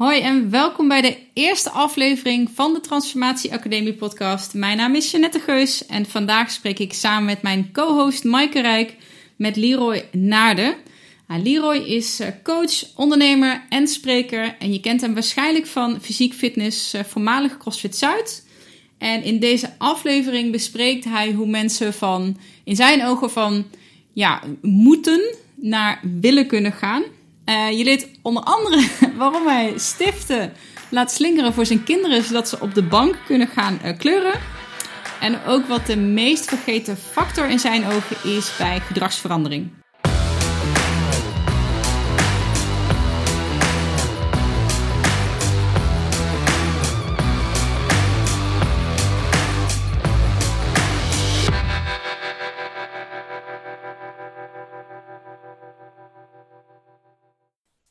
Hoi en welkom bij de eerste aflevering van de Transformatie Academie podcast. Mijn naam is Jeannette Geus en vandaag spreek ik samen met mijn co-host Maaike Rijk met Leroy Naarden. Leroy is eh, coach, ondernemer en spreker en je kent hem waarschijnlijk van Fysiek Fitness, eh, voormalig CrossFit Zuid. En in deze aflevering bespreekt hij hoe mensen van, in zijn ogen van, ja, moeten naar willen kunnen gaan. Uh, je leert onder andere waarom hij stiften laat slingeren voor zijn kinderen, zodat ze op de bank kunnen gaan uh, kleuren. En ook wat de meest vergeten factor in zijn ogen is bij gedragsverandering.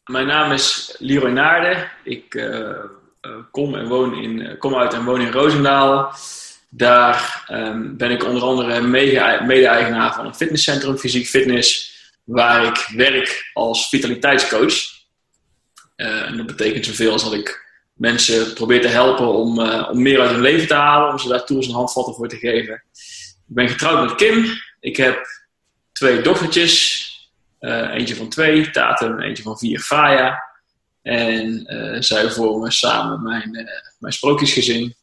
Mijn naam is Leroy Naarden. Ik uh, kom, en woon in, kom uit en woon in Roosendaal. Daar um, ben ik onder andere mede-eigenaar van een fitnesscentrum, Fysiek Fitness, waar ik werk als vitaliteitscoach. En dat betekent zoveel als dat ik mensen probeer te helpen om, om meer uit hun leven te halen, om ze daar tools en handvatten voor te geven. Ik ben getrouwd met Kim. Ik heb twee dochtertjes, uh, eentje van twee, Tatum, eentje van vier, Faya. En uh, zij vormen samen mijn, uh, mijn sprookjesgezin.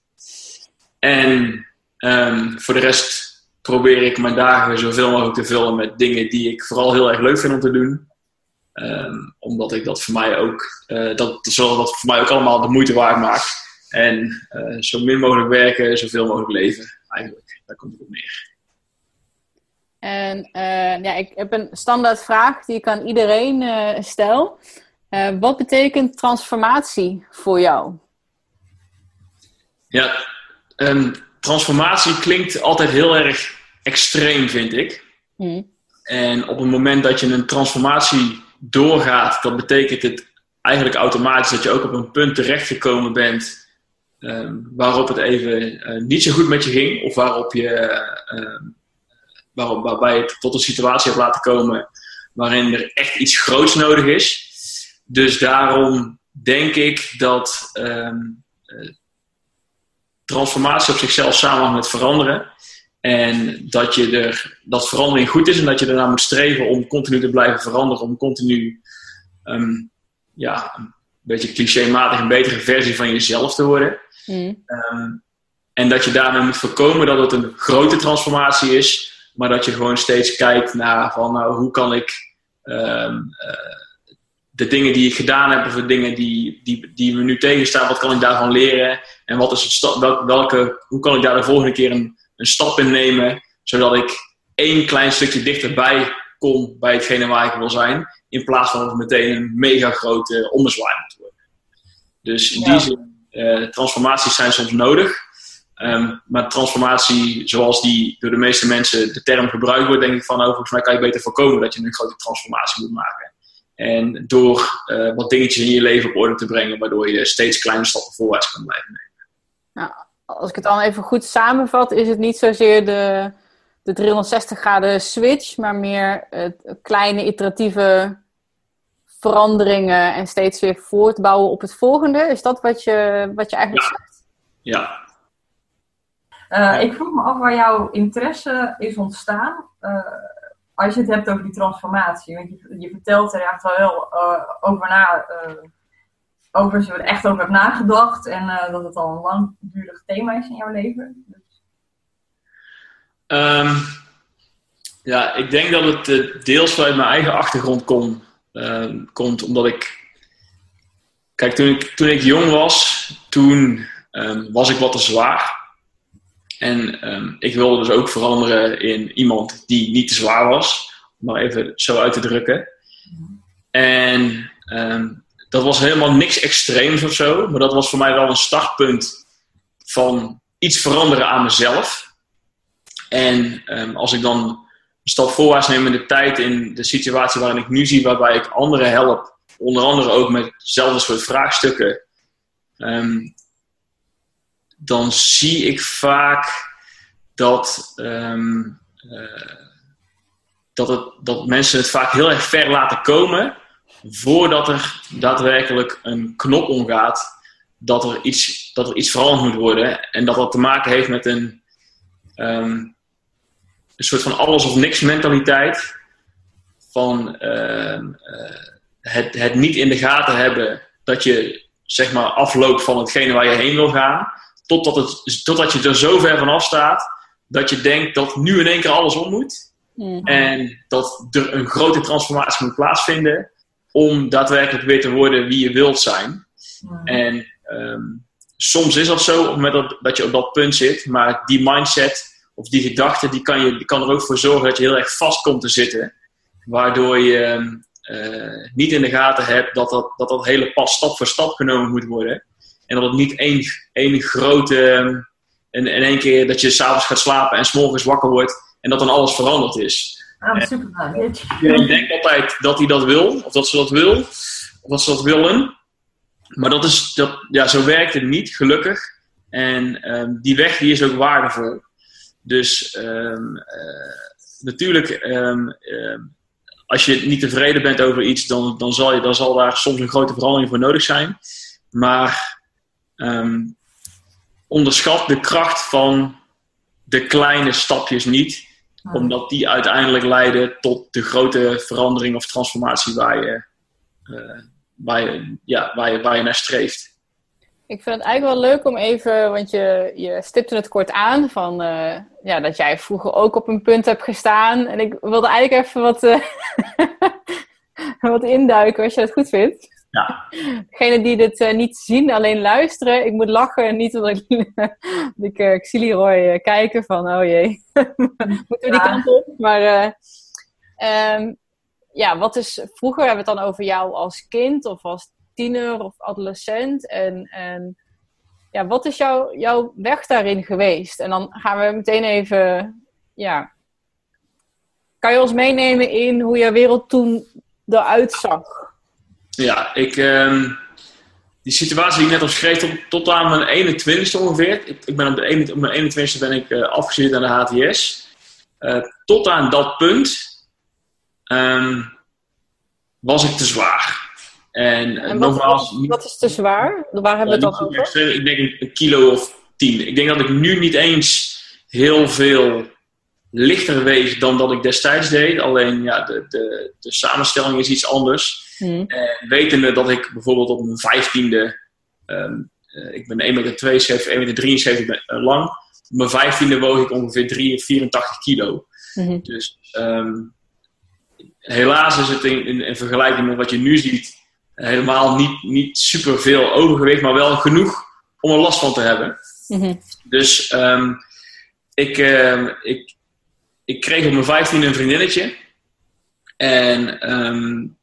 En um, voor de rest probeer ik mijn dagen zoveel mogelijk te vullen met dingen die ik vooral heel erg leuk vind om te doen. Um, omdat ik dat voor mij ook, dat, dat voor mij ook allemaal de moeite waard maakt. En zo min mogelijk werken, zoveel mogelijk leven. Eigenlijk, daar komt het op neer. En uh, ja, ik heb een standaard vraag die ik aan iedereen uh, stel. Uh, wat betekent transformatie voor jou? Ja, um, transformatie klinkt altijd heel erg extreem, vind ik. Hmm. En op het moment dat je een transformatie doorgaat, dat betekent het eigenlijk automatisch dat je ook op een punt terechtgekomen bent um, waarop het even niet zo goed met je ging, of waarop je waarop, waarbij het tot een situatie heeft laten komen waarin er echt iets groots nodig is. Dus daarom denk ik dat um, transformatie op zichzelf samenhangt met veranderen. En dat, je er, dat verandering goed is en dat je ernaar moet streven om continu te blijven veranderen. Om continu um, ja, een beetje clichématig een betere versie van jezelf te worden. Mm. Um, en dat je daarmee moet voorkomen dat het een grote transformatie is, maar dat je gewoon steeds kijkt naar van nou, hoe kan ik um, uh, de dingen die ik gedaan heb, of de dingen die, die, die me nu tegenstaan, wat kan ik daarvan leren? En wat is het stap, welke, hoe kan ik daar de volgende keer een, een stap in nemen, zodat ik één klein stukje dichterbij kom bij hetgene waar ik wil zijn, in plaats van meteen een mega grote ommezwaai moet worden. Dus in die zin, uh, transformaties zijn soms nodig. Um, maar transformatie, zoals die door de meeste mensen de term gebruikt wordt, denk ik van, oh, volgens mij kan je beter voorkomen dat je een grote transformatie moet maken. En door uh, wat dingetjes in je leven op orde te brengen, waardoor je steeds kleine stappen voorwaarts kan blijven nemen. Nou, als ik het dan even goed samenvat, is het niet zozeer de, de 360 graden switch, maar meer het kleine iteratieve veranderingen en steeds weer voortbouwen op het volgende. Is dat wat je, wat je eigenlijk ja. zegt? Ja, uh, ik vroeg me af waar jouw interesse is ontstaan. Uh, als je het hebt over die transformatie. Want je, je vertelt er echt wel uh, over na. over als je er echt over hebt nagedacht. En dat het al een langdurig thema is in jouw leven. Dus... Um, ja, ik denk dat het deels vanuit mijn eigen achtergrond kom, komt. Omdat ik. Kijk, toen ik, toen ik jong was, toen um, was ik wat te zwaar. En um, ik wilde dus ook veranderen in iemand die niet te zwaar was. Om maar even zo uit te drukken. En um, dat was helemaal niks extreems of zo. Maar dat was voor mij wel een startpunt van iets veranderen aan mezelf. En um, als ik dan een stap voorwaarts neem in de tijd, in de situatie waarin ik nu zie, waarbij ik anderen help, onder andere ook met hetzelfde soort vraagstukken, dan zie ik vaak dat, um, uh, dat, het, dat mensen het vaak heel erg ver laten komen, voordat er daadwerkelijk een knop omgaat dat er iets, dat er iets veranderd moet worden. En dat dat te maken heeft met een, ehm, een soort van alles of niks mentaliteit. Van ehm, eh, het, het niet in de gaten hebben dat je zeg maar afloopt van hetgene waar je heen wil gaan. Totdat, het, totdat je er zo ver vanaf staat dat je denkt dat nu in één keer alles om moet. Mhm. En dat er een grote transformatie moet plaatsvinden om daadwerkelijk weer te worden wie je wilt zijn. Mhm. En ehm, soms is dat zo op het moment dat, dat je op dat punt zit, maar die mindset of die gedachte, die kan, je, die kan er ook voor zorgen dat je heel erg vast komt te zitten. Waardoor je ehm, eh, niet in de gaten hebt dat dat, dat dat hele pad stap voor stap genomen moet worden. En dat het niet één, één grote. Ehm, in, in één keer dat je s'avonds gaat slapen en s'morgens wakker wordt en dat dan alles veranderd is. Ah, super. Ik denk altijd dat hij dat wil, of dat ze dat wil, of dat ze dat willen. Maar dat is, dat, ja, zo werkt het niet, gelukkig. En ehm, die weg die is ook waardevol. Dus um, natuurlijk, um, als je niet tevreden bent over iets, dan, dan, zal je, dan zal daar soms een grote verandering voor nodig zijn. Maar onderschat de kracht van de kleine stapjes niet omdat die uiteindelijk leiden tot de grote verandering of transformatie waar je, uh, waar je, ja, waar je, waar je naar streeft. Ik vind het eigenlijk wel leuk om even, want je, je stipte het kort aan, van, uh, ja, dat jij vroeger ook op een punt hebt gestaan. En ik wilde eigenlijk even wat, uh, wat induiken, als je het goed vindt. Ja. Degenen die dit uh, niet zien, alleen luisteren. Ik moet lachen, niet omdat ik, ik, uh, ik zie Leroy uh, kijken van, oh jee, moeten we die kant op? Maar um, ja, wat is, vroeger hebben we het dan over jou als kind of als tiener of adolescent. En, en ja, wat is jou, jouw weg daarin geweest? En dan gaan we meteen even, ja, kan je ons meenemen in hoe jouw wereld toen eruit zag? Ja, ik, uh, die situatie die ik net omschreef, tot, tot aan mijn 21ste ongeveer. Ik, ik ben op, de, op mijn 21ste ben ik uh, afgestudeerd aan de HTS. Uh, tot aan dat punt um, was ik te zwaar. En, en wat, nogmaals, wat, wat, is te zwaar? Waar hebben we het dan over? Ik denk een, een kilo of tien. Ik denk dat ik nu niet eens heel veel lichter weeg dan dat ik destijds deed. Alleen ja, de, de, de samenstelling is iets anders. Mm. En wetende dat ik bijvoorbeeld op mijn vijftiende, um, uh, ik ben 1,72 meter, 1,73 meter lang. Op mijn vijftiende woog ik ongeveer 3, 84 kilo. Mm Dus um, helaas is het in, in, in, vergelijking met wat je nu ziet, helemaal niet, niet super veel overgewicht, maar wel genoeg om er last van te hebben. Mm Dus um, ik, ik, ik kreeg op mijn vijftiende een vriendinnetje. En um,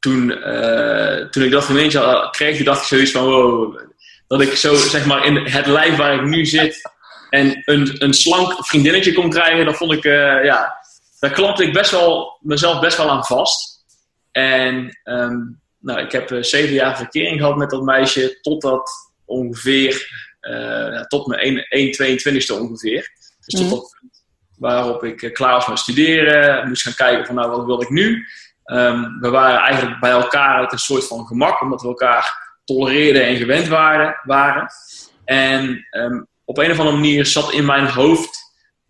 toen, uh, toen ik dat gemeente kreeg, dacht ik zoiets van wow, dat ik zo zeg maar in het lijf waar ik nu zit en een, een slank vriendinnetje kon krijgen, dat vond ik, uh, ja, daar klapte ik best wel, mezelf best wel aan vast. En um, nou, ik heb uh, zeven jaar verkering gehad met dat meisje, totdat ongeveer, uh, tot mijn 1, 1,22ste ongeveer. Dus tot mhm. dat punt waarop ik klaar was met studeren, moest gaan kijken van nou, wat wil ik nu? Um, we waren eigenlijk bij elkaar uit een soort van gemak, omdat we elkaar tolereerden en gewend waren. waren. En um, op een of andere manier zat in mijn hoofd,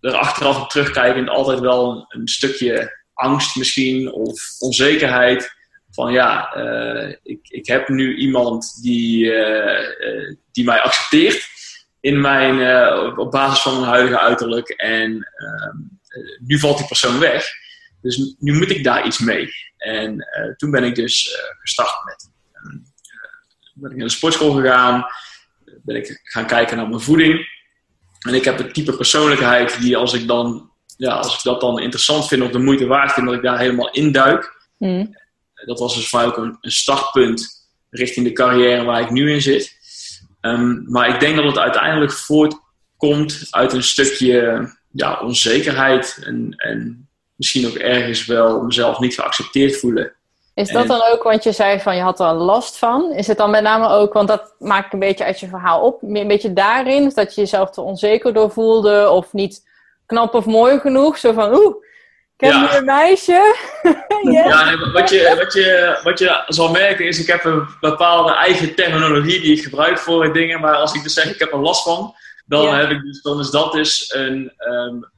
er achteraf terugkijkend, altijd wel een, stukje angst misschien, of onzekerheid. Van ja, uh, ik, ik heb nu iemand die, uh, uh, die mij accepteert in mijn, op basis van mijn huidige uiterlijk. En um, nu valt die persoon weg. Dus nu moet ik daar iets mee. En uh, toen ben ik dus uh, gestart met. Uh, ben ik naar de sportschool gegaan. Ben ik gaan kijken naar mijn voeding. En ik heb het type persoonlijkheid die als ik dan. Ja, als ik dat dan interessant vind of de moeite waard vind, dat ik daar helemaal induik. Mm. Dat was dus voor mij ook een, een, startpunt richting de carrière waar ik nu in zit. Um, maar ik denk dat het uiteindelijk voortkomt uit een stukje ja, onzekerheid en, en misschien ook ergens wel mezelf niet geaccepteerd voelen. Is dat dan ook, want je zei van je had er last van. Is het dan met name ook, want dat maak ik een beetje uit je verhaal op, een beetje daarin, dat je jezelf te onzeker door voelde of niet knap of mooi genoeg. Zo van, oeh, Ken je een meisje? Ja, wat, je, wat, je, wat je zal merken is, ik heb een bepaalde eigen terminologie die ik gebruik voor dingen. Maar als ik dus zeg, ik heb er last van, dan, heb ik dus, dan is dat dus een um,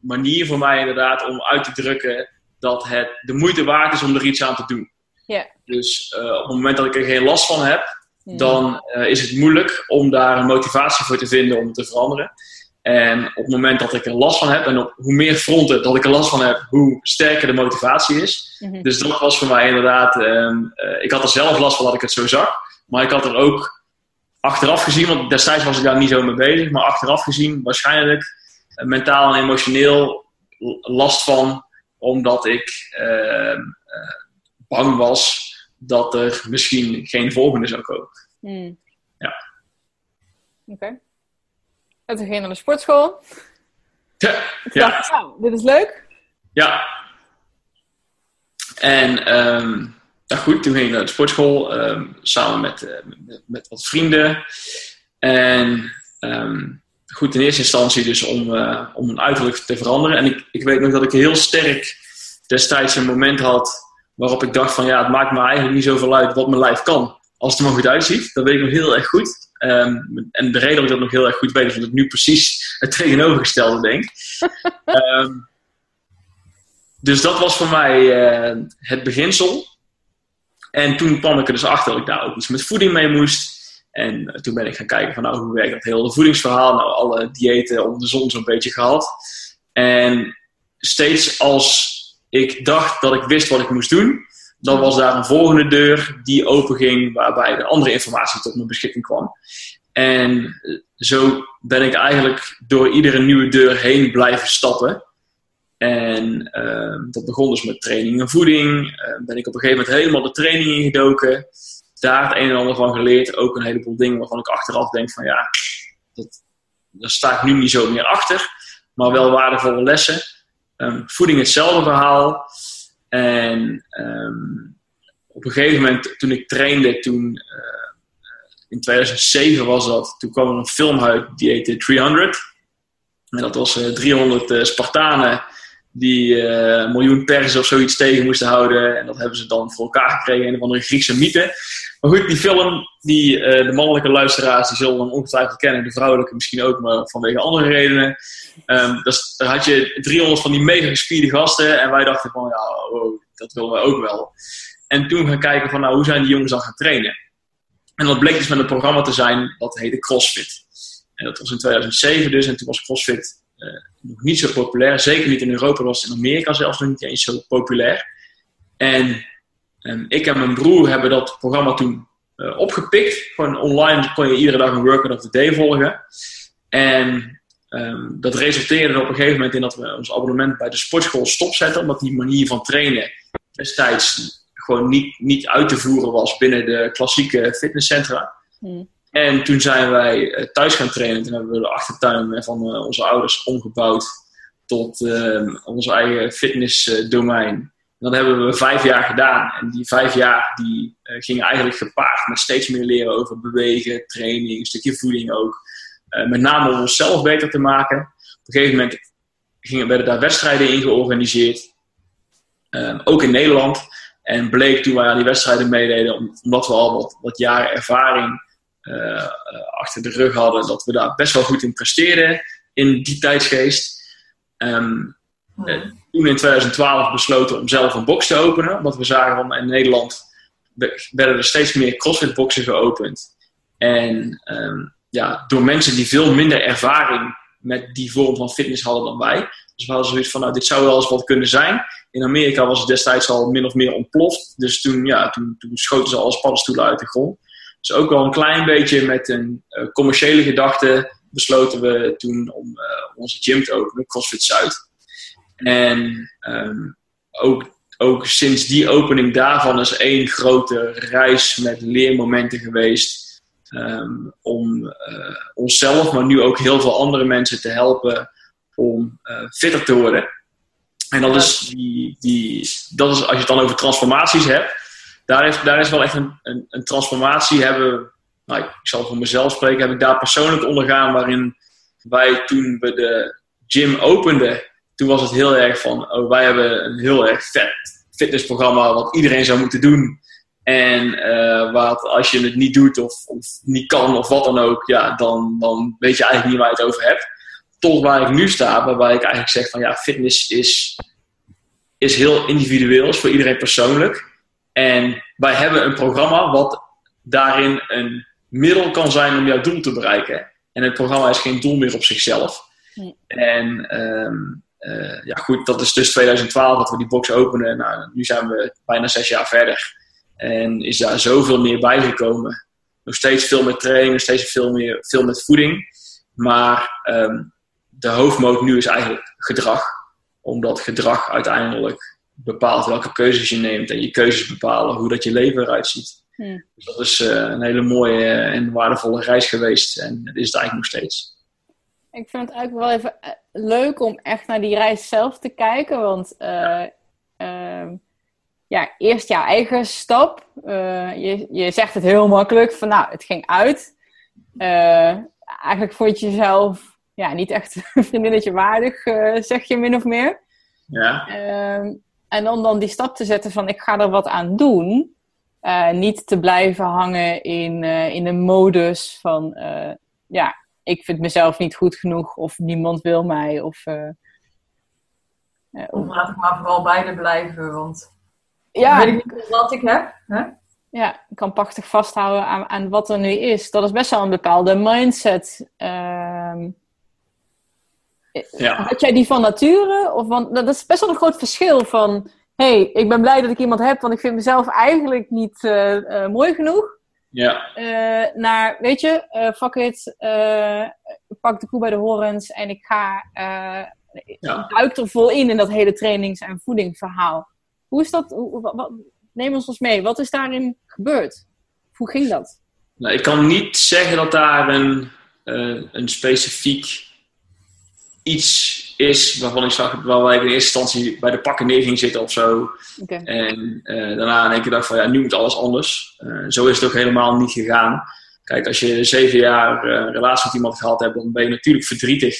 manier voor mij inderdaad om uit te drukken dat het de moeite waard is om er iets aan te doen. Ja. Dus uh, op het moment dat ik er geen last van heb, dan uh, is het moeilijk om daar een motivatie voor te vinden om te veranderen. En op het moment dat ik er last van heb, en op hoe meer fronten dat ik er last van heb, hoe sterker de motivatie is. Mm -hmm. Dus dat was voor mij inderdaad, um, uh, ik had er zelf last van dat ik het zo zag. Maar ik had er ook achteraf gezien, want destijds was ik daar niet zo mee bezig, maar achteraf gezien waarschijnlijk uh, mentaal en emotioneel last van, omdat ik uh, bang was dat er misschien geen volgende zou komen. Mm. Ja. Oké. Okay. En toen ging je naar de sportschool. Ja. Dacht, nou, dit is leuk. Ja. En um, ja, goed, toen ging ik naar de sportschool um, samen met, uh, met, met, wat vrienden. En um, goed, in eerste instantie dus om, uh, om een uiterlijk te veranderen. En ik, ik weet nog dat ik heel sterk destijds een moment had waarop ik dacht van ja, het maakt me eigenlijk niet zoveel uit wat mijn lijf kan. Als het er maar goed uitziet, dat weet ik nog heel erg goed. Um, en de reden dat ik dat nog heel erg goed weet, is dat ik nu precies het tegenovergestelde denk. dus dat was voor mij uh, het beginsel. En toen kwam ik er dus achter dat ik daar ook iets met voeding mee moest. En uh, toen ben ik gaan kijken van nou, hoe werkt dat hele voedingsverhaal. Nou, alle diëten om de zon zo'n beetje gehad. En steeds als ik dacht dat ik wist wat ik moest doen, dan was daar een volgende deur die openging, waarbij de andere informatie tot mijn beschikking kwam. En zo ben ik eigenlijk door iedere nieuwe deur heen blijven stappen. En uh, dat begon dus met training en voeding. Uh, ben ik op een gegeven moment helemaal de training ingedoken. Daar het een en ander van geleerd. Ook een heleboel dingen waarvan ik achteraf denk van ja, dat, daar sta ik nu niet zo meer achter. Maar wel waardevolle lessen. Um, voeding hetzelfde verhaal. En op een gegeven moment, toen ik trainde, toen, uh, in 2007 was dat, toen kwam er een film uit die heette 300. En dat was uh, 300 uh, Spartanen die een miljoen pers of zoiets tegen moesten houden. En dat hebben ze dan voor elkaar gekregen, een of andere Griekse mythe. Maar goed, die film, die, uh, de mannelijke luisteraars, die zullen hem ongetwijfeld kennen. De vrouwelijke misschien ook, maar vanwege andere redenen. Dus, daar had je 300 van die mega gespierde gasten. En wij dachten van, ja, wow, dat willen we ook wel. En toen gaan kijken van, nou, hoe zijn die jongens dan gaan trainen? En dat bleek dus met een programma te zijn, dat heette CrossFit. En dat was in 2007 dus. En toen was CrossFit nog niet zo populair. Zeker niet in Europa, was in Amerika zelfs nog niet eens zo populair. En um, ik en mijn broer hebben dat programma toen uh, opgepikt. Gewoon online kon je iedere dag een workout of the day volgen. En um, dat resulteerde op een gegeven moment in dat we ons abonnement bij de sportschool stopzetten. Omdat die manier van trainen destijds gewoon niet, niet uit te voeren was binnen de klassieke fitnesscentra. Hmm. En toen zijn wij thuis gaan trainen. Toen hebben we de achtertuin van onze ouders omgebouwd tot uh, ons eigen fitnessdomein. Dat hebben we vijf jaar gedaan. En die vijf jaar die, gingen eigenlijk gepaard met steeds meer leren over bewegen, training, een stukje voeding ook. Met name om onszelf beter te maken. Op een gegeven moment gingen, werden daar wedstrijden in georganiseerd. Ehm, ook in Nederland. En bleek toen wij aan die wedstrijden meededen, omdat we al wat jaren ervaring uh, achter de rug hadden, dat we daar best wel goed in presteerden in die tijdsgeest. Um, Hmm. uh, toen in 2012 besloten om zelf een box te openen, omdat we zagen van in Nederland werden er steeds meer CrossFit boxen geopend. En um, ja, door mensen die veel minder ervaring met die vorm van fitness hadden dan wij. Dus we hadden zoiets van, nou, dit zou wel eens wat kunnen zijn. In Amerika was het destijds al min of meer ontploft. Dus toen, ja, toen, toen schoten ze als paddenstoelen uit de grond. Dus ook wel een klein beetje met een uh, commerciële gedachte besloten we toen om uh, onze gym te openen, CrossFit Zuid. En um, ook, ook sinds die opening daarvan is één grote reis met leermomenten geweest. Um, om uh, onszelf, maar nu ook heel veel andere mensen te helpen om fitter te worden. En dat is, die, die, dat is, als je het dan over transformaties hebt, daar is, daar is wel echt een, een, een transformatie hebben. Nou, ik zal voor mezelf spreken, heb ik daar persoonlijk ondergaan waarin wij toen we de gym openden toen was het heel erg van, oh, wij hebben een heel erg vet fitnessprogramma wat iedereen zou moeten doen. En uh, wat, als je het niet doet of, of, niet kan of wat dan ook, ja, dan, dan weet je eigenlijk niet waar je het over hebt. Tot waar ik nu sta, waarbij ik eigenlijk zeg van ja, fitness is, is heel individueel, is voor iedereen persoonlijk. En wij hebben een programma wat daarin een middel kan zijn om jouw doel te bereiken. En het programma is geen doel meer op zichzelf. Nee. En um, uh, ja, goed, dat is dus 2012 dat we die box openen. Nou, nu zijn we bijna zes jaar verder. En is daar zoveel meer bijgekomen. Nog steeds veel met training, nog steeds veel, meer, veel met voeding. Maar um, de hoofdmoot nu is eigenlijk gedrag. Omdat gedrag uiteindelijk bepaalt welke keuzes je neemt. En je keuzes bepalen hoe dat je leven eruit ziet. Hmm. Dus dat is uh, een hele mooie en waardevolle reis geweest. En dat is het eigenlijk nog steeds. Ik vind het eigenlijk wel even eh, leuk om echt naar die reis zelf te kijken. Want uh, uh, ja, eerst jouw eigen stap. Je, je zegt het heel makkelijk van nou, het ging uit. eigenlijk vond je jezelf ja, niet echt een vriendinnetje waardig, zeg je min of meer. Ja. Ehm, en dan, dan die stap te zetten van ik ga er wat aan doen. niet te blijven hangen in, in de modus van ja, ik vind mezelf niet goed genoeg of niemand wil mij. Of, uh, of laat ik maar vooral beide blijven, want ja, weet ik niet wat ik heb. Hè? Ja, ik kan prachtig vasthouden aan, aan wat er nu is. Dat is best wel een bepaalde mindset. Uh, ja. Had jij die van nature? Of want, dat is best wel een groot verschil van... hey, ik ben blij dat ik iemand heb, want ik vind mezelf eigenlijk niet uh, uh, mooi genoeg. Ja. Uh, naar, weet je, fuck it, pak de koe bij de horens en ik ga, ja. duik er vol in in dat hele trainings- en voedingverhaal. Hoe is dat, hoe, wat, neem ons eens mee, wat is daarin gebeurd? Hoe ging dat? Nou, ik kan niet zeggen dat daar een, een specifiek iets is waarvan ik zag waar ik in eerste instantie bij de pakken neer ging zitten of zo. En uh, daarna in één keer dacht van ja, nu moet alles anders. Uh, zo is het ook helemaal niet gegaan. Kijk, als je zeven jaar uh, relatie met iemand gehad hebt, dan ben je natuurlijk verdrietig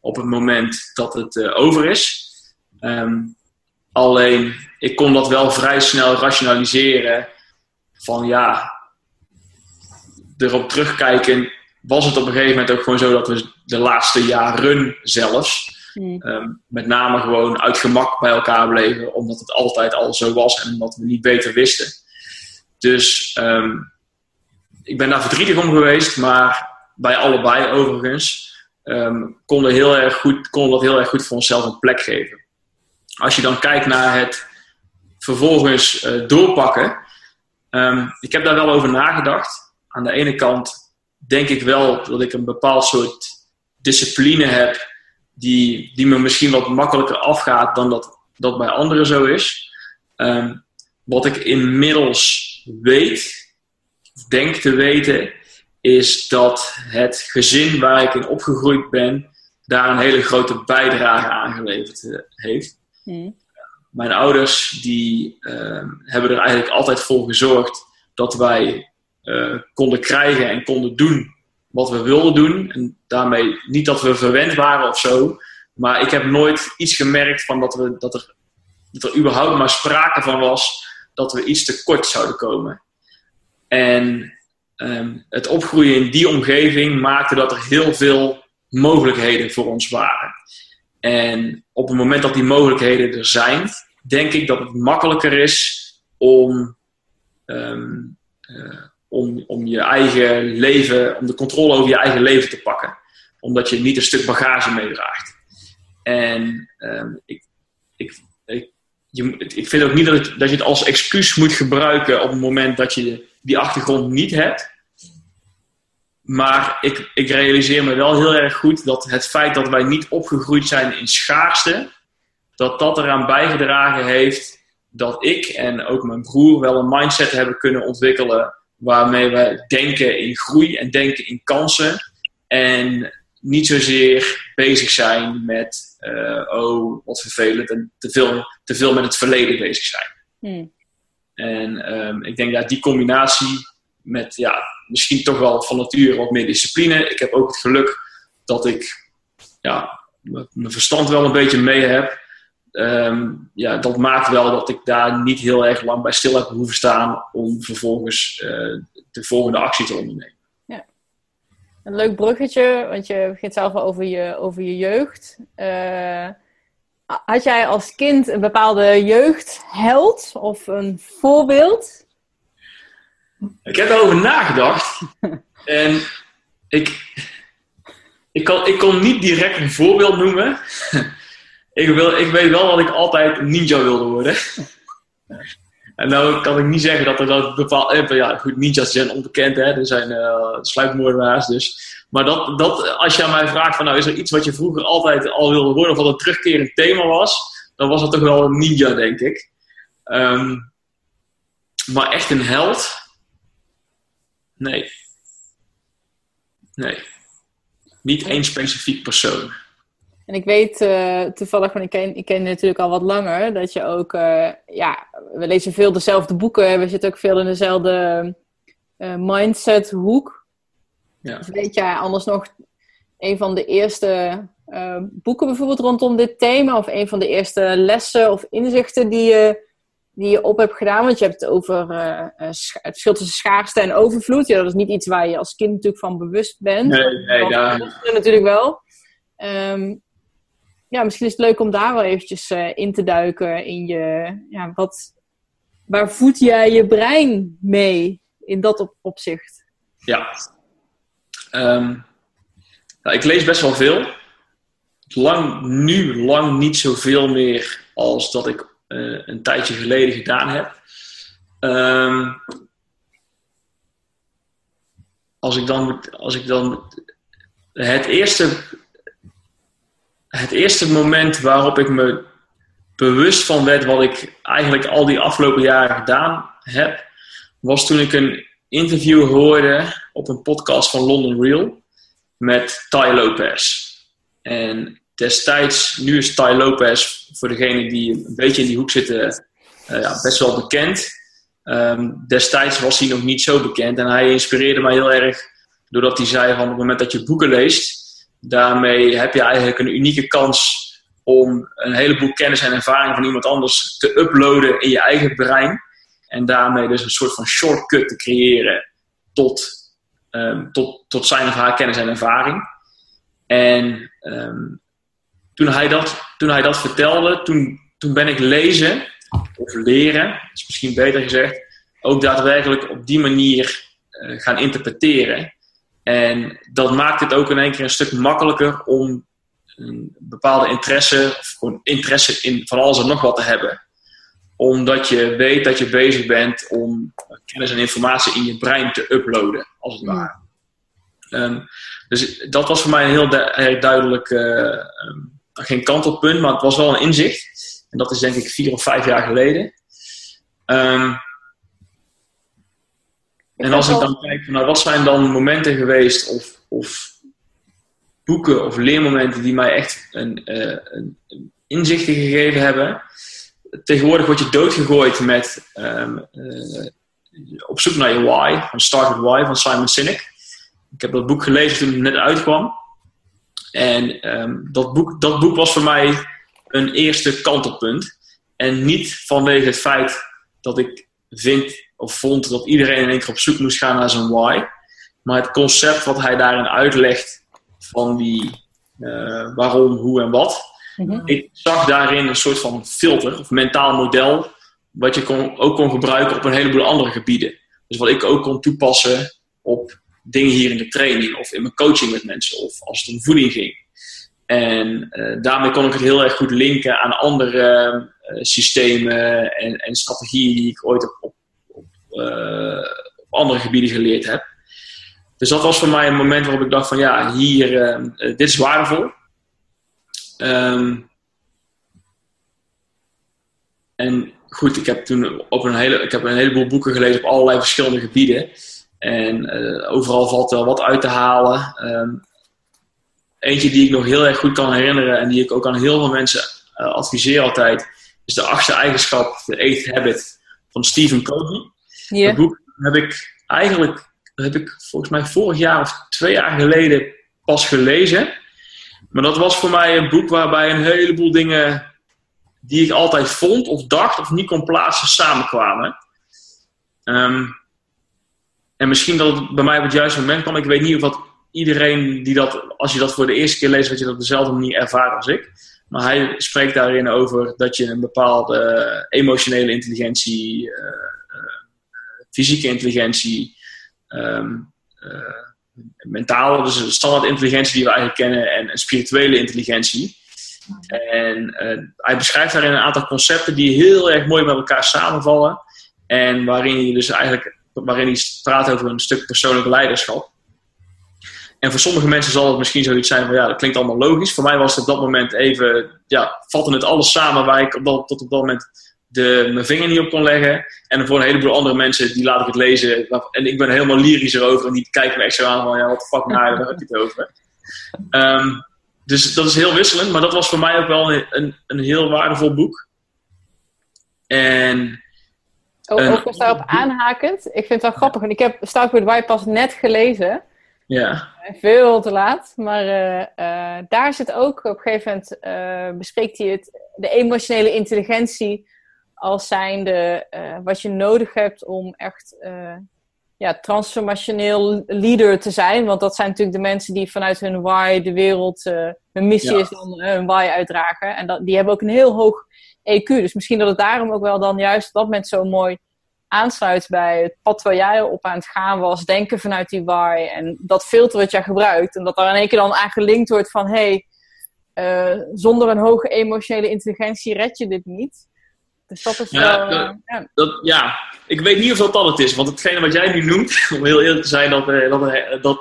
op het moment dat het over is. Um, alleen, ik kon dat wel vrij snel rationaliseren. Van ja, erop terugkijken was het op een gegeven moment ook gewoon zo dat we de laatste jaren zelfs Hmm. Ehm, met name gewoon uit gemak bij elkaar bleven, omdat het altijd al zo was en omdat we niet beter wisten. Dus um, ik ben daar verdrietig om geweest, maar bij allebei overigens um, konden, heel erg goed, konden dat heel erg goed voor onszelf een plek geven. Als je dan kijkt naar het vervolgens uh, doorpakken, ik heb daar wel over nagedacht. Aan de ene kant denk ik wel dat ik een bepaald soort discipline heb die, die me misschien wat makkelijker afgaat dan dat, dat bij anderen zo is. Ehm, wat ik inmiddels weet, of denk te weten, is dat het gezin waar ik in opgegroeid ben, daar een hele grote bijdrage aan geleverd eh, heeft. Hmm. Mijn ouders die, ehm, hebben er eigenlijk altijd voor gezorgd dat wij uh, konden krijgen en konden doen wat we wilden doen. En daarmee niet dat we verwend waren of zo. Maar ik heb nooit iets gemerkt van dat, we, dat, er, dat er überhaupt maar sprake van was dat we iets te kort zouden komen. En um, het opgroeien in die omgeving maakte dat er heel veel mogelijkheden voor ons waren. En op het moment dat die mogelijkheden er zijn, denk ik dat het makkelijker is om um, uh, om, om je eigen leven, om de controle over je eigen leven te pakken. Omdat je niet een stuk bagage meedraagt. En um, ik, ik, ik, je, vind ook niet dat, dat je het als excuus moet gebruiken op het moment dat je die achtergrond niet hebt. Maar ik, ik realiseer me wel heel erg goed dat het feit dat wij niet opgegroeid zijn in schaarste, dat dat eraan bijgedragen heeft dat ik en ook mijn broer wel een mindset hebben kunnen ontwikkelen waarmee we denken in groei en denken in kansen. En niet zozeer bezig zijn met, uh, oh, wat vervelend, en te veel, te veel met het verleden bezig zijn. Hmm. En um, ik denk dat die combinatie met, ja, misschien toch wel van nature wat meer discipline. Ik heb ook het geluk dat ik, ja, mijn verstand wel een beetje mee heb. Ehm, ja, dat maakt wel dat ik daar niet heel erg lang bij stil heb hoeven staan om vervolgens uh, de volgende actie te ondernemen. Ja. Een leuk bruggetje, want je begint zelf al over je, over je jeugd. Uh, had jij als kind een bepaalde jeugdheld of een voorbeeld? Ik heb erover nagedacht. en ik, ik, kan, ik kon niet direct een voorbeeld noemen. Ik, wil, ik weet wel dat ik altijd ninja wilde worden. en nou kan ik niet zeggen dat er dat bepaald... Eh, ja, goed, ninjas zijn onbekend, hè. Er zijn uh, sluipmoordenaars, dus... Maar dat, dat, als je aan mij vraagt van nou is er iets wat je vroeger altijd al wilde worden of wat een terugkerend thema was, dan was het toch wel een ninja, denk ik. Ehm, maar echt een held? Nee. Nee. Niet één specifiek persoon. En ik weet uh, toevallig, van ik ken, ik ken je natuurlijk al wat langer, dat je ook, uh, ja, we lezen veel dezelfde boeken, we zitten ook veel in dezelfde uh, mindset hoek. Ja. Of weet jij anders nog een van de eerste boeken bijvoorbeeld rondom dit thema, of een van de eerste lessen of inzichten die je, die je op hebt gedaan? Want je hebt het over het verschil tussen schaarste en overvloed. Ja, dat is niet iets waar je als kind natuurlijk van bewust bent. Nee, nee, daar... natuurlijk wel. Um, ja, misschien is het leuk om daar wel eventjes uh, in te duiken in je, ja, wat, waar voed jij je brein mee in dat op, opzicht? Ja. Um, nou, ik lees best wel veel. Lang, nu lang niet zoveel meer als dat ik uh, een tijdje geleden gedaan heb. Um, als ik dan, als ik dan het eerste het eerste moment waarop ik me bewust van werd wat ik eigenlijk al die afgelopen jaren gedaan heb, was toen ik een interview hoorde op een podcast van London Real met Ty Lopez. En destijds, nu is Ty Lopez voor degenen die een beetje in die hoek zitten, uh, ja, best wel bekend. Um, destijds was hij nog niet zo bekend en hij inspireerde mij heel erg doordat hij zei van op het moment dat je boeken leest, Daarmee heb je eigenlijk een unieke kans om een heleboel kennis en ervaring van iemand anders te uploaden in je eigen brein. En daarmee dus een soort van shortcut te creëren tot, um, tot, tot zijn of haar kennis en ervaring. En um, toen, hij dat, toen hij dat vertelde, toen, toen ben ik lezen, of leren, is misschien beter gezegd, ook daadwerkelijk op die manier uh, gaan interpreteren. En dat maakt het ook in één keer een stuk makkelijker om een bepaalde interesse, of gewoon interesse in van alles en nog wat te hebben. Omdat je weet dat je bezig bent om kennis en informatie in je brein te uploaden, als het ware. Um, dus dat was voor mij een heel, du duidelijk, uh, um, geen kantelpunt, maar het was wel een inzicht. En dat is denk ik vier of vijf jaar geleden. Um, en als ik dan kijk, nou, wat zijn dan momenten geweest of, of boeken of leermomenten die mij echt een, uh, een, inzichten gegeven hebben. Tegenwoordig word je doodgegooid met um, uh, op zoek naar je why, van Start with Why van Simon Sinek. Ik heb dat boek gelezen toen het net uitkwam. En um, dat, boek, dat boek was voor mij een eerste kantelpunt. En niet vanwege het feit dat ik vind of vond dat iedereen in één keer op zoek moest gaan naar zijn why. Maar het concept wat hij daarin uitlegt van die uh, waarom, hoe en wat. Mhm. Ik zag daarin een soort van filter of mentaal model wat je kon, ook kon gebruiken op een heleboel andere gebieden. Dus wat ik ook kon toepassen op dingen hier in de training of in mijn coaching met mensen of als het om voeding ging. En uh, daarmee kon ik het heel erg goed linken aan andere uh, systemen en, en, strategieën die ik ooit op, uh, op andere gebieden geleerd heb. Dus dat was voor mij een moment waarop ik dacht van ja, hier, uh, dit is waardevol. Um, en goed, ik heb toen op een, hele, ik heb een heleboel boeken gelezen op allerlei verschillende gebieden. En uh, overal valt wel wat uit te halen. Um, eentje die ik nog heel erg goed kan herinneren en die ik ook aan heel veel mensen adviseer altijd, is de achtste eigenschap, de eighth habit van Stephen Covey. Yeah. Boek heb ik eigenlijk, heb ik volgens mij vorig jaar of twee jaar geleden pas gelezen. Maar dat was voor mij een boek waarbij een heleboel dingen die ik altijd vond of dacht of niet kon plaatsen samenkwamen. Ehm, en misschien dat het bij mij op het juiste moment kwam. Ik weet niet of dat iedereen die dat, als je dat voor de eerste keer leest, dat je dat op dezelfde manier ervaart als ik. Maar hij spreekt daarin over dat je een bepaalde emotionele intelligentie, uh, fysieke intelligentie, um, mentale, dus standaard intelligentie die we eigenlijk kennen, en, spirituele intelligentie. En hij beschrijft daarin een aantal concepten die heel erg mooi met elkaar samenvallen. En waarin je dus eigenlijk waarin hij praat over een stuk persoonlijk leiderschap. En voor sommige mensen zal het misschien zoiets zijn van ja, dat klinkt allemaal logisch. Voor mij was het op dat moment even, ja, vatte het alles samen waar ik op dat, tot op dat moment de, mijn vinger niet op kon leggen. En voor een heleboel andere mensen, die laat ik het lezen. En ik ben helemaal lyrisch erover en die kijken me echt zo aan van ja, wat de fuck nou, daar heb je het over. Ehm, dus dat is heel wisselend, maar dat was voor mij ook wel een, een, een heel waardevol boek. En ook overigens daarop aanhakend. Ik vind het wel grappig. En ik heb Starboard White pas net gelezen. Ja. Veel te laat. Maar uh, uh, daar zit ook op een gegeven moment uh, bespreekt hij het, de emotionele intelligentie als zijnde wat je nodig hebt om echt ja, transformationeel leader te zijn. Want dat zijn natuurlijk de mensen die vanuit hun why de wereld, hun missie ja. is dan hun why uitdragen. En dat, die hebben ook een heel hoog EQ. Dus misschien dat het daarom ook wel dan juist dat moment zo mooi aansluit bij het pad waar jij op aan het gaan was. Denken vanuit die why. En dat filter wat jij gebruikt. En dat daar in één keer dan aan gelinkt wordt van... Hey, uh, zonder een hoge emotionele intelligentie red je dit niet. Dus dat is ja, wel... Dat, ja. Dat, ja. ik weet niet of dat dat het is. Want hetgene wat jij nu noemt, om heel eerlijk te zijn, dat, dat, dat,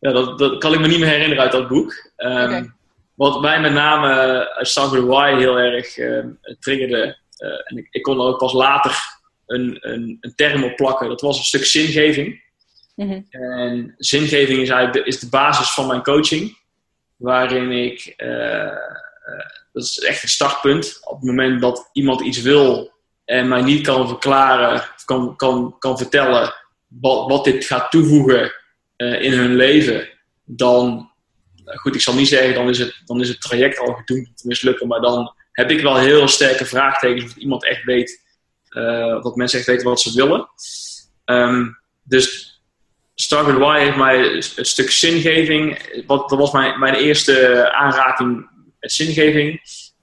ja, dat, dat kan ik me niet meer herinneren uit dat boek. Um, okay. Wat mij met name uit Starboard Why heel erg uh, triggerde... Uh, en ik, ik kon er ook pas later een, een, een term op plakken. Dat was een stuk zingeving. Mm-hmm. En zingeving is eigenlijk de, is de basis van mijn coaching. Waarin ik, uh, uh, dat is echt een startpunt. Op het moment dat iemand iets wil en mij niet kan verklaren, kan, kan, kan vertellen wat, wat dit gaat toevoegen uh, in hun leven, dan, goed, ik zal niet zeggen, dan is het, dan is het traject al gedoemd te mislukken, maar dan heb ik wel heel sterke vraagtekens of iemand echt weet uh, dat mensen echt weten wat ze willen. Um, dus Start with heeft mij het stuk zingeving. Wat, dat was mijn, mijn eerste aanraking zingeving.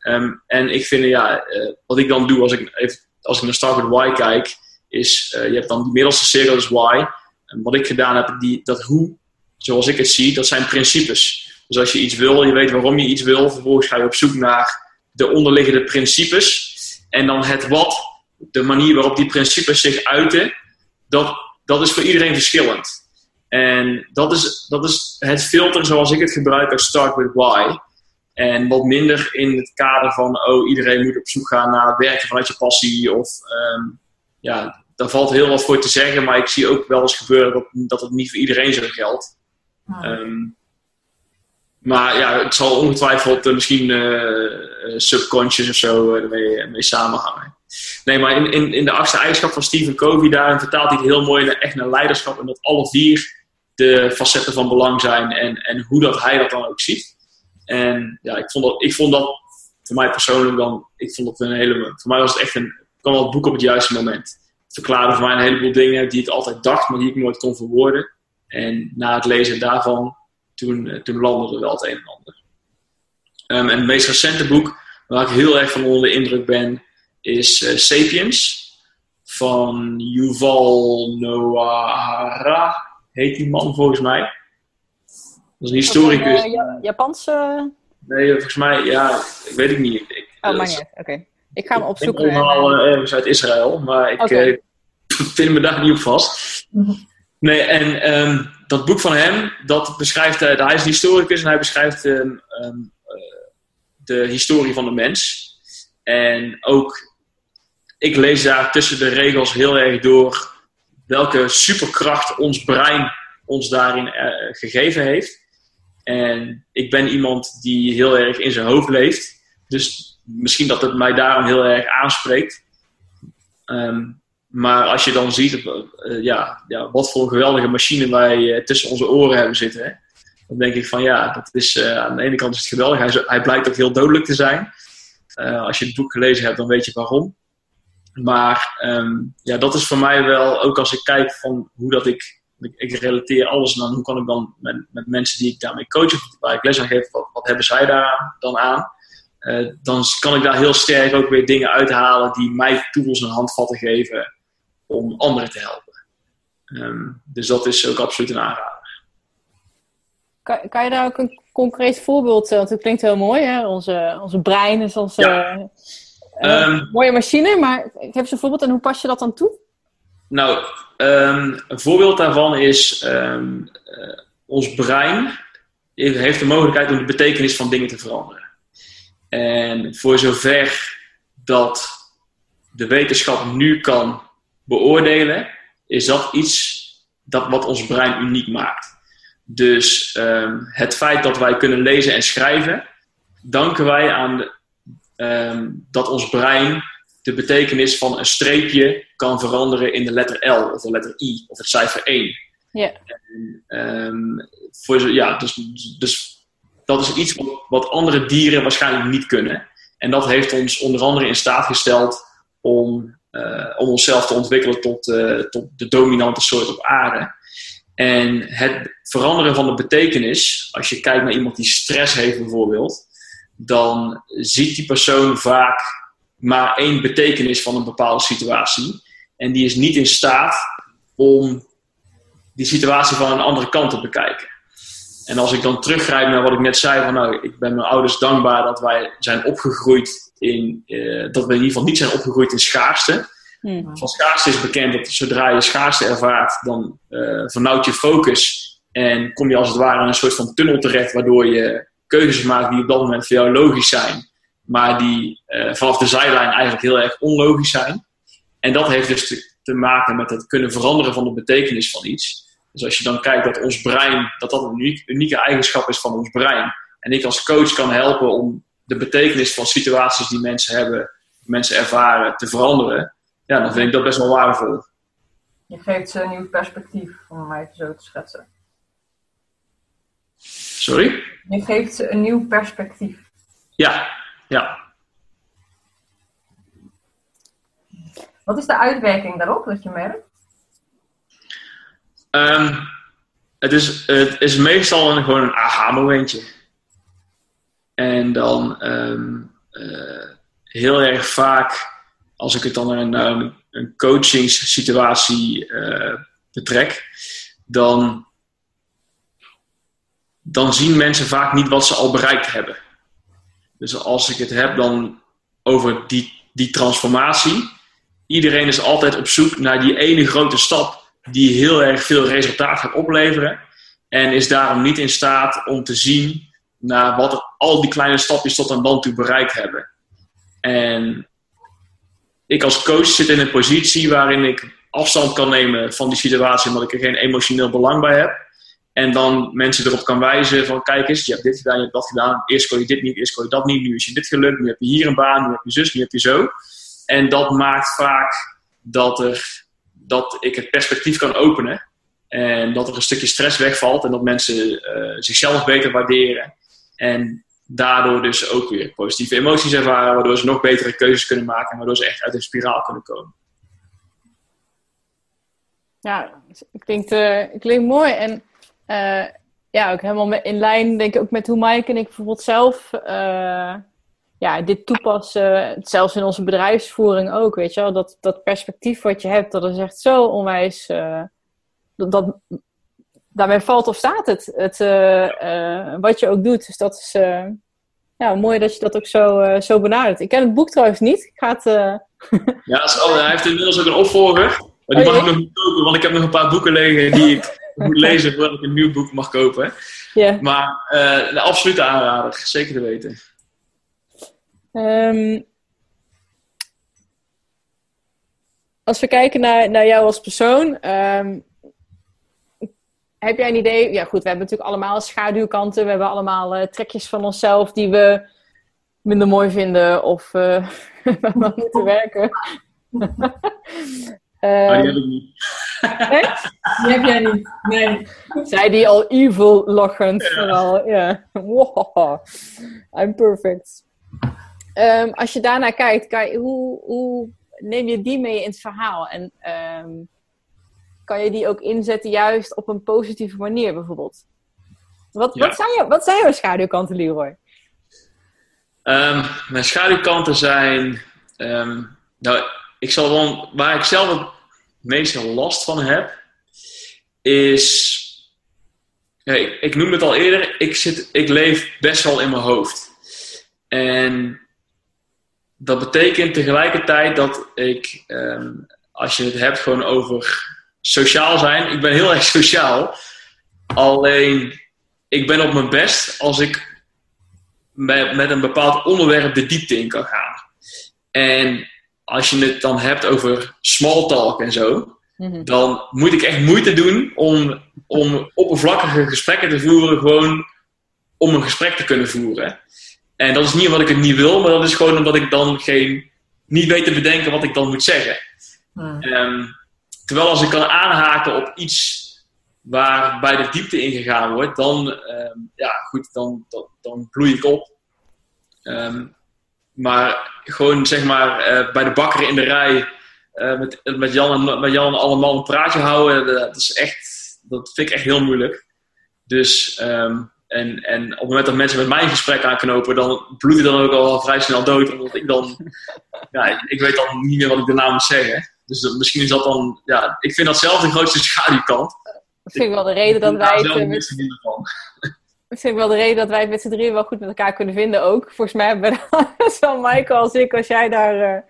Um, en ik vind, ja, uh, wat ik dan doe als ik, als ik naar Start with Why kijk, is uh, je hebt dan die middelste cirkel, is Why. En wat ik gedaan heb, die, dat hoe, zoals ik het zie, dat zijn principes. Dus als je iets wil, je weet waarom je iets wil, vervolgens ga je op zoek naar de onderliggende principes. En dan het wat de manier waarop die principes zich uiten, dat, dat is voor iedereen verschillend. En dat is, dat is het filter zoals ik het gebruik als Start with Why. En wat minder in het kader van, oh, iedereen moet op zoek gaan naar werken vanuit je passie. Of um, ja, daar valt heel wat voor te zeggen, maar ik zie ook wel eens gebeuren dat, dat het niet voor iedereen zo geldt. Ah. Um, maar ja, het zal ongetwijfeld uh, misschien uh, subconscious of zo mee samenhangen. Nee, maar in, in, in de achtste eigenschap van Stephen Covey, daarin vertaalt hij het heel mooi naar, echt naar leiderschap. En dat alle vier de facetten van belang zijn en, en hoe dat hij dat dan ook ziet. En ja, ik vond dat, ik vond dat voor mij persoonlijk dan, ik vond dat een hele, voor mij was het echt een, kwam wel het boek op het juiste moment. Het verklaarde voor mij een heleboel dingen die ik altijd dacht, maar die ik nooit kon verwoorden. En na het lezen daarvan, toen, toen landde er wel het een en ander. Um, en het meest recente boek, waar ik heel erg van onder de indruk ben, is uh, Sapiens van Yuval Noah Harari, heet die man volgens mij. Dat is een historicus. Een, uh, Japanse? Nee, volgens mij, ja, ik weet het niet. Ik, oh, maar niet, oké. Okay. Ik ga hem opzoeken. Ik ben allemaal uh, ergens uit Israël, maar ik okay. vind me daar niet op vast. Nee, en um, dat boek van hem, dat beschrijft, hij is een historicus en hij beschrijft um, um, de historie van de mens. En ook ik lees daar tussen de regels heel erg door welke superkracht ons brein ons daarin uh, gegeven heeft. En ik ben iemand die heel erg in zijn hoofd leeft. Dus misschien dat het mij daarom heel erg aanspreekt. Um, maar als je dan ziet, uh, ja, ja, wat voor een geweldige machine wij uh, tussen onze oren hebben zitten. Hè? dan denk ik van ja, dat is, aan de ene kant is het geweldig. Hij, hij blijkt ook heel dodelijk te zijn. Als je het boek gelezen hebt, dan weet je waarom. Maar um, ja, dat is voor mij wel, ook als ik kijk van hoe dat ik, ik relateer alles aan, hoe kan ik dan met, met mensen die ik daarmee coach of waar ik les aan geef, wat, wat hebben zij daar dan aan? Uh, dan kan ik daar heel sterk ook weer dingen uithalen die mij tools en handvatten geven om anderen te helpen. Um, dus dat is ook absoluut een aanrader. Kan, kan je daar ook een concreet voorbeeld, want het klinkt heel mooi, hè? Onze, onze brein is onze ja. uh, um, mooie machine, maar ik heb een voorbeeld en hoe pas je dat dan toe? Nou, um, een voorbeeld daarvan is uh, ons brein heeft de mogelijkheid om de betekenis van dingen te veranderen. En voor zover dat de wetenschap nu kan beoordelen, is dat iets dat wat ons brein uniek maakt. Dus um, het feit dat wij kunnen lezen en schrijven, danken wij aan um, dat ons brein de betekenis van een streepje kan veranderen in de letter L of de letter I of het cijfer 1. Ja. Um, voor, ja dus, dus dat is iets wat, wat andere dieren waarschijnlijk niet kunnen. En dat heeft ons onder andere in staat gesteld om, uh, om onszelf te ontwikkelen tot, uh, tot de dominante soort op aarde. En het veranderen van de betekenis, als je kijkt naar iemand die stress heeft bijvoorbeeld, dan ziet die persoon vaak maar één betekenis van een bepaalde situatie. En die is niet in staat om die situatie van een andere kant te bekijken. En als ik dan teruggrijp naar wat ik net zei, van nou, ik ben mijn ouders dankbaar dat wij zijn opgegroeid in, uh, dat we in ieder geval niet zijn opgegroeid in schaarste. Hmm. Van schaarste is bekend dat zodra je schaarste ervaart, dan uh, vernauwt je focus en kom je als het ware in een soort van tunnel terecht, waardoor je keuzes maakt die op dat moment voor jou logisch zijn, maar die uh, vanaf de zijlijn eigenlijk heel erg onlogisch zijn. En dat heeft dus te, te, maken met het kunnen veranderen van de betekenis van iets. Dus als je dan kijkt dat ons brein, dat dat een uniek, unieke eigenschap is van ons brein. En ik als coach kan helpen om de betekenis van situaties die mensen hebben, mensen ervaren, te veranderen ja, dan vind ik dat best wel waardevol. Je geeft ze een nieuw perspectief, om mij even zo te schetsen. Sorry? Je geeft ze een nieuw perspectief. Ja, ja. Wat is de uitwerking daarop, dat je merkt? Um, het, is, het is meestal een, gewoon een aha-momentje. En dan um, uh, heel erg vaak als ik het dan naar een, een coachingssituatie uh, betrek, dan, dan zien mensen vaak niet wat ze al bereikt hebben. Dus als ik het heb dan over die, die transformatie, iedereen is altijd op zoek naar die ene grote stap die heel erg veel resultaat gaat opleveren. En is daarom niet in staat om te zien naar wat al die kleine stapjes tot aan dan toe bereikt hebben. En ik als coach zit in een positie waarin ik afstand kan nemen van die situatie, omdat ik er geen emotioneel belang bij heb. En dan mensen erop kan wijzen van kijk eens, je hebt dit gedaan, je hebt dat gedaan. Eerst kon je dit niet, eerst kon je dat niet. Nu is je dit gelukt, nu heb je hier een baan, nu heb je zus, nu heb je zo. En dat maakt vaak dat, er, dat ik het perspectief kan openen. En dat er een stukje stress wegvalt en dat mensen uh, zichzelf beter waarderen. En daardoor dus ook weer positieve emoties ervaren, waardoor ze nog betere keuzes kunnen maken en waardoor ze echt uit een spiraal kunnen komen. Ja, klinkt, uh, klinkt mooi. En uh, ja, ook helemaal in lijn, denk ik, ook met hoe Mike en ik bijvoorbeeld zelf uh, ja, dit toepassen. Zelfs in onze bedrijfsvoering ook, weet je wel. Dat, dat perspectief wat je hebt, dat is echt zo onwijs... dat, dat daarmee valt of staat het, het wat je ook doet. Dus dat is ja, mooi dat je dat ook zo, uh, zo benadert. Ik ken het boek trouwens niet. Ik ga het... Uh... Ja, hij heeft inmiddels ook een opvolger. Maar die oh, mag ik nog niet kopen, want ik heb nog een paar boeken liggen die ik moet lezen voordat ik een nieuw boek mag kopen. Yeah. Maar uh, de absolute aanrader, zeker te weten. Um, als we kijken naar, naar jou als persoon, um, heb jij een idee? Ja, goed, we hebben natuurlijk allemaal schaduwkanten. We hebben allemaal uh, trekjes van onszelf die we minder mooi vinden of uh, waar we moeten werken. uh, die heb ik niet. Die heb jij niet. Nee. Zij die al evil lachend vooral. Ja. Wow. I'm perfect. Ehm, als je daarnaar kijkt, kan je, hoe, hoe neem je die mee in het verhaal? En ehm, kan je die ook inzetten juist op een positieve manier bijvoorbeeld? Wat, Ja. wat, zijn, jou, wat zijn jouw schaduwkanten, Leroy? Ehm, mijn schaduwkanten zijn. ehm, nou, ik zal dan, waar ik zelf het meeste last van heb, is. Ik, noemde het al eerder, ik, zit, ik leef best wel in mijn hoofd. En dat betekent tegelijkertijd dat ik, ehm, als je het hebt gewoon over sociaal zijn, ik ben heel erg sociaal. Alleen, ik ben op mijn best als ik met, met een bepaald onderwerp de diepte in kan gaan. En als je het dan hebt over small talk en zo, Mhm. dan moet ik echt moeite doen om, om oppervlakkige gesprekken te voeren, gewoon om een gesprek te kunnen voeren. En dat is niet omdat ik het niet wil, maar dat is gewoon omdat ik dan geen, niet weet te bedenken wat ik dan moet zeggen. Hm. Ehm, terwijl als ik kan aanhaken op iets waar bij de diepte ingegaan wordt, dan, ehm, ja, goed, dan, dan, dan bloei ik op. Ehm, maar gewoon zeg maar eh, bij de bakker in de rij eh, met, met, Jan en, met Jan allemaal een praatje houden, eh, dat is echt, dat vind ik echt heel moeilijk. Dus, ehm, en, en op het moment dat mensen met mij een gesprek aanknopen, dan bloedt het dan ook al vrij snel dood. Omdat ik dan, ja, ik, ik weet dan niet meer wat ik daarna moet zeggen. Dus dat- misschien is dat dan, ja, ik vind dat zelf de grootste schaduwkant. Dat vind ik wel de reden dat Ik wij het, vind ik wel de reden dat wij het met z'n drieën wel goed met elkaar kunnen vinden ook. Volgens mij hebben we zowel Michael als ik, als jij daar, eh,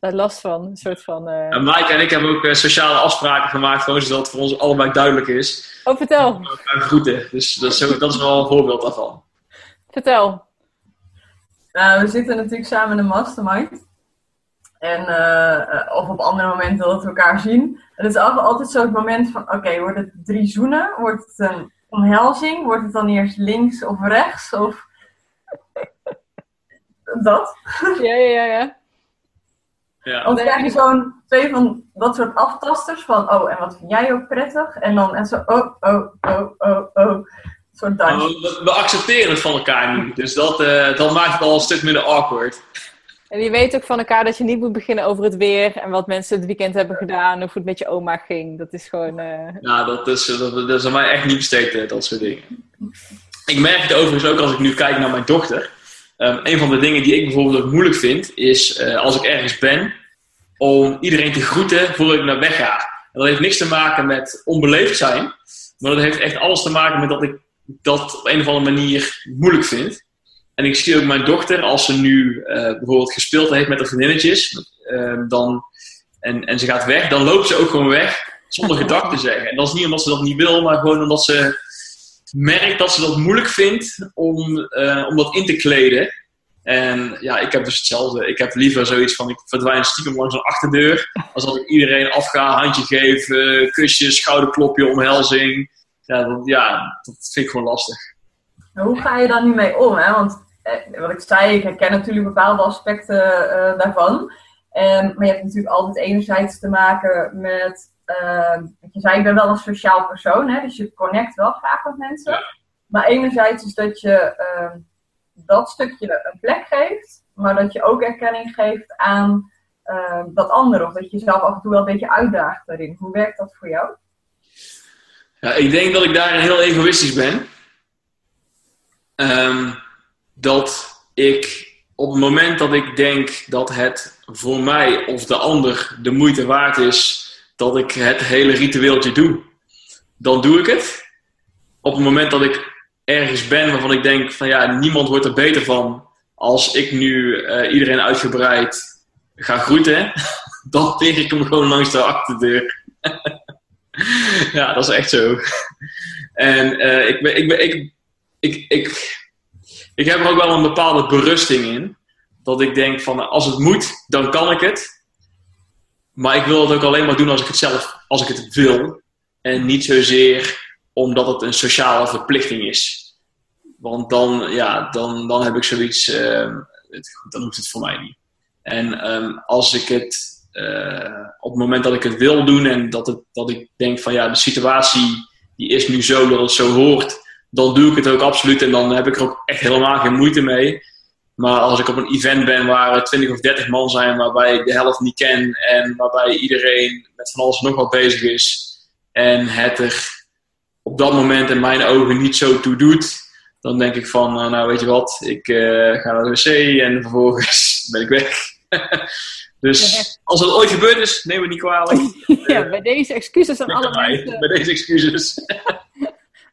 daar last van. Een soort van... eh, En Mike en ik hebben ook eh, sociale afspraken gemaakt, gewoon zodat het voor ons allebei duidelijk is. Oh, vertel. Elkaar groeten. Dus dat is, ook- dat is wel een voorbeeld daarvan. Vertel. Nou, we zitten natuurlijk samen in een mastermind. En, of op andere momenten dat we elkaar zien. Het is altijd, altijd zo het moment van, oké, wordt het drie zoenen? Wordt het een omhelzing? Wordt het dan eerst links of rechts? Of dat? Ja, ja, ja, ja. Ja. Want dan krijg je zo'n twee van dat soort aftasters van, oh, en wat vind jij ook prettig? En dan en zo, oh, oh, oh, oh, oh. Soort we, we accepteren het van elkaar nu. Dus dat, eh, dat maakt het al een stuk minder awkward. En je weet ook van elkaar dat je niet moet beginnen over het weer en wat mensen het weekend hebben gedaan of hoe het met je oma ging. Dat is gewoon. eh, Nou, dat is, dat, dat is aan mij echt niet besteed, eh, dat soort dingen. Ik merk het overigens ook als ik nu kijk naar mijn dochter. Ehm, een van de dingen die ik bijvoorbeeld ook moeilijk vind, is eh, als ik ergens ben, om iedereen te groeten voordat ik naar weg ga. En dat heeft niks te maken met onbeleefd zijn, maar dat heeft echt alles te maken met dat ik dat op een of andere manier moeilijk vind. En ik zie ook mijn dochter, als ze nu eh, bijvoorbeeld gespeeld heeft met haar vriendinnetjes, ehm, dan, en, en ze gaat weg, dan loopt ze ook gewoon weg zonder gedag te zeggen. En dat is niet omdat ze dat niet wil, maar gewoon omdat ze merkt dat ze dat moeilijk vindt om, eh, om dat in te kleden. En ja, ik heb dus hetzelfde. Ik heb liever zoiets van, ik verdwijn stiekem langs een achterdeur, als dat ik iedereen afga, handje geef, eh, kusje, schouderklopje, omhelzing. Ja dat, ja, dat vind ik gewoon lastig. Hoe ga je daar nu mee om? Hè? Want wat ik zei, ik herken natuurlijk bepaalde aspecten eh, daarvan. En, maar je hebt natuurlijk altijd enerzijds te maken met... eh, wat je zei, ik ben wel een sociaal persoon, hè? dus je connect wel graag met mensen. Maar enerzijds is dat je eh, dat stukje een plek geeft, maar dat je ook erkenning geeft aan eh, dat andere. Of dat je jezelf af en toe wel een beetje uitdaagt daarin. Hoe werkt dat voor jou? Ja, ik denk dat ik daarin heel egoïstisch ben. Ehm, dat ik op het moment dat ik denk dat het voor mij of de ander de moeite waard is dat ik het hele ritueeltje doe, dan doe ik het. Op het moment dat ik ergens ben waarvan ik denk van ja, niemand wordt er beter van als ik nu eh, iedereen uitgebreid ga groeten, dan tegen ik hem gewoon langs de achterdeur. ja, dat is echt zo. En eh, ik, ben, ik, ben, ik, ik, ik, ik heb er ook wel een bepaalde berusting in. Dat ik denk van als het moet, dan kan ik het. Maar ik wil het ook alleen maar doen als ik het zelf, als ik het wil. En niet zozeer omdat het een sociale verplichting is. Want dan, ja, dan, dan heb ik zoiets, ehm, het, dan hoeft het voor mij niet. En ehm, als ik het eh, op het moment dat ik het wil doen en dat, het, dat ik denk van ja, de situatie die is nu zo dat het zo hoort, dan doe ik het ook absoluut en dan heb ik er ook echt helemaal geen moeite mee. Maar als ik op een event ben waar 20 of 30 man zijn, waarbij ik de helft niet ken en waarbij iedereen met van alles nog wat bezig is en het er op dat moment in mijn ogen niet zo toe doet, dan denk ik van, uh, nou weet je wat, ik uh, ga naar de wc en vervolgens ben ik weg. dus als het ooit gebeurd is, neem het niet kwalijk. ja, bij deze excuses aan alle bij, mensen. Bij deze excuses.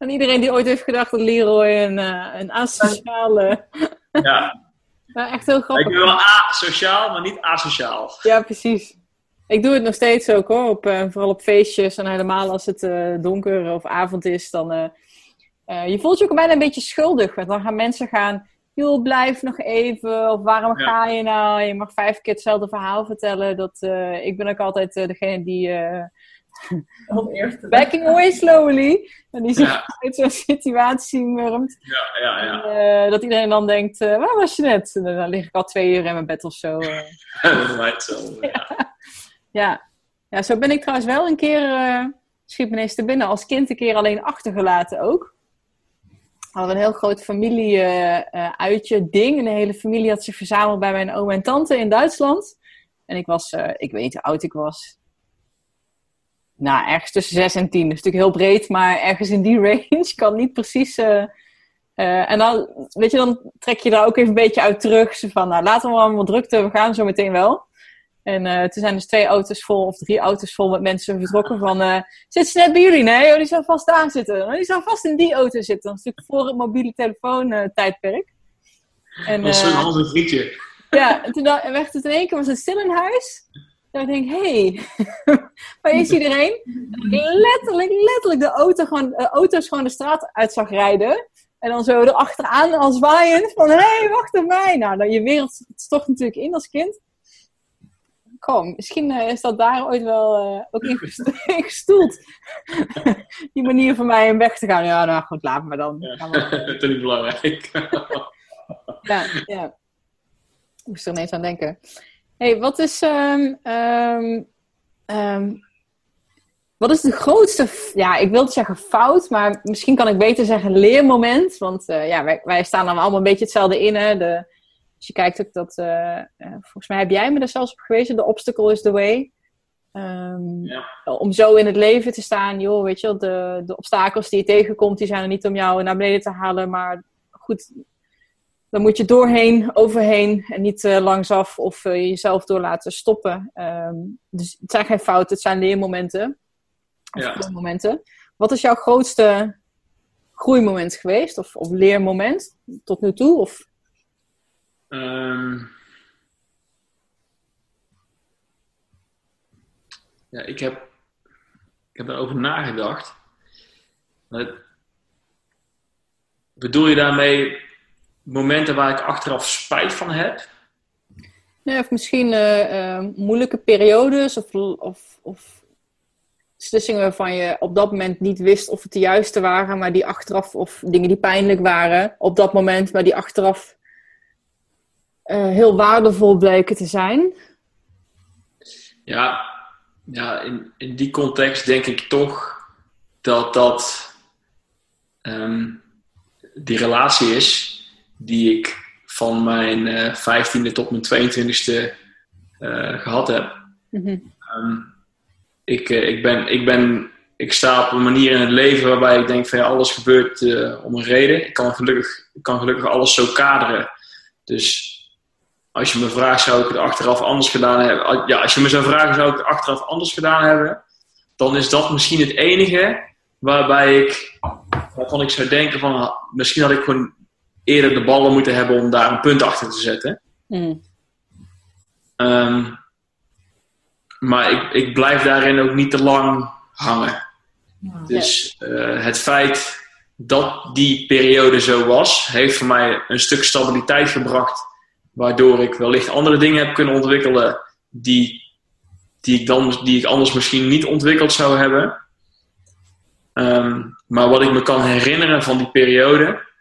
Aan iedereen die ooit heeft gedacht dat Leroy een, uh, een asociale... ja. Maar echt heel grappig. Ik ben wel asociaal, maar niet asociaal. Ja, precies. Ik doe het nog steeds ook hoor, op, uh, vooral op feestjes en helemaal als het uh, donker of avond is, dan uh, je voelt je ook bijna een beetje schuldig. Want dan gaan mensen gaan, joh, blijf nog even, of waarom ja. ga je nou? Je mag vijf keer hetzelfde verhaal vertellen. Dat, ik ben ook altijd degene die backing away slowly. En die zich ja. uit zo'n situatie murmt. Ja, ja, ja. En, dat iedereen dan denkt, waar was je net? En dan lig ik al twee uur in mijn bed of zo. dat lijkt zo, ja. Ja. ja, zo ben ik trouwens wel een keer, uh, schiet me ineens te binnen, als kind een keer alleen achtergelaten ook. We hadden een heel groot familie-uitje, uh, ding. En de hele familie had zich verzameld bij mijn oom en tante in Duitsland. En ik was, uh, ik weet niet hoe oud ik was. Nou, ergens tussen 6 en 10. Dat is natuurlijk heel breed, maar ergens in die range. Kan niet precies... en dan, weet je, dan trek je daar ook even een beetje uit terug. Van, nou, laten we allemaal drukte, we gaan zo meteen wel. En uh, toen zijn dus twee auto's vol, of drie auto's vol met mensen vertrokken van... Uh, zit ze net bij jullie? Nee, oh, die zou vast daar zitten. Oh, die zou vast in die auto zitten. Dat is natuurlijk voor het mobiele telefoon tijdperk. En, dat was zo'n halve frietje. Ja, en toen werd het in één keer was het stil in huis. Denk ik, hé, hey, waar is iedereen? letterlijk, letterlijk de auto gewoon, auto's gewoon de straat uit zag rijden. En dan zo erachteraan als waaiend van, hé, hey, wacht op mij. Nou, dan je wereld stort natuurlijk in als kind. Kom, misschien uh, is dat daar ooit wel uh, ook in gestoeld. Die manier voor mij om weg te gaan. Ja, nou goed, laat me dan. Ja. Dat is niet belangrijk. ja, ja. Ik moest er ineens aan denken. Hey, wat is... Um, um, um, wat is de grootste, ja, ik wil zeggen fout, maar misschien kan ik beter zeggen leermoment. Want uh, ja, wij, wij, staan dan allemaal een beetje hetzelfde in. Hè? De, als je kijkt ook dat, uh, uh, volgens mij heb jij me er zelfs op gewezen, the obstacle is the way. Um, ja. Om zo in het leven te staan, joh, weet je wel, de, de obstakels die je tegenkomt, die zijn er niet om jou naar beneden te halen, maar goed, dan moet je doorheen, overheen en niet uh, langsaf of jezelf door laten stoppen. Um, dus het zijn geen fouten, het zijn leermomenten. Ja. Momenten. Wat is jouw grootste groeimoment geweest? Of, of leermoment tot nu toe? Of Um, ja, ik heb, ik heb erover nagedacht. Maar bedoel je daarmee momenten waar ik achteraf spijt van heb? Nee, of misschien uh, uh, moeilijke periodes of, of, of beslissingen waarvan je op dat moment niet wist of het de juiste waren, maar die achteraf, of dingen die pijnlijk waren op dat moment, maar die achteraf uh, heel waardevol bleken te zijn? Ja, ja in, in die context denk ik toch dat dat um, die relatie is die ik van mijn uh, 15e tot mijn 22e uh, gehad heb. Mm -hmm. um, ik, ik, ben, ik, ben, ik sta op een manier in het leven waarbij ik denk van ja, alles gebeurt om een reden. Ik kan gelukkig, ik kan gelukkig alles zo kaderen. Dus als je me vraagt, zou ik het achteraf anders gedaan hebben? Ja, als je me zou vragen, zou ik het achteraf anders gedaan hebben? Dan is dat misschien het enige waarbij ik, waarvan ik zou denken van, misschien had ik gewoon eerder de ballen moeten hebben om daar een punt achter te zetten. Mm. Um, maar ik, ik blijf daarin ook niet te lang hangen. Ja. Dus uh, het feit dat die periode zo was, heeft voor mij een stuk stabiliteit gebracht waardoor ik wellicht andere dingen heb kunnen ontwikkelen die, die, ik, dan, die ik anders misschien niet ontwikkeld zou hebben. Um, maar wat ik me kan herinneren van die periode,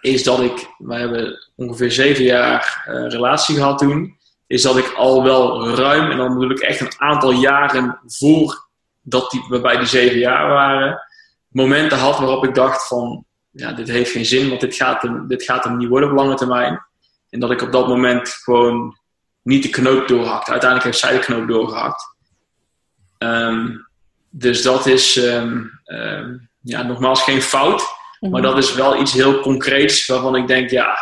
is dat ik, wij hebben ongeveer zeven jaar uh, relatie gehad toen. is dat ik al wel ruim, en dan bedoel ik echt een aantal jaren voor dat die, we bij die zeven jaar waren, momenten had waarop ik dacht van, ja, dit heeft geen zin, want dit gaat, hem, dit gaat hem niet worden op lange termijn. En dat ik op dat moment gewoon niet de knoop doorhakte. Uiteindelijk heeft zij de knoop doorgehakt. Ehm, dus dat is ehm, ehm, ja, nogmaals geen fout. Maar dat is wel iets heel concreets waarvan ik denk, ja,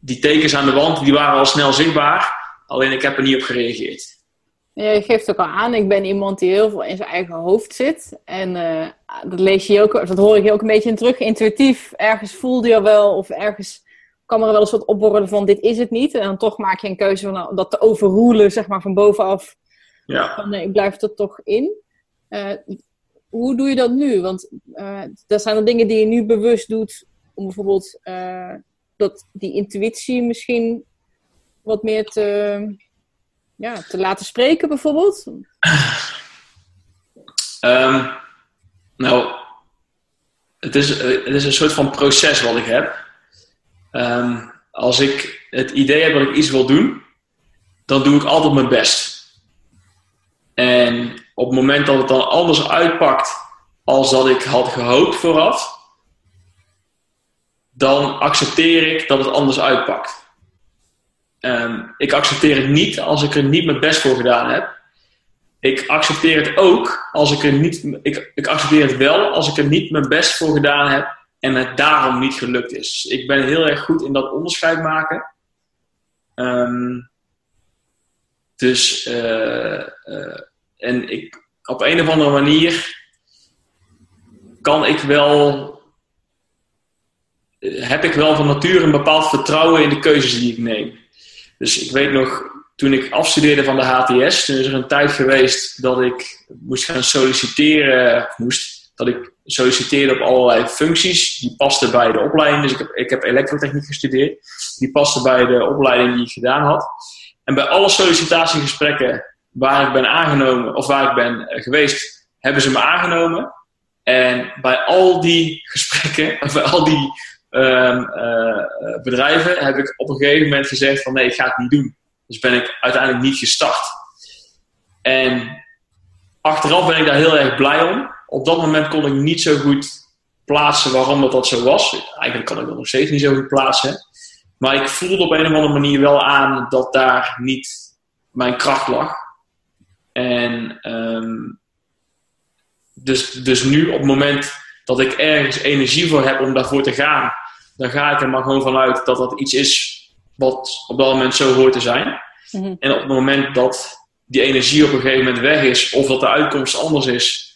die tekens aan de wand die waren al snel zichtbaar. Alleen ik heb er niet op gereageerd. Ja, je geeft ook al aan, ik ben iemand die heel veel in zijn eigen hoofd zit. En eh, dat lees je ook, dat hoor ik je ook een beetje in terug. Intuïtief, ergens voelde je wel, of ergens kwam er wel eens wat opborrelen van dit is het niet. En dan toch maak je een keuze van nou, dat te overroelen, zeg maar, van bovenaf. Ja. Van nee, ik blijf er toch in. Eh, hoe doe je dat nu? Want eh dat zijn er dingen die je nu bewust doet, om bijvoorbeeld eh, dat die intuïtie misschien wat meer te, ja, te laten spreken, bijvoorbeeld. Ehm, nou, het is, het is een soort van proces wat ik heb. Ehm, als ik het idee heb dat ik iets wil doen, dan doe ik altijd mijn best. En op het moment dat het dan anders uitpakt als dat ik had gehoopt vooraf, dan accepteer ik dat het anders uitpakt. Ehm, ik accepteer het niet als ik er niet mijn best voor gedaan heb ik accepteer het ook als ik er niet. Ik, ik accepteer het wel als ik er niet mijn best voor gedaan heb en het daarom niet gelukt is. Ik ben heel erg goed in dat onderscheid maken. Ehm, dus, eh, eh, en ik, op een of andere manier kan ik wel. eh, Heb ik wel van nature een bepaald vertrouwen in de keuzes die ik neem. Dus ik weet nog, toen ik afstudeerde van de HTS, toen is er een tijd geweest dat ik moest gaan solliciteren, moest, dat ik solliciteerde op allerlei functies. Die pasten bij de opleiding. Dus ik heb, ik heb elektrotechniek gestudeerd. Die pasten bij de opleiding die ik gedaan had. En bij alle sollicitatiegesprekken waar ik ben aangenomen, of waar ik ben eh, geweest, hebben ze me aangenomen. En bij al die gesprekken, bij al die ehm, eh, eh, bedrijven, heb ik op een gegeven moment gezegd van nee, ik ga het niet doen. Dus ben ik uiteindelijk niet gestart. En achteraf ben ik daar heel erg blij om. Op dat moment kon ik niet zo goed plaatsen waarom dat, dat zo was. Eigenlijk kan ik dat nog steeds niet zo goed plaatsen. Maar ik voelde op een of andere manier wel aan dat daar niet mijn kracht lag. En ehm, dus, dus nu op het moment dat ik ergens energie voor heb om daarvoor te gaan, dan ga ik er maar gewoon vanuit dat dat iets is wat op dat moment zo hoort te zijn. Mhm. En op het moment dat die energie op een gegeven moment weg is, of dat de uitkomst anders is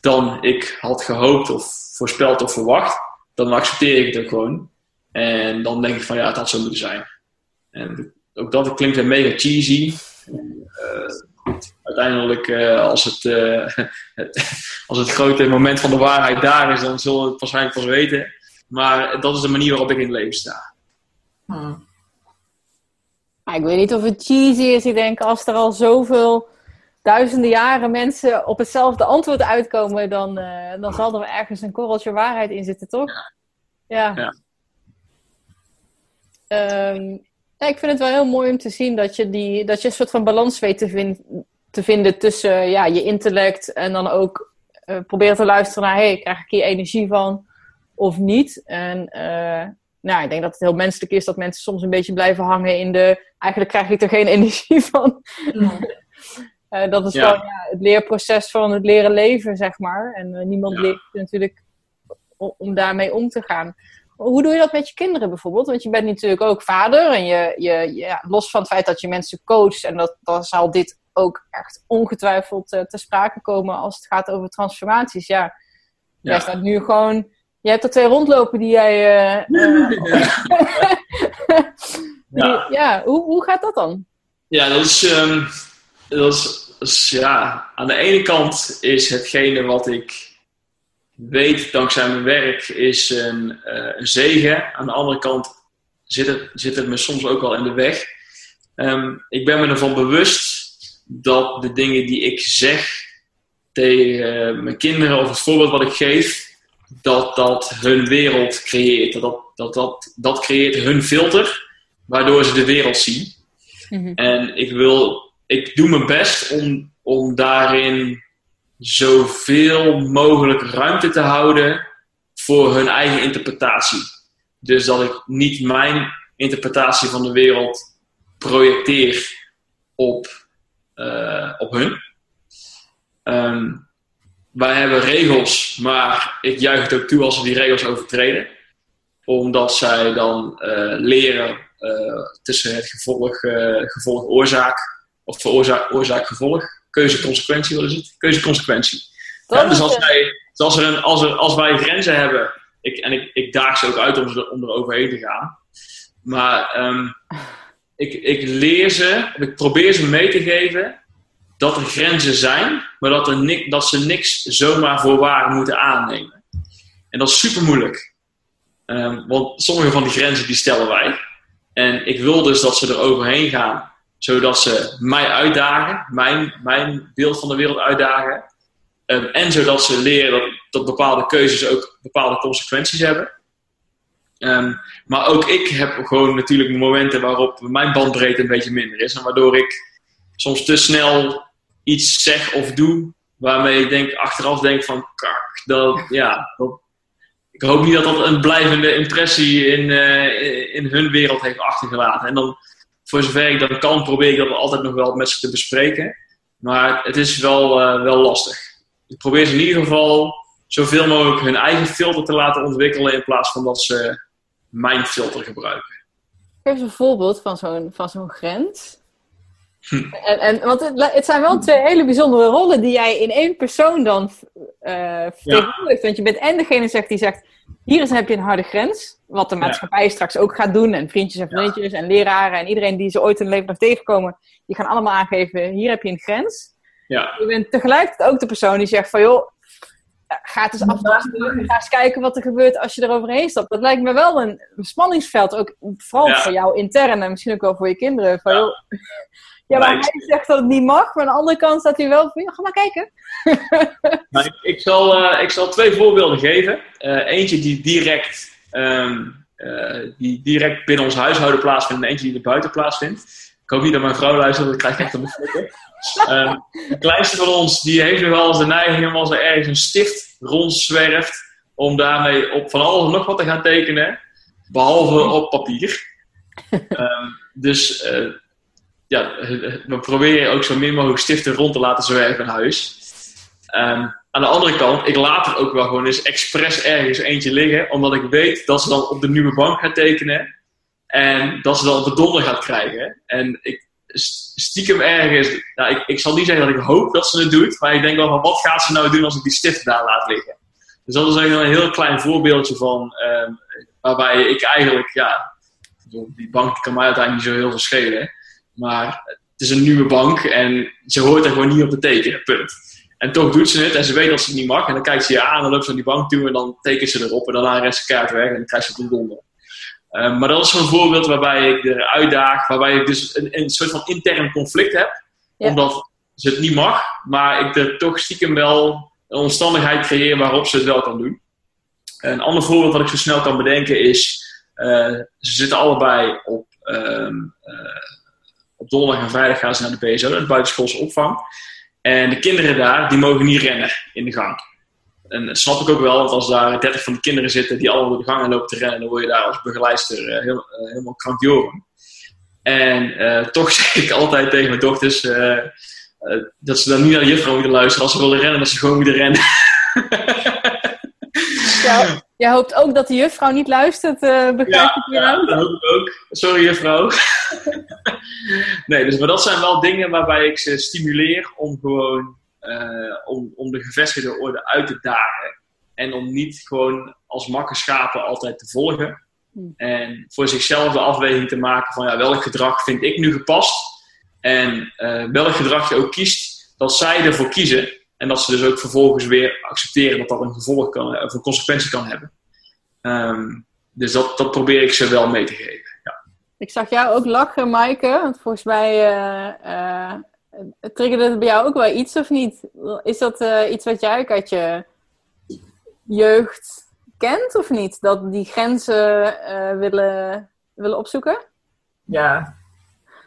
dan ik had gehoopt of voorspeld of verwacht, dan accepteer ik het ook gewoon. En dan denk ik van ja, het had zo moeten zijn. En ook dat klinkt weer mega cheesy. Eh, uiteindelijk, eh, als, het, eh, als het grote moment van de waarheid daar is, dan zullen we het waarschijnlijk pas weten. Maar dat is de manier waarop ik in het leven sta. Maar ik weet niet of het cheesy is. Ik denk, als er al zoveel duizenden jaren mensen op hetzelfde antwoord uitkomen, dan, dan zal er ergens een korreltje waarheid in zitten, toch? Ja. Ja. Ehm, ja, ik vind het wel heel mooi om te zien dat je, die, dat je een soort van balans weet te, vin- te vinden tussen ja, je intellect en dan ook eh proberen te luisteren naar, hey, krijg ik hier energie van of niet? En eh, nou, ik denk dat het heel menselijk is dat mensen soms een beetje blijven hangen in de, eigenlijk krijg ik er geen energie van. Hmm. Eh, dat is Ja. gewoon ja, het leerproces van het leren leven, zeg maar. En niemand Ja. leert natuurlijk om, om daarmee om te gaan. Hoe doe je dat met je kinderen bijvoorbeeld? Want je bent natuurlijk ook vader. En je, je, ja, los van het feit dat je mensen coacht. En dat, dan zal dit ook echt ongetwijfeld eh, te sprake komen als het gaat over transformaties. Ja, Ja. jij staat nu gewoon... Je hebt er twee rondlopen die jij... eh, eh, die- Ja. ja, hoe, hoe gaat dat dan? Ja, dat is, ehm, dat is, dat is, ja, aan de ene kant is hetgene wat ik weet dankzij mijn werk is een, eh, een zegen. Aan de andere kant zit het, zit het me soms ook wel in de weg. Ehm, ik ben me ervan bewust dat de dingen die ik zeg tegen mijn kinderen of het voorbeeld wat ik geef, dat dat hun wereld creëert. Dat, dat, dat, dat, dat creëert hun filter, waardoor ze de wereld zien. Mhm. En ik wil, ik doe mijn best om, om daarin zoveel mogelijk ruimte te houden voor hun eigen interpretatie. Dus dat ik niet mijn interpretatie van de wereld projecteer op, eh, op hun. Ehm, wij hebben regels, maar ik juich het ook toe als ze die regels overtreden. Omdat zij dan eh, leren eh, tussen het gevolg, eh, gevolg-oorzaak, of veroorzaak, oorzaak-gevolg, keuze-consequentie, wat is het? Keuze-consequentie. Ja, dus als, wij, dus als, er een, als, er, als wij grenzen hebben, ik, en ik, ik daag ze ook uit om, ze, om er overheen te gaan. Maar ehm, ik, ik leer ze, ik probeer ze mee te geven dat er grenzen zijn, maar dat, er dat ze niks zomaar voor waar moeten aannemen. En dat is super moeilijk. Ehm, want sommige van die grenzen die stellen wij. En ik wil dus dat ze er overheen gaan, zodat ze mij uitdagen, mijn, mijn beeld van de wereld uitdagen. Ehm, en zodat ze leren dat, dat bepaalde keuzes ook bepaalde consequenties hebben. Ehm, maar ook ik heb gewoon natuurlijk momenten waarop mijn bandbreedte een beetje minder is. En waardoor ik soms te snel iets zeg of doe waarmee ik denk, achteraf denk van kak, dat, ja, ik hoop niet dat dat een blijvende impressie in, eh, in hun wereld heeft achtergelaten. En dan, voor zover ik dat kan, probeer ik dat altijd nog wel met ze te bespreken. Maar het is wel, eh, wel lastig. Ik probeer ze in ieder geval zoveel mogelijk hun eigen filter te laten ontwikkelen in plaats van dat ze mijn filter gebruiken. Geef eens een voorbeeld van zo'n, van zo'n grens. Hm. En, en, want het, het zijn wel twee hele bijzondere rollen die jij in één persoon dan eh vertegenwoordigt. Want je bent en degene zegt die zegt, hier is, heb je een harde grens. Wat de maatschappij straks ook gaat doen. En vriendjes en vriendjes en leraren en iedereen die ze ooit in hun leven nog tegenkomen. Die gaan allemaal aangeven, hier heb je een grens. Ja, Je bent tegelijkertijd ook de persoon die zegt van, joh, ga het eens aftasten. Ga eens kijken wat er gebeurt als je er overheen stapt. Dat lijkt me wel een, spanningsveld. Ook vooral Ja. voor jou intern en misschien ook wel voor je kinderen. Van, Ja. joh, ja, maar hij zegt dat het niet mag. Maar aan de andere kant staat hij wel van, ja, ga maar kijken. Nou, ik, ik, zal, eh, ik zal twee voorbeelden geven. Eh, eentje die direct, ehm, eh, die direct binnen ons huishouden plaatsvindt en eentje die er buiten plaatsvindt. Ik hoop niet dat mijn vrouw luistert, want dan krijg ik echt een flikker. Ehm de kleinste van ons die heeft nu wel eens de neiging om als er ergens een stift rondzwerft om daarmee op van alles nog wat te gaan tekenen, behalve op papier. Ehm, dus eh, ja, we proberen ook zo min mogelijk stiften rond te laten zwerven in huis. Aan de andere kant, ik laat er ook wel gewoon eens expres ergens eentje liggen, omdat ik weet dat ze dan op de nieuwe bank gaat tekenen en dat ze dan op de donder gaat krijgen. En ik st- stiekem ergens, nou, ik, ik zal niet zeggen dat ik hoop dat ze het doet, maar ik denk wel van wat gaat ze nou doen als ik die stift daar laat liggen. Dus dat is eigenlijk een heel klein voorbeeldje van ehm, waarbij ik eigenlijk, ja, die bank kan mij uiteindelijk niet zo heel veel schelen, maar het is een nieuwe bank en ze hoort er gewoon niet op te tekenen, punt. En toch doet ze het en ze weet dat ze het niet mag. En dan kijkt ze je aan, dan loopt ze naar die bank toe en dan tekent ze erop. En daarna rest ze kaart weg en dan krijgt ze het donder. Eh, maar dat is zo'n voorbeeld waarbij ik er uitdaag, waarbij ik dus een, een soort van intern conflict heb. Ja. Omdat ze het niet mag, maar ik er toch stiekem wel een omstandigheid creëer waarop ze het wel kan doen. Een ander voorbeeld wat ik zo snel kan bedenken is, eh, ze zitten allebei op, ehm, eh, op donderdag en vrijdag gaan ze naar de BSO, de buitenschoolse opvang. En de kinderen daar, die mogen niet rennen in de gang. En dat snap ik ook wel, want als daar 30 van die kinderen zitten die allemaal door de gangen lopen te rennen, dan word je daar als begeleidster eh, heel, eh, helemaal krankjoren. En eh, toch zeg ik altijd tegen mijn dochters dat ze dan niet naar de juffrouw moeten luisteren. Als ze willen rennen, dat ze gewoon moeten rennen. Ja, jij hoopt ook dat de juffrouw niet luistert, eh begrijp ik ja, aan? dat hoop ik ook. Sorry, juffrouw. nee, dus, maar dat zijn wel dingen waarbij ik ze stimuleer om gewoon eh, om, om de gevestigde orde uit te dagen. En om niet gewoon als makke schapen altijd te volgen. Hmm. En voor zichzelf de afweging te maken van ja, welk gedrag vind ik nu gepast. En eh, welk gedrag je ook kiest, dat zij ervoor kiezen. En dat ze dus ook vervolgens weer accepteren dat dat een gevolg kan, of een consequentie kan hebben. Ehm, dus dat, dat probeer ik ze wel mee te geven. Ja. Ik zag jou ook lachen, Maaike. Want volgens mij eh, eh, triggerde het bij jou ook wel iets, of niet? Is dat eh, iets wat jij ook uit je jeugd kent, of niet? Dat die grenzen eh, willen, willen opzoeken? Ja.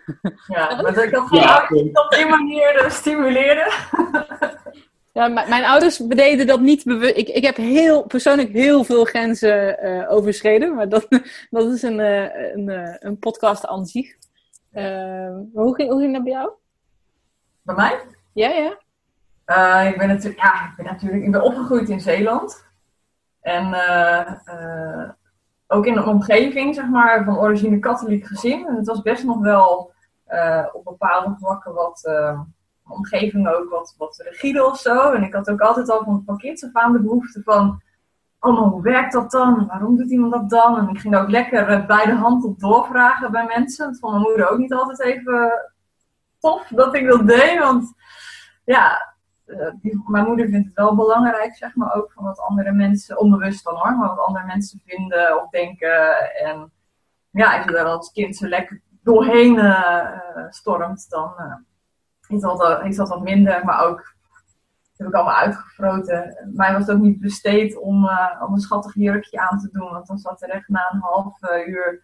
Ja, maar ik had van Ja, op die manier eh, stimuleren. Ja, mijn ouders deden dat niet bewust. Ik, ik heb heel, persoonlijk heel veel grenzen eh, overschreden, maar dat, dat is een, eh, een, eh, een podcast aan zich. Eh, maar hoe, ging, hoe ging dat bij jou? Bij mij? Ja, ja. Ik ben natuurlijk, ja, ik ben natuurlijk, ik ben opgegroeid in Zeeland. En ook in een omgeving, zeg maar, van origine katholiek gezin. En het was best nog wel op bepaalde vlakken wat, eh, omgeving ook wat, wat rigide of zo. En ik had ook altijd al van, van kinds af aan de behoefte van, oh, hoe werkt dat dan? Waarom doet iemand dat dan? En ik ging ook lekker eh, bij de hand op doorvragen bij mensen. Dat vond mijn moeder ook niet altijd even tof dat ik dat deed, want ja, eh, mijn moeder vindt het wel belangrijk, zeg maar, ook van wat andere mensen, onbewust dan hoor, maar wat andere mensen vinden of denken. En ja, als je daar als kind zo lekker doorheen eh, stormt, dan dat, wel- is dat wat minder, maar ook heb ik allemaal uitgefroten. Mij was het ook niet besteed om, eh, om een schattig jurkje aan te doen, want dan zat er echt na een half eh, uur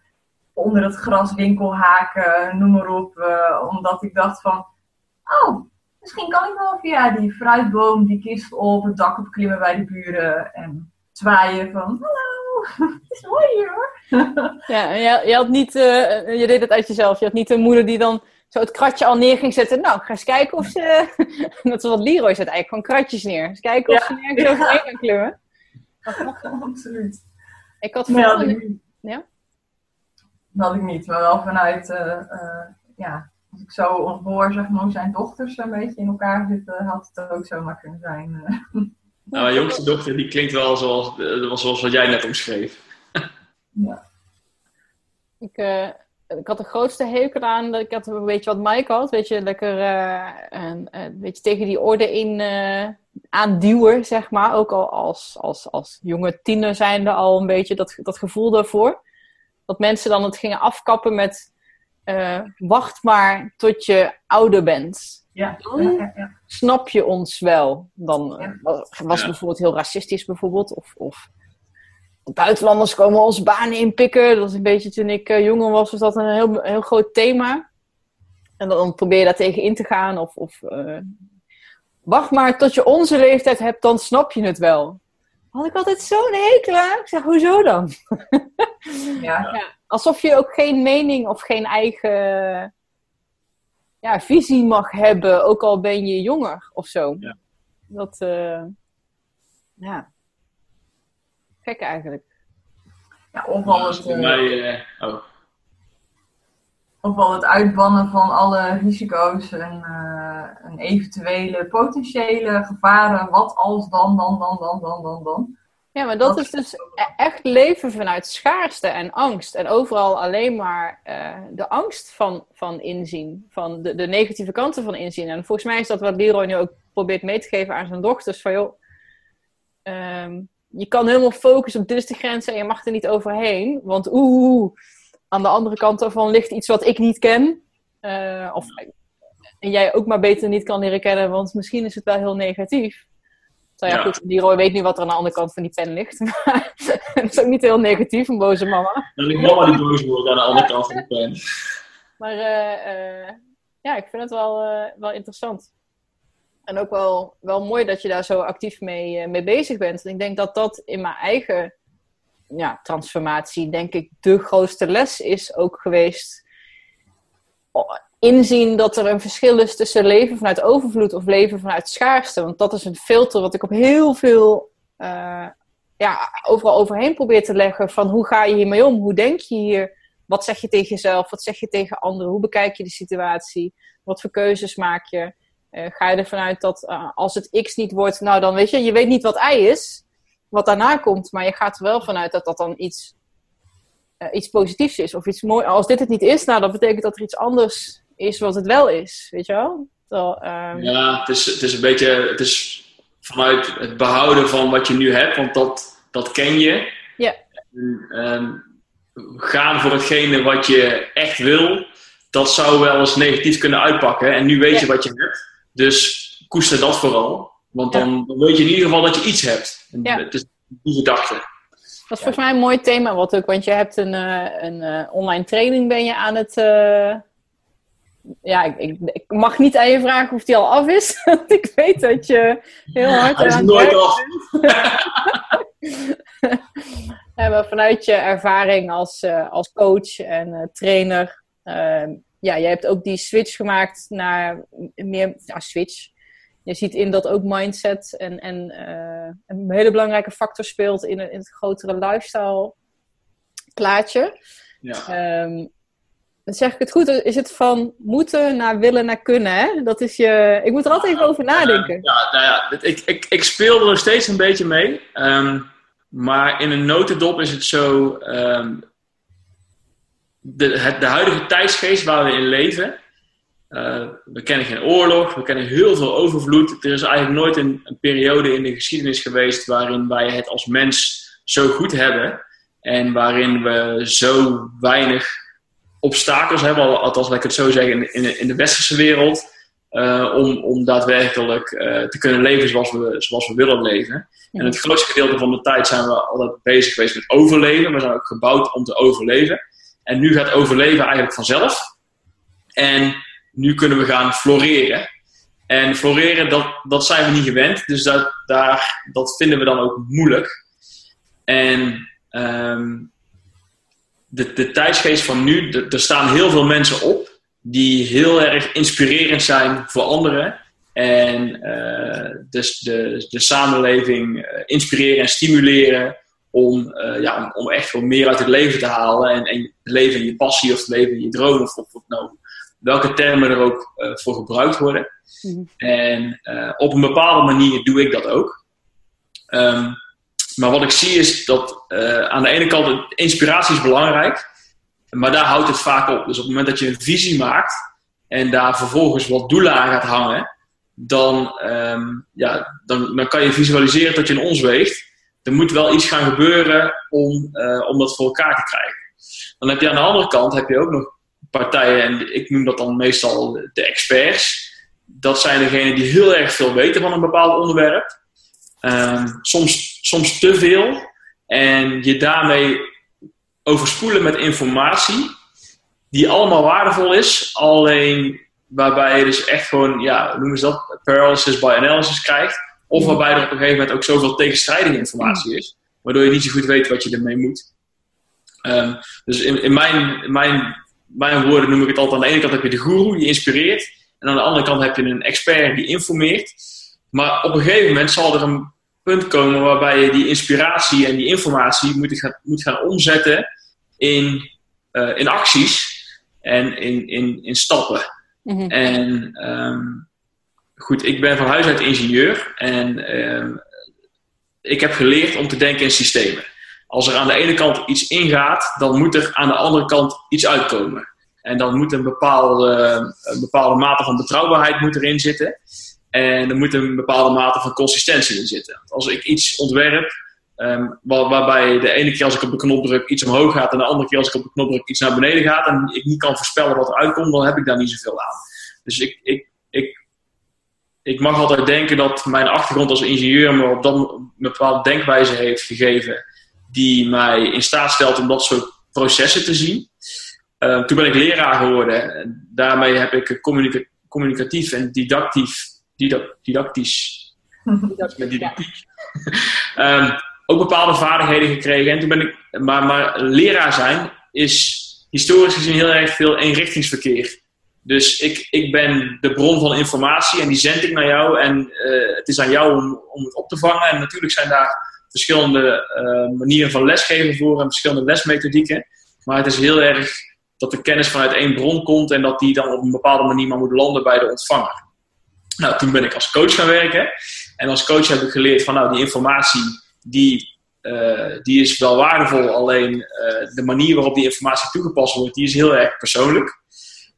onder het gras winkelhaken, noem maar op, eh, omdat ik dacht van, oh, Misschien kan ik wel via die fruitboom die kist op het dak opklimmen bij de buren en zwaaien van hallo, het is mooi hoor. ja je, had niet, je deed het uit jezelf. Je had niet een moeder die dan zo het kratje al neer ging zetten. Nou, ik ga eens kijken of ze... dat is wat Leroy zet eigenlijk, gewoon kratjes neer. Eens kijken of Ja. ze nergens overheen gaan klimmen. Absoluut. Ik had Nee, dat had vooral... ik niet. Ja? Dat had ik niet, maar wel vanuit, eh, eh, ja, als ik zo hoor, zeg maar, hoe zijn dochters een beetje in elkaar zitten, had het ook zomaar kunnen zijn. eh. Nou, mijn jongste dochter die klinkt wel zoals, zoals wat jij net omschreef. ja. Ik, eh, ik had de grootste hekel aan dat ik had een beetje wat Mike had. Weet je, lekker eh, een, een beetje tegen die orde in eh aanduwen, zeg maar. Ook al als, als, als jonge tiener zijnde al een beetje dat, dat gevoel daarvoor. Dat mensen dan het gingen afkappen met... eh, wacht maar tot je ouder bent. Ja, ja, ja, ja. Snap je ons wel? Dan eh, was was bijvoorbeeld heel racistisch bijvoorbeeld. Of, of buitenlanders komen onze banen inpikken. Dat was een beetje toen ik eh, jonger was, was dat een heel, heel groot thema. En dan probeer je daar tegen in te gaan. Of, of eh, wacht maar tot je onze leeftijd hebt, dan snap je het wel. Had ik altijd zo'n hekel aan. Ik zeg, hoezo dan? ja. Alsof je ook geen mening of geen eigen ja, visie mag hebben, ook al ben je jonger of zo. Ja. Dat, eh, ja. Gek eigenlijk. ja of, al het, voor mij, oh. of al het uitbannen van alle risico's en, eh, en eventuele potentiële gevaren. Wat als dan, dan, dan, dan, dan, dan, dan. Ja, maar dat Dat is dus e- echt leven vanuit schaarste en angst. En overal alleen maar eh, de angst van, van inzien. Van de, de negatieve kanten van inzien. En volgens mij is dat wat Leroy nu ook probeert mee te geven aan zijn dochters. Van joh, ehm, je kan helemaal focussen op dit is de grens en je mag er niet overheen. Want oeh, aan de andere kant daarvan ligt iets wat ik niet ken. Eh, of en jij ook maar beter niet kan leren kennen, want misschien is het wel heel negatief. Nou ja, Ja. goed, Leroy weet nu wat er aan de andere kant van die pen ligt. Maar het is ook niet heel negatief, een boze mama. Dan ligt mama die boos wordt aan de andere kant van de pen. Maar eh, eh, ja, ik vind het wel, wel interessant. En ook wel, wel mooi dat je daar zo actief mee, eh, mee bezig bent. En ik denk dat dat in mijn eigen ja, transformatie, denk ik, de grootste les is ook geweest. Inzien dat er een verschil is tussen leven vanuit overvloed of leven vanuit schaarste. Want dat is een filter wat ik op heel veel, eh, ja, overal overheen probeer te leggen. Van hoe ga je hiermee om? Hoe denk je hier? Wat zeg je tegen jezelf? Wat zeg je tegen anderen? Hoe bekijk je de situatie? Wat voor keuzes maak je? Eh, ga je ervan uit dat eh, als het X niet wordt, nou dan weet je, je weet niet wat Y is, wat daarna komt, maar je gaat er wel vanuit dat dat dan iets, eh, iets positiefs is of iets moois. Als dit het niet is, nou dan betekent dat er iets anders is wat het wel is, weet je wel? Terwijl, ehm, Ja, het is, het is een beetje het is vanuit het behouden van wat je nu hebt, want dat, dat ken je. Ja. Ehm, gaan voor hetgene wat je echt wil, dat zou wel eens negatief kunnen uitpakken. En nu weet je wat je hebt, dus koester dat vooral. Want Ja. dan, weet je in ieder geval dat je iets hebt. En Ja. Het is die gedachte. Dat is volgens mij een mooi thema, wat ook, want je hebt een, eh, een eh, online training ben je aan het, eh, ja, ik, ik, ik, mag niet aan je vragen of die al af is. Want ik weet dat je heel hard Hij is aan nooit het af. Ja, maar vanuit je ervaring als, als coach en trainer. Ja, jij hebt ook die switch gemaakt naar meer ja, switch. Je ziet in dat ook mindset en, en eh, een hele belangrijke factor speelt in, in het grotere lifestyle plaatje. Ja. Ehm, dan zeg ik het goed, is het van moeten naar willen naar kunnen, hè? Dat is je... Ik moet er altijd even over nadenken. Ja, nou ja, ik, ik, ik speel er nog steeds een beetje mee. Ehm, maar in een notendop is het zo... ehm, de, het, de huidige tijdsgeest waar we in leven... eh, we kennen geen oorlog, we kennen heel veel overvloed. Er is eigenlijk nooit een, een periode in de geschiedenis geweest... waarin wij het als mens zo goed hebben... en waarin we zo weinig obstakels hebben... al- althans, laat ik het zo zeggen, in, in, de- in de westerse wereld... eh, om, om daadwerkelijk eh, te kunnen leven zoals we, zoals we willen leven. En het grootste gedeelte van de tijd zijn we altijd bezig geweest met overleven. We zijn ook gebouwd om te overleven. En nu gaat overleven eigenlijk vanzelf. En nu kunnen we gaan floreren. En floreren, dat, dat zijn we niet gewend. Dus dat, daar, dat vinden we dan ook moeilijk. En ehm, de, de tijdsgeest van nu, er staan heel veel mensen op die heel erg inspirerend zijn voor anderen. En eh, dus de, de samenleving eh, inspireren en stimuleren om, eh, ja, om, om echt wel meer uit het leven te halen. En, en het leven in je passie of het leven in je droom of, of, of nou, welke termen er ook eh, voor gebruikt worden. Mhm. En eh, op een bepaalde manier doe ik dat ook. Ehm, maar wat ik zie is dat aan de ene kant inspiratie is belangrijk, maar daar houdt het vaak op. Dus op het moment dat je een visie maakt en daar vervolgens wat doelen aan gaat hangen, dan, ehm, ja, dan, dan kan je visualiseren dat je een ons weegt. Er moet wel iets gaan gebeuren om, eh, om dat voor elkaar te krijgen. Dan heb je aan de andere kant heb je ook nog partijen, en ik noem dat dan meestal de experts. Dat zijn degenen die heel erg veel weten van een bepaald onderwerp. Ehm, soms, soms te veel. En je daarmee overspoelen met informatie die allemaal waardevol is, alleen waarbij je dus echt gewoon, ja, noemen ze dat, paralysis by analysis krijgt. Of waarbij er op een gegeven moment ook zoveel tegenstrijdige informatie is, waardoor je niet zo goed weet wat je ermee moet. Ehm, dus in, in, mijn, in mijn, mijn woorden noem ik het altijd, aan de ene kant heb je de guru die inspireert, en aan de andere kant heb je een expert die informeert. Maar op een gegeven moment zal er een punt komen waarbij je die inspiratie en die informatie moet gaan, moet gaan omzetten in, eh, in acties en in, in, in stappen. Mhm. En ehm, goed, ik ben van huis uit ingenieur en ehm, ik heb geleerd om te denken in systemen. Als er aan de ene kant iets ingaat, dan moet er aan de andere kant iets uitkomen. En dan moet een bepaalde, een bepaalde mate van betrouwbaarheid moet erin zitten. En er moet een bepaalde mate van consistentie in zitten. Als ik iets ontwerp, ehm, waar- waarbij de ene keer als ik op de knop druk iets omhoog gaat en de andere keer als ik op de knop druk iets naar beneden gaat en ik niet kan voorspellen wat er uitkomt, dan heb ik daar niet zoveel aan. Dus ik, ik, ik mag altijd denken dat mijn achtergrond als ingenieur me op dat een bepaalde denkwijze heeft gegeven die mij in staat stelt om dat soort processen te zien. Eh, toen ben ik leraar geworden. En daarmee heb ik communica- communicatief en didactief, didac- didactisch met didactiek. Ehm, ook bepaalde vaardigheden gekregen. En toen ben ik, maar, maar leraar zijn is historisch gezien heel erg veel eenrichtingsverkeer. Dus ik, ik ben de bron van informatie en die zend ik naar jou. En eh, het is aan jou om, om het op te vangen. En natuurlijk zijn daar verschillende eh, manieren van lesgeven voor en verschillende lesmethodieken. Maar het is heel erg dat de kennis vanuit één bron komt en dat die dan op een bepaalde manier maar moet landen bij de ontvanger. Nou, toen ben ik als coach gaan werken. En als coach heb ik geleerd van nou, die informatie die, eh, die is wel waardevol. Alleen de manier waarop die informatie toegepast wordt, die is heel erg persoonlijk.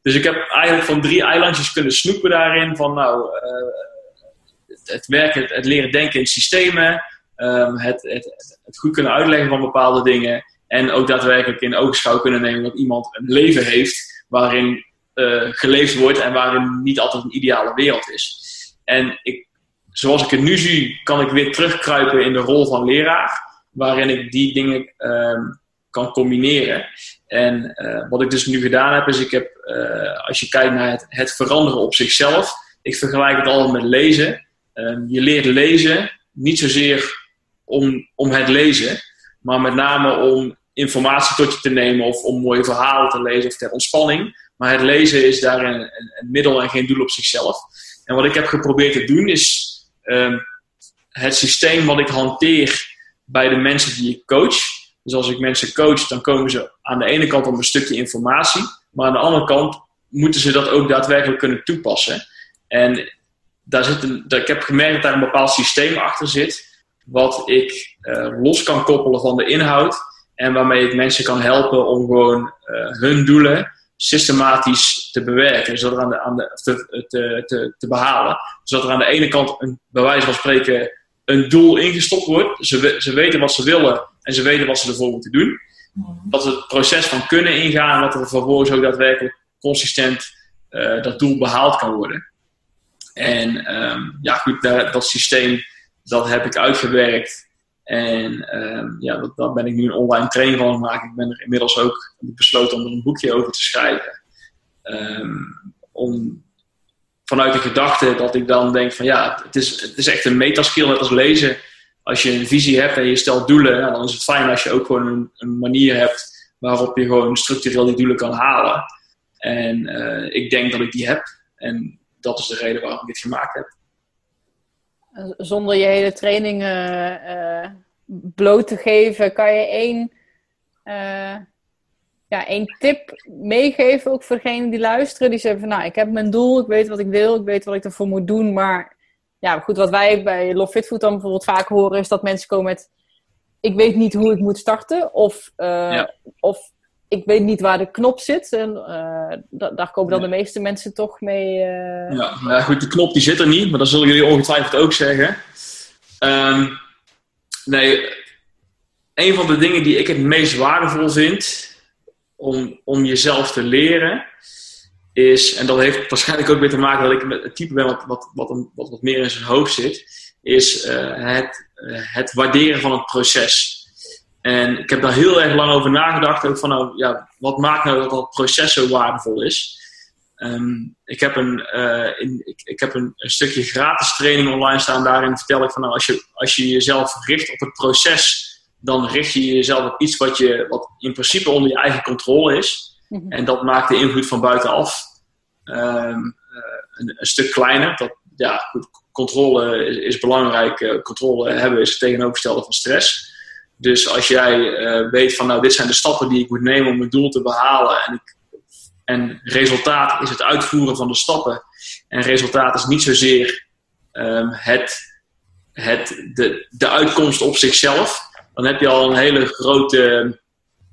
Dus ik heb eigenlijk van drie eilandjes kunnen snoepen daarin. Van nou, eh, het werken, het, leren denken in systemen. ehm, het, het, het goed kunnen uitleggen van bepaalde dingen. En ook daadwerkelijk in oogschouw kunnen nemen dat iemand een leven heeft waarin eh, geleefd wordt en waarin niet altijd een ideale wereld is. En ik, zoals ik het nu zie, kan ik weer terugkruipen in de rol van leraar, waarin ik die dingen ehm, kan combineren. En wat ik dus nu gedaan heb, is ik heb, als je kijkt naar het, veranderen op zichzelf, ik vergelijk het altijd met lezen. Ehm, je leert lezen niet zozeer om, om het lezen, maar met name om informatie tot je te nemen of om mooie verhalen te lezen of ter ontspanning. Maar het lezen is daar een, een, middel en geen doel op zichzelf. En wat ik heb geprobeerd te doen is um, het systeem wat ik hanteer bij de mensen die ik coach. Dus als ik mensen coach, dan komen ze aan de ene kant op een stukje informatie, maar aan de andere kant moeten ze dat ook daadwerkelijk kunnen toepassen. En daar zit een, ik heb gemerkt dat daar een bepaald systeem achter zit, wat ik uh, los kan koppelen van de inhoud en waarmee ik mensen kan helpen om gewoon uh, hun doelen systematisch te bewerken, zodat aan de, aan de, te, te, te behalen. Zodat er aan de ene kant, een, bij wijze van spreken, een doel ingestopt wordt. Ze, ze weten wat ze willen en ze weten wat ze ervoor moeten doen. Dat ze het proces van kunnen ingaan en dat er vervolgens ook daadwerkelijk consistent uh, dat doel behaald kan worden. En um, ja, goed, dat, systeem dat heb ik uitgewerkt. En um, ja, dat, daar ben ik nu een online training van maken. Ik ben er inmiddels ook besloten om er een boekje over te schrijven. Um, om vanuit de gedachte dat ik dan denk van ja, het is, het is echt een metaskill net als lezen. Als je een visie hebt en je stelt doelen, ja, dan is het fijn als je ook gewoon een, een, manier hebt waarop je gewoon structureel die doelen kan halen. En uh, ik denk dat ik die heb. En dat is de reden waarom ik dit gemaakt heb zonder je hele training uh, bloot te geven, kan je één, ja, één tip meegeven, ook voor degenen die luisteren. Die zeggen van, nou, ik heb mijn doel, ik weet wat ik wil, ik weet wat ik ervoor moet doen. Maar ja, goed, wat wij bij Love Fit Food dan bijvoorbeeld vaak horen, is dat mensen komen met, ik weet niet hoe ik moet starten. Of, ja. of ik weet niet waar de knop zit. En uh, daar komen dan de meeste mensen toch mee. Uh... Ja, nou goed, de knop die zit er niet, maar dat zullen jullie ongetwijfeld ook zeggen. Um, nee, een van de dingen die ik het meest waardevol vind om, om jezelf te leren, is, en dat heeft waarschijnlijk ook weer te maken dat ik met het type ben wat, wat, wat, wat, wat meer in zijn hoofd zit, is uh, het, het waarderen van het proces. En ik heb daar heel erg lang over nagedacht. Ook van, nou, ja, wat maakt nou dat dat proces zo waardevol is? Um, ik heb, een, uh, in, ik, ik, heb een, een, stukje gratis training online staan. Daarin vertel ik van, nou, als je, als je jezelf richt op het proces, dan richt je jezelf op iets wat, je, wat in principe onder je eigen controle is. En dat maakt de invloed van buitenaf um, uh, een, een, stuk kleiner. Dat, ja, goed, controle is, belangrijk. Uh, controle hebben is het tegenovergestelde van stress. Dus als jij uh, weet van nou, dit zijn de stappen die ik moet nemen om mijn doel te behalen. En, ik, en resultaat is het uitvoeren van de stappen. En resultaat is niet zozeer um, het, het, de, de uitkomst op zichzelf. Dan heb je al een hele grote,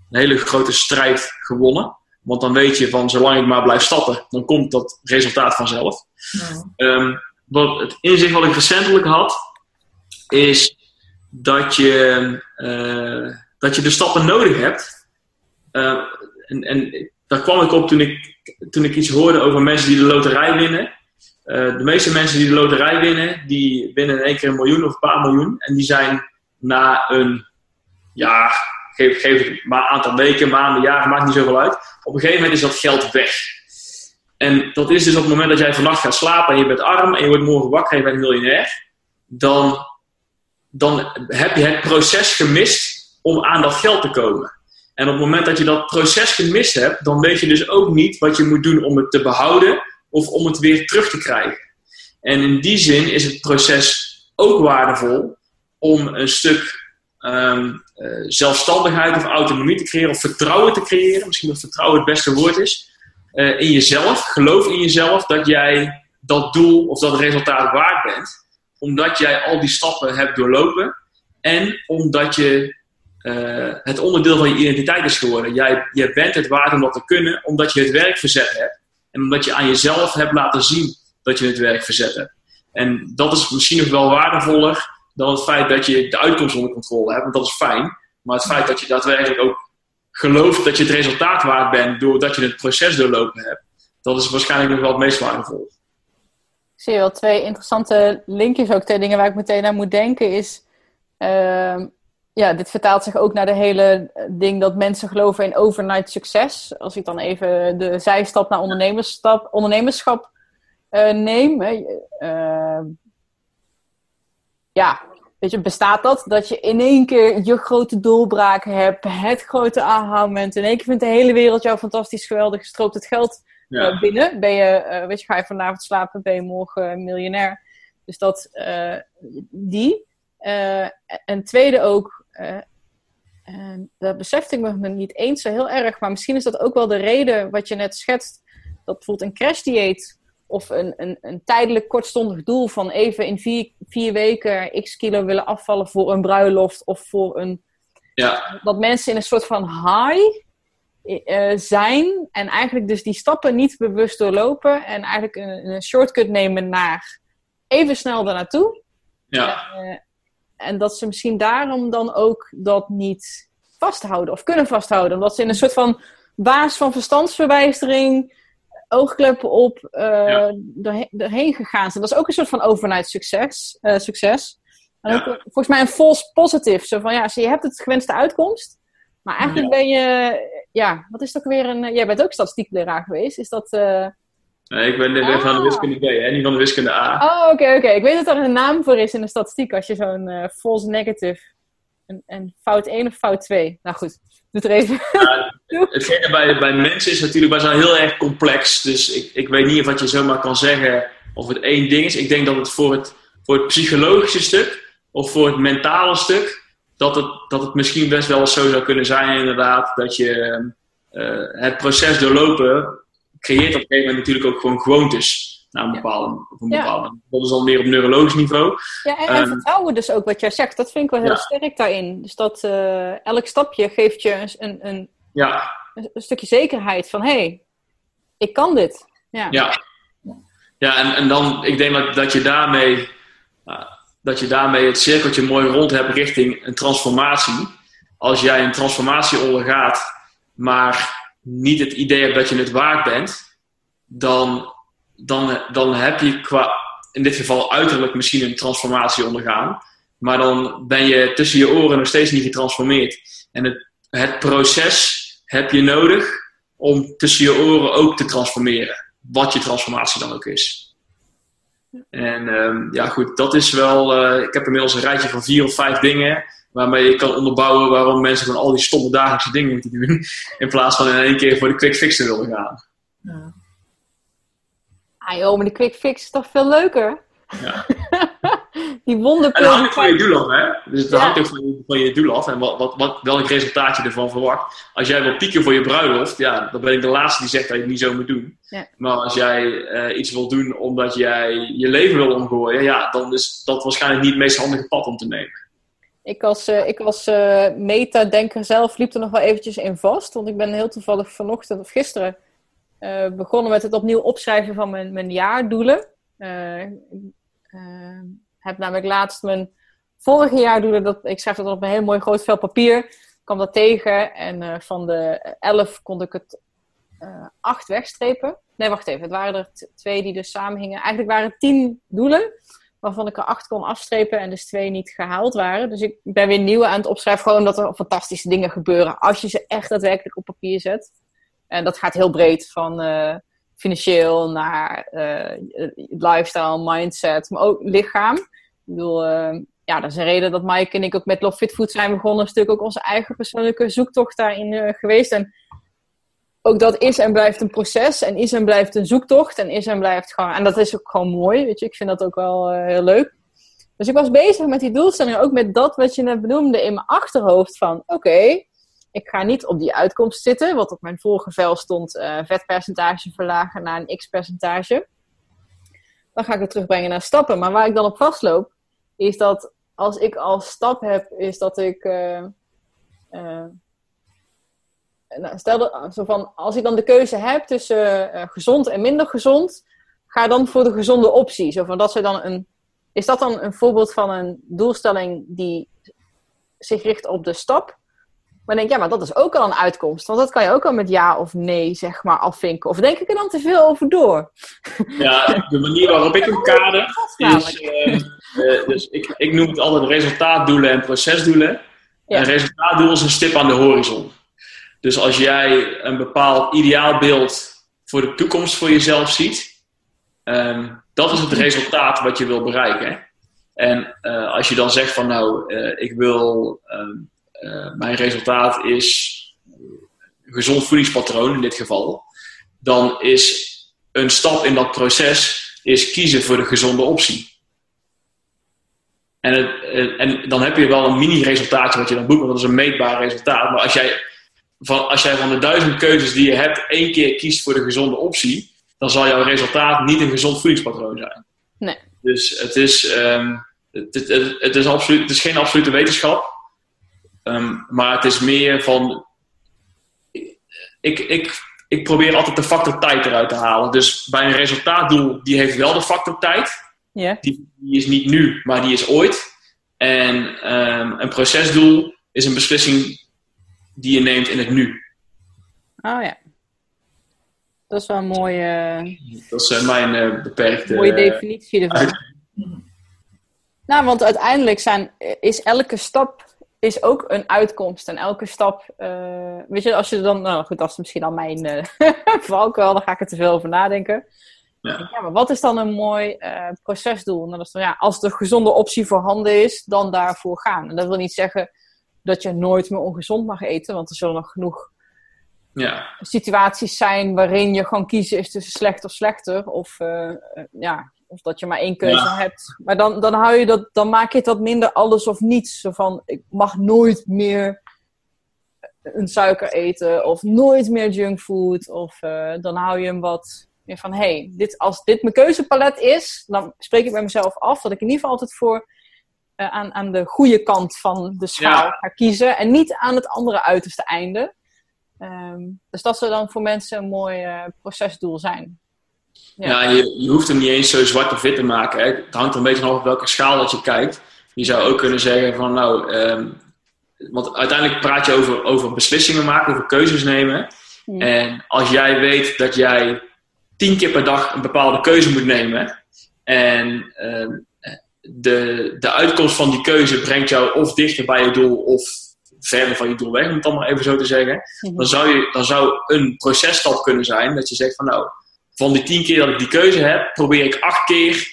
een hele grote strijd gewonnen. Want dan weet je van zolang ik maar blijf stappen, dan komt dat resultaat vanzelf. Ja. Um, wat het inzicht wat ik recentelijk had, is dat je, uh, dat je de stappen nodig hebt. Uh, en, en daar kwam ik op toen ik, toen ik iets hoorde over mensen die de loterij winnen. Uh, de meeste mensen die de loterij winnen, die winnen in één keer een miljoen of een paar miljoen. En die zijn na een, ja, geef, maar een aantal weken, maanden, jaren, maakt niet zoveel uit. Op een gegeven moment is dat geld weg. En dat is dus op het moment dat jij vannacht gaat slapen en je bent arm en je wordt morgen wakker en je bent miljonair. Dan dan heb je het proces gemist om aan dat geld te komen. En op het moment dat je dat proces gemist hebt, dan weet je dus ook niet wat je moet doen om het te behouden of om het weer terug te krijgen. En in die zin is het proces ook waardevol om een stuk um, uh, zelfstandigheid of autonomie te creëren of vertrouwen te creëren. Misschien dat vertrouwen het beste woord is. Uh, in jezelf, geloof in jezelf dat jij dat doel of dat resultaat waard bent omdat jij al die stappen hebt doorlopen en omdat je uh, het onderdeel van je identiteit is geworden. Jij, je bent het waard om dat te kunnen, omdat je het werk verzet hebt. En omdat je aan jezelf hebt laten zien dat je het werk verzet hebt. En dat is misschien nog wel waardevoller dan het feit dat je de uitkomst onder controle hebt, want dat is fijn. Maar het feit dat je daadwerkelijk ook gelooft dat je het resultaat waard bent doordat je het proces doorlopen hebt, dat is waarschijnlijk nog wel het meest waardevol zie je wel twee interessante linkjes ook. Twee dingen waar ik meteen aan moet denken is... Uh, ja, dit vertaalt zich ook naar de hele ding dat mensen geloven in overnight succes. Als ik dan even de zijstap naar ondernemerschap, ondernemerschap uh, neem. Uh, ja, weet je, bestaat dat? Dat je in één keer je grote doorbraak hebt, het grote aha-moment. In één keer vindt de hele wereld jou fantastisch geweldig, stroopt het geld ja. binnen. Ben je, weet je, ga je vanavond slapen, ben je morgen miljonair. Dus dat, die. en tweede ook, dat besefte ik me niet eens zo heel erg. Maar misschien is dat ook wel de reden wat je net schetst. Dat bijvoorbeeld een crashdieet of een, een, een tijdelijk kortstondig doel van even in vier, vier weken x kilo willen afvallen voor een bruiloft of voor een. Ja. Dat mensen in een soort van high uh, zijn en eigenlijk dus die stappen niet bewust doorlopen en eigenlijk een, een shortcut nemen naar even snel daarnaartoe. Ja. Uh, en dat ze misschien daarom dan ook dat niet vasthouden of kunnen vasthouden. Omdat ze in een soort van baas van verstandsverwijzering, oogkleppen op, uh, erheen gegaan zijn. Dat is ook een soort van overnight succes. Uh, succes. En ook, volgens mij een false positive. Zo van ja, je hebt het gewenste uitkomst. Maar eigenlijk ben je, ja, wat is dat weer een. Jij bent ook statistiekleraar geweest. Is dat. Uh, Nee, ik ben ah. van de wiskunde B, hè? niet van de wiskunde A. Oh, oké, oké. Ik weet dat er een naam voor is in de statistiek als je zo'n uh, false negative. En, en, fout 1 of fout 2. Nou goed, doe er even. Bij, bij mensen is natuurlijk, wij zijn heel erg complex. Dus ik, ik weet niet of wat je zomaar kan zeggen of het één ding is. Ik denk dat het voor het, voor het psychologische stuk of voor het mentale stuk, dat het, dat het misschien best wel zo zou kunnen zijn inderdaad. Dat je uh, het proces doorlopen creëert op een gegeven moment natuurlijk ook gewoon gewoontes. Naar een bepaalde, op een bepaalde. Dat is dan meer op neurologisch niveau. Ja, en, en um, vertrouwen dus ook wat jij zegt. Dat vind ik wel heel sterk daarin. Dus dat uh, elk stapje geeft je een, een, ja. een, een stukje zekerheid van hé, hey, ik kan dit. Ja, ja. ja en, en dan, ik denk dat, dat je daarmee. Uh, dat je daarmee het cirkeltje mooi rond hebt richting een transformatie. Als jij een transformatie ondergaat, maar niet het idee hebt dat je het waard bent, dan, dan, dan heb je qua, in dit geval uiterlijk misschien een transformatie ondergaan. Maar dan ben je tussen je oren nog steeds niet getransformeerd. En het, het proces heb je nodig om tussen je oren ook te transformeren. Wat je transformatie dan ook is. En um, ja, goed, dat is wel. Uh, ik heb inmiddels een rijtje van vier of vijf dingen waarmee je kan onderbouwen waarom mensen van al die stomme dagelijkse dingen moeten doen. In plaats van in één keer voor de quick fix te willen gaan. Ja. Ah joh, maar die quick fix is toch veel leuker? Ja. die wonderpil. dat hangt van je doel af, hè? Dus dat hangt ook van je, van je doel af en wat, wat, wat, welk resultaat je ervan verwacht. Als jij wil pieken voor je bruiloft, ja, dan ben ik de laatste die zegt dat je het niet zo moet doen. Ja. Maar als jij uh, iets wil doen omdat jij je leven wil omgooien, ja, dan is dat waarschijnlijk niet het meest handige pad om te nemen. Ik als, uh, ik als uh, meta-denker zelf liep er nog wel eventjes in vast. Want ik ben heel toevallig vanochtend of gisteren uh, begonnen met het opnieuw opschrijven van mijn, mijn jaardoelen. heb namelijk laatst mijn vorige jaardoelen, dat, ik schrijf dat op een heel mooi groot vel papier, kwam dat tegen. En van de elf kon ik het acht wegstrepen. Nee, wacht even. Het waren er twee die dus samenhingen. Eigenlijk waren het tien doelen waarvan ik er acht kon afstrepen en dus twee niet gehaald waren. Dus ik ben weer nieuw aan het opschrijven, gewoon dat er fantastische dingen gebeuren als je ze echt daadwerkelijk op papier zet. En dat gaat heel breed, van uh, financieel naar uh, lifestyle, mindset, maar ook lichaam. Ik bedoel, uh, ja, dat is een reden dat Mike en ik ook met Love Fit Food zijn begonnen. Een stuk ook onze eigen persoonlijke zoektocht daarin geweest. En ook dat is en blijft een proces en is en blijft een zoektocht en is en blijft gewoon, en dat is ook gewoon mooi, weet je, ik vind dat ook wel heel leuk. Dus ik was bezig met die doelstelling, ook met dat wat je net benoemde in mijn achterhoofd van, oké, ik ga niet op die uitkomst zitten, wat op mijn vorige vel stond, uh, vetpercentage verlagen naar een x-percentage. Dan ga ik het terugbrengen naar stappen. Maar waar ik dan op vastloop, is dat als ik als stap heb, is dat ik uh, nou, stel zo van, als ik dan de keuze heb tussen gezond en minder gezond, ga dan voor de gezonde optie. Zo van, dat dan een, is dat dan een voorbeeld van een doelstelling die zich richt op de stap? Maar denk ja, maar dat is ook al een uitkomst. Want dat kan je ook al met ja of nee, zeg maar, afvinken. Of denk ik er dan te veel over door? Ja, de manier waarop ik hem kader is... Uh, uh, dus ik, ik noem het altijd resultaatdoelen en procesdoelen. Een resultaatdoel is een stip aan de horizon. Dus als jij een bepaald ideaalbeeld voor de toekomst voor jezelf ziet, um, dat is het resultaat wat je wil bereiken. En uh, als je dan zegt van nou, uh, ik wil, uh, mijn resultaat is een gezond voedingspatroon in dit geval, dan is een stap in dat proces is kiezen voor de gezonde optie. En, het, en dan heb je wel een mini-resultaatje wat je dan boekt, want dat is een meetbaar resultaat. Maar als jij van, als jij van de duizend keuzes die je hebt één keer kiest voor de gezonde optie, dan zal jouw resultaat niet een gezond voedingspatroon zijn. Nee. Dus het is, um, het, het, het, is absoluut, het is geen absolute wetenschap, um, maar het is meer van. Ik, ik, ik probeer altijd de factor tijd eruit te halen. Dus bij een resultaatdoel, die heeft wel de factor tijd. Yeah. Die, die, is niet nu, maar die is ooit. En um, een procesdoel is een beslissing die je neemt in het nu. Oh ja. Dat is wel een mooie... Dat is uh, mijn uh, beperkte... Mooie definitie ervan. nou, want uiteindelijk zijn, is elke stap is ook een uitkomst. En elke stap... Uh, weet je, als je dan... Nou goed, dat is misschien al mijn uh, valkuil. Dan ga ik er te veel over nadenken. Ja. ja maar wat is dan een mooi procesdoel? Nou, dat is dan, ja, als de gezonde optie voorhanden is, dan daarvoor gaan. En dat wil niet zeggen dat je nooit meer ongezond mag eten. Want er zullen nog genoeg ja. situaties zijn waarin je gewoon kiezen is tussen slecht of slechter. Of, uh, ja, of dat je maar één keuze Ja. hebt. Maar dan, dan, hou je dat, dan maak je het wat minder alles of niets. Zo van, ik mag nooit meer een suiker eten. Of nooit meer junkfood. Of uh, dan hou je hem wat meer van, hey, dit, als dit mijn keuzepalet is, dan spreek ik bij mezelf af dat ik in ieder geval altijd voor uh, aan, aan de goede kant van de schaal Ja. ga kiezen. En niet aan het andere uiterste einde. Um, dus dat zou dan voor mensen een mooi uh, procesdoel zijn. Ja, je, je hoeft hem niet eens zo zwart of wit te maken. Hè. Het hangt er een beetje vanaf op welke schaal dat je kijkt. Je zou ook kunnen zeggen van nou, um, want uiteindelijk praat je over, over beslissingen maken, over keuzes nemen. En als jij weet dat jij tien keer per dag een bepaalde keuze moet nemen en um, de, de uitkomst van die keuze brengt jou of dichter bij je doel of verder van je doel weg, om het dan maar even zo te zeggen, dan zou, je, dan zou een processtap kunnen zijn dat je zegt van nou, van die tien keer dat ik die keuze heb, probeer ik acht keer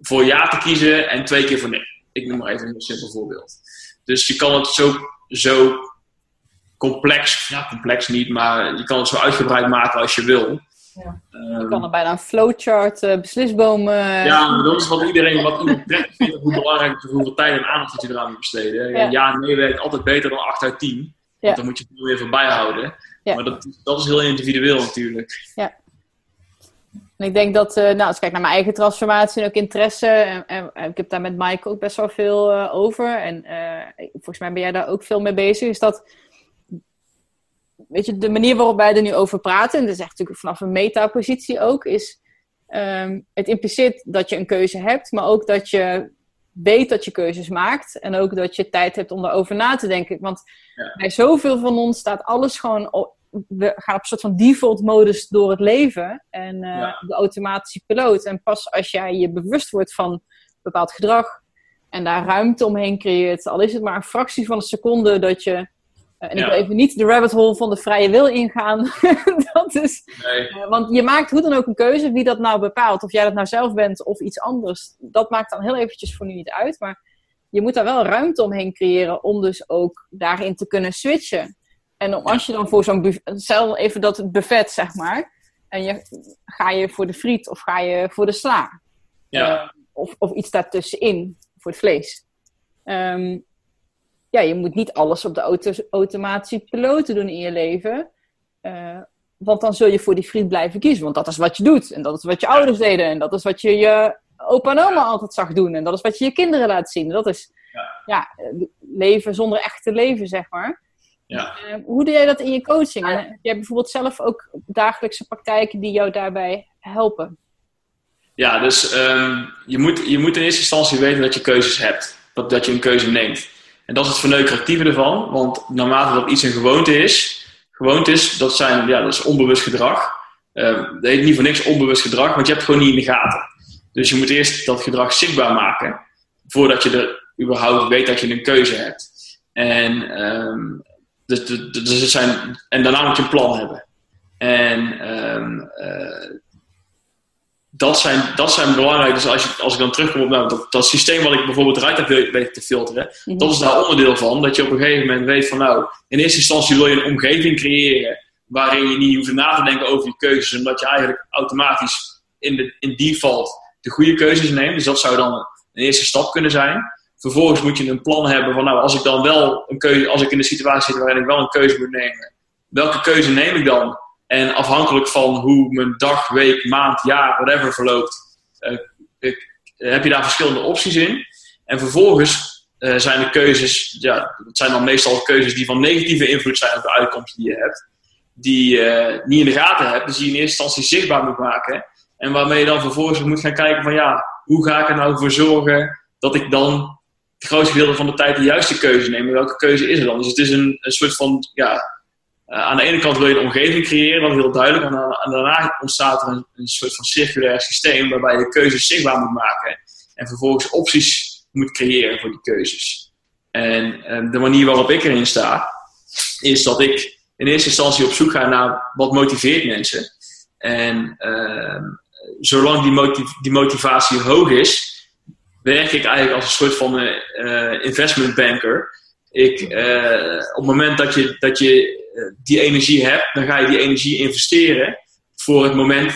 voor ja te kiezen en twee keer voor nee. Ik noem maar even een heel simpel voorbeeld. Dus je kan het zo, zo complex, ja complex niet, maar je kan het zo uitgebreid maken als je wil. Ja. Um, Je kan er bijna een flowchart, uh, beslisboom. Uh, ja, maar dat is wat iedereen, wat prettig vindt, hoe belangrijk hoeveel tijd en aandacht dat je eraan moet besteden. Ja. Ja, ja nee werkt altijd beter dan 8 uit 10. Want Ja. dan moet je het er weer voor bijhouden. Ja. Maar dat, dat is heel individueel natuurlijk. En ik denk dat, uh, nou, als ik kijk naar mijn eigen transformatie en ook interesse, en, en, en ik heb daar met Mike ook best wel veel uh, over. En uh, volgens mij ben jij daar ook veel mee bezig. Is dat, weet je, de manier waarop wij er nu over praten, en dat is echt natuurlijk vanaf een metapositie ook, is um, het impliceert dat je een keuze hebt, maar ook dat je weet dat je keuzes maakt. En ook dat je tijd hebt om daarover na te denken. Want Ja. bij zoveel van ons staat alles gewoon op, we gaan op een soort van default modus door het leven. En uh, Ja. de automatische piloot. En pas als jij je bewust wordt van bepaald gedrag. En daar ruimte omheen creëert. Al is het maar een fractie van een seconde dat je... uh, en Ja. ik wil even niet de rabbit hole van de vrije wil ingaan. dat is, Nee. uh, want je maakt hoe dan ook een keuze. Wie dat nou bepaalt. Of jij dat nou zelf bent of iets anders. Dat maakt dan heel eventjes voor nu niet uit. Maar je moet daar wel ruimte omheen creëren. Om dus ook daarin te kunnen switchen. En als je dan voor zo'n buffet, stel even dat buffet zeg maar, en je, ga je voor de friet of ga je voor de sla? Ja. Uh, of, of iets daartussenin, voor het vlees. Um, ja, je moet niet alles op de auto, automatische piloten doen in je leven. Uh, want dan zul je voor die friet blijven kiezen. Want dat is wat je doet. En dat is wat je ouders deden. En dat is wat je je opa en oma altijd zag doen. En dat is wat je je kinderen laat zien. Dat is ja. ja leven zonder echte leven, zeg maar. Ja. Uh, hoe doe jij dat in je coaching? En heb jij bijvoorbeeld zelf ook dagelijkse praktijken die jou daarbij helpen? Ja, dus um, je, moet, je moet in eerste instantie weten dat je keuzes hebt. Dat, dat je een keuze neemt. En dat is het verneukeratieve ervan. Want naarmate dat iets een gewoonte is... Gewoontes, dat, zijn, ja, dat is onbewust gedrag. Uh, dat heet niet voor niks onbewust gedrag, want je hebt het gewoon niet in de gaten. Dus je moet eerst dat gedrag zichtbaar maken... voordat je er überhaupt weet dat je een keuze hebt. En, ehm, dus, dus, dus het zijn, en daarna moet je een plan hebben. En ehm, eh, dat, zijn, dat zijn belangrijk. Dus als, je, als ik dan terugkom op nou, dat, dat systeem wat ik bijvoorbeeld eruit heb weten te filteren, Mhm. dat is daar onderdeel van. Dat je op een gegeven moment weet van nou, in eerste instantie wil je een omgeving creëren waarin je niet hoeft na te denken over je keuzes, omdat je eigenlijk automatisch in, de, in default de goede keuzes neemt. Dus dat zou dan een eerste stap kunnen zijn. Vervolgens moet je een plan hebben van nou, als ik dan wel als ik in de situatie zit waarin ik wel een keuze moet nemen, welke keuze neem ik dan? En afhankelijk van hoe mijn dag, week, maand, jaar, whatever verloopt, eh, ik- heb je daar verschillende opties in. En vervolgens eh, zijn de keuzes, ja, dat zijn dan meestal keuzes die van negatieve invloed zijn op de uitkomst die je hebt. Die je niet in de gaten hebt, dus die je in eerste instantie zichtbaar moet maken. En waarmee je dan vervolgens moet gaan kijken van ja, hoe ga ik er nou voor zorgen dat ik dan het grootste gedeelte van de tijd de juiste keuze neem. En welke keuze is er dan? Dus het is een, een soort van, ja, eh, aan de ene kant wil je een omgeving creëren, dat is heel duidelijk. En, daarna ontstaat er een, soort van circulair systeem waarbij je keuzes zichtbaar moet maken. En vervolgens opties moet creëren voor die keuzes. En eh, de manier waarop ik erin sta, is dat ik in eerste instantie op zoek ga naar wat motiveert mensen. En ehm, zolang die, die motivatie hoog is, werk ik eigenlijk als een soort van eh, investment banker. Ik, eh, op het moment dat je, dat je eh, die energie hebt, dan ga je die energie investeren voor het moment,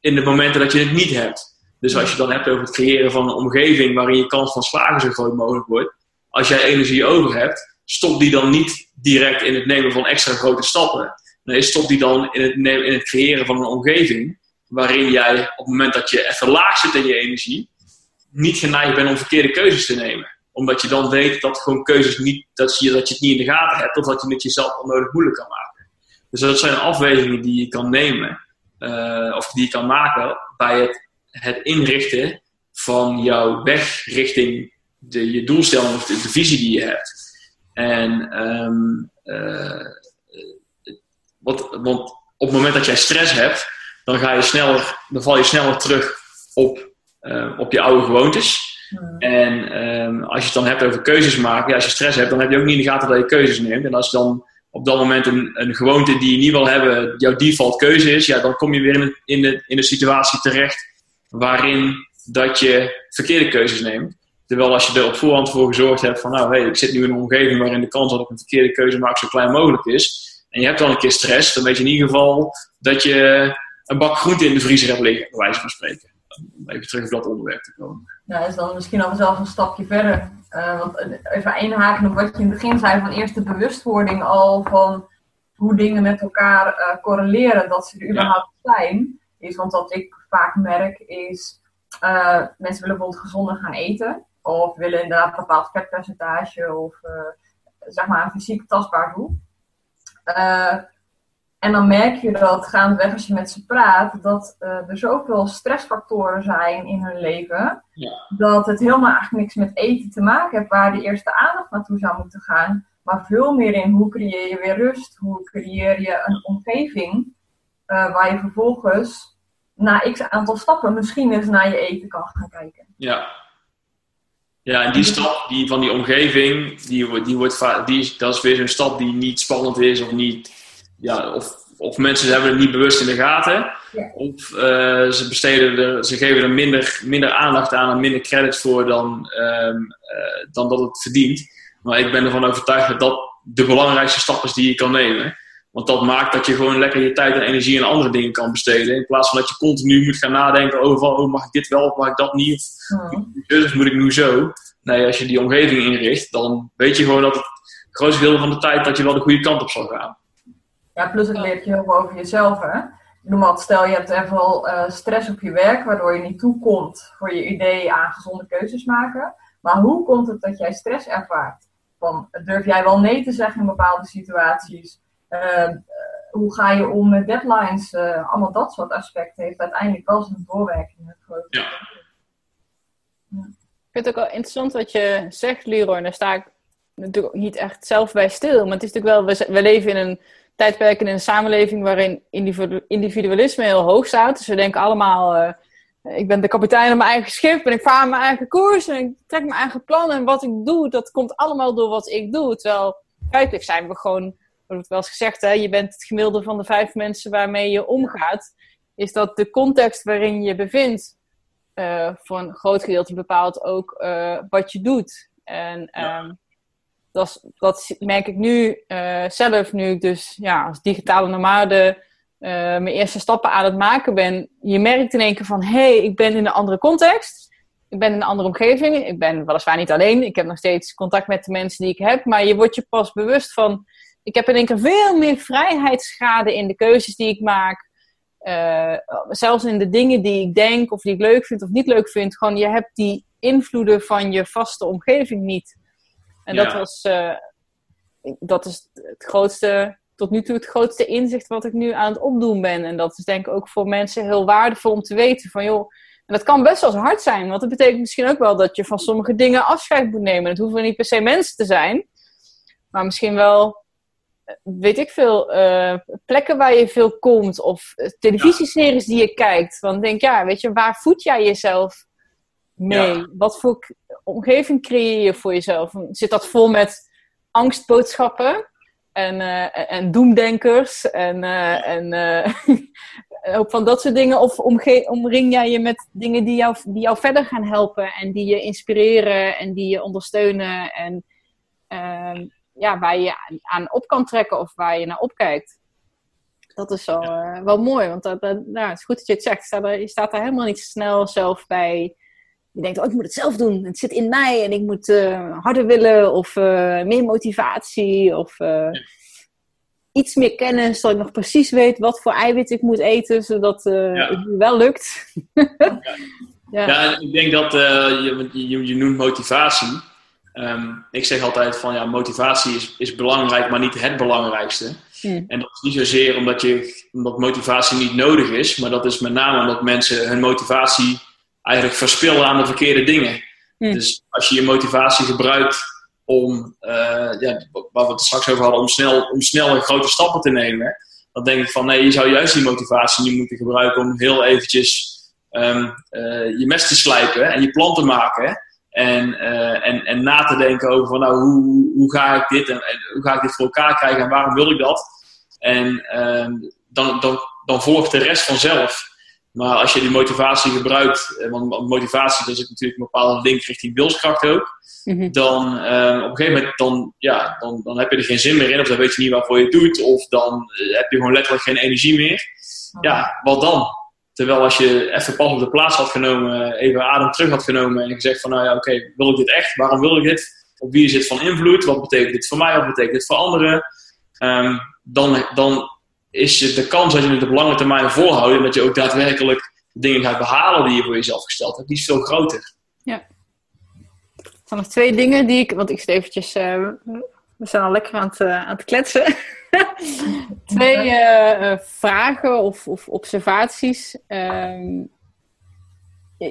in de momenten dat je het niet hebt. Dus als je dan hebt over het creëren van een omgeving waarin je kans van slagen zo groot mogelijk wordt, als jij energie over hebt, stop die dan niet direct in het nemen van extra grote stappen. Nee, stop die dan in het, nemen, in het creëren van een omgeving waarin jij op het moment dat je even laag zit in je energie, niet geneigd bent om verkeerde keuzes te nemen. Omdat je dan weet dat gewoon keuzes niet, dat je, dat je het niet in de gaten hebt of dat je het jezelf onnodig moeilijk kan maken. Dus dat zijn afwegingen die je kan nemen, eh, of die je kan maken bij het, het inrichten van jouw weg richting de, je doelstelling of de, visie die je hebt. En ehm, eh, wat, want op het moment dat jij stress hebt, dan, ga je sneller, dan val je sneller terug op, op je oude gewoontes. Hmm. En ehm, als je het dan hebt over keuzes maken, ja, als je stress hebt, dan heb je ook niet in de gaten dat je keuzes neemt. En als dan op dat moment een, een gewoonte die je niet wil hebben, jouw default keuze is, ja, dan kom je weer in, een- in, de, in de situatie terecht waarin dat je verkeerde keuzes neemt. Terwijl als je er op voorhand voor gezorgd hebt van, nou, hey, ik zit nu in een omgeving waarin de kans dat ik een verkeerde keuze maak zo klein mogelijk is. En je hebt dan een keer stress, dan weet je in ieder geval dat je een bak groente in de vriezer hebt liggen, bij wijze van spreken. Om even terug op dat onderwerp te komen. Dat is dan misschien al zelfs een stapje verder. Eh, want even inhaken op wat je in het begin zei van eerst de bewustwording al van hoe dingen met elkaar eh, correleren, dat ze er überhaupt zijn. Is, want wat ik vaak merk is, eh, mensen willen bijvoorbeeld gezonder gaan eten. Of willen inderdaad een bepaald vetpercentage of zeg maar een fysiek tastbaar doel. En dan merk je dat gaandeweg als je met ze praat, dat eh, er zoveel stressfactoren zijn in hun leven, Ja. dat het helemaal eigenlijk niks met eten te maken heeft waar de eerste aandacht naartoe zou moeten gaan, maar veel meer in hoe creëer je weer rust, hoe creëer je een omgeving eh, waar je vervolgens na x aantal stappen misschien eens naar je eten kan gaan kijken. Ja. Ja, en die stap die, van die omgeving, die, wordt- die wordt die, dat is weer zo'n stap die niet spannend is of niet. Ja, of, of mensen hebben het niet bewust in de gaten. Ja. Of eh, ze, besteden er, ze geven er minder, minder aandacht aan en minder credits voor dan, ehm, eh, dan dat het verdient. Maar ik ben ervan overtuigd dat dat de belangrijkste stap is die je kan nemen. Want dat maakt dat je gewoon lekker je tijd en energie aan andere dingen kan besteden. In plaats van dat je continu moet gaan nadenken over oh, mag ik dit wel of mag ik dat niet? Of dus moet ik nu zo. Nee, als je die omgeving inricht, dan weet je gewoon dat het grootste deel van de tijd dat je wel de goede kant op zal gaan. Ja, plus het leert je heel veel over jezelf. Hè? Noem wat, stel je hebt even wel eh, stress op je werk, waardoor je niet toekomt voor je idee aan gezonde keuzes maken. Maar hoe komt het dat jij stress ervaart? Van, durf jij wel nee te zeggen in bepaalde situaties? Eh, eh, hoe ga je om met deadlines? Eh, allemaal dat soort aspecten heeft uiteindelijk wel zijn doorwerking. Ja. Ik vind het ook wel interessant wat je zegt, Leroy. En daar sta ik natuurlijk niet echt zelf bij stil. Maar het is natuurlijk wel, we leven in een tijdperk in een samenleving waarin individu- individualisme heel hoog staat. Dus we denken allemaal, eh, ik ben de kapitein op mijn eigen schip en ik vaar mijn eigen koers en ik trek mijn eigen plan. En wat ik doe, dat komt allemaal door wat ik doe. Terwijl feitelijk zijn we gewoon, wordt wel eens gezegd, hè, je bent het gemiddelde van de vijf mensen waarmee je omgaat. Is dat de context waarin je bevindt uh, voor een groot gedeelte bepaalt ook uh, wat je doet. En ja. Dat, dat, merk ik nu uh, zelf, nu ik dus ja, als digitale nomade mijn eerste stappen aan het maken ben. Je merkt in één keer van, hé, hey, ik ben in een andere context. Ik ben in een andere omgeving. Ik ben weliswaar niet alleen. Ik heb nog steeds contact met de mensen die ik heb. Maar je wordt je pas bewust van, ik heb in één keer veel meer vrijheidsgraden in de keuzes die ik maak. Uh, zelfs in de dingen die ik denk of die ik leuk vind of niet leuk vind, gewoon je hebt die invloeden van je vaste omgeving niet. En ja. dat was, uh, dat is het grootste, tot nu toe het grootste inzicht wat ik nu aan het opdoen ben. En dat is denk ik ook voor mensen heel waardevol om te weten van joh, en dat kan best wel eens hard zijn, want dat betekent misschien ook wel dat je van sommige dingen afscheid moet nemen. Het hoeven niet per se mensen te zijn, maar misschien wel weet ik veel, uh, plekken waar je veel komt of televisieseries die je kijkt. Want denk, ja, weet je, waar voed jij jezelf mee? Ja. Wat voor omgeving creëer je voor jezelf? Zit dat vol met angstboodschappen en, uh, en doemdenkers en, uh, en ook van dat soort dingen? Of omring jij je met dingen die jou, die jou verder gaan helpen en die je inspireren en die je ondersteunen en ehm, ja, waar je aan op kan trekken of waar je naar opkijkt. Dat is wel, wel mooi, want dat, dat, nou, het is goed dat je het zegt. Staat er, je staat daar helemaal niet snel zelf bij. Je denkt, oh, ik moet het zelf doen. Het zit in mij en ik moet uh, harder willen of uh, meer motivatie of iets meer kennis, zodat ik nog precies weet wat voor eiwit ik moet eten, zodat ja. het wel lukt. ja. ja. ja. ik denk dat je, je, je noemt motivatie. Um, ik zeg altijd van ja, motivatie is, is belangrijk, maar niet het belangrijkste. Mm. En dat is niet zozeer omdat, je, omdat motivatie niet nodig is, maar dat is met name omdat mensen hun motivatie eigenlijk verspillen aan de verkeerde dingen. Mm. Dus als je je motivatie gebruikt om, uh, ja, waar we het straks over hadden, om snel, om snel en grote stappen te nemen, dan denk ik van nee, je zou juist die motivatie niet moeten gebruiken om heel eventjes um, uh, je mes te slijpen en je plan te maken. En, uh, en, en na te denken over van, nou, hoe, hoe ga ik dit en, en, hoe ga ik dit voor elkaar krijgen en waarom wil ik dat? En uh, dan, dan, dan volgt de rest vanzelf. Maar als je die motivatie gebruikt, eh, want motivatie dat is natuurlijk een bepaalde link richting wilskracht ook, mm-hmm. dan uh, op een gegeven moment dan, ja, dan, dan heb je er geen zin meer in, of dan weet je niet waarvoor je het doet, of dan heb je gewoon letterlijk geen energie meer. Ja, wat dan? Terwijl als je even pas op de plaats had genomen, even adem terug had genomen en gezegd van nou ja, oké, okay, wil ik dit echt? Waarom wil ik dit? Op wie is dit van invloed? Wat betekent dit voor mij? Wat betekent dit voor anderen? Um, dan, dan is je de kans dat je het op lange termijn volhoudt dat je ook daadwerkelijk dingen gaat behalen die je voor jezelf gesteld hebt, die is veel groter. Ja. Zijn nog twee dingen die ik, want ik zit eventjes, uh, we zijn al lekker aan het, uh, aan het kletsen. Twee uh, vragen of, of observaties. Um,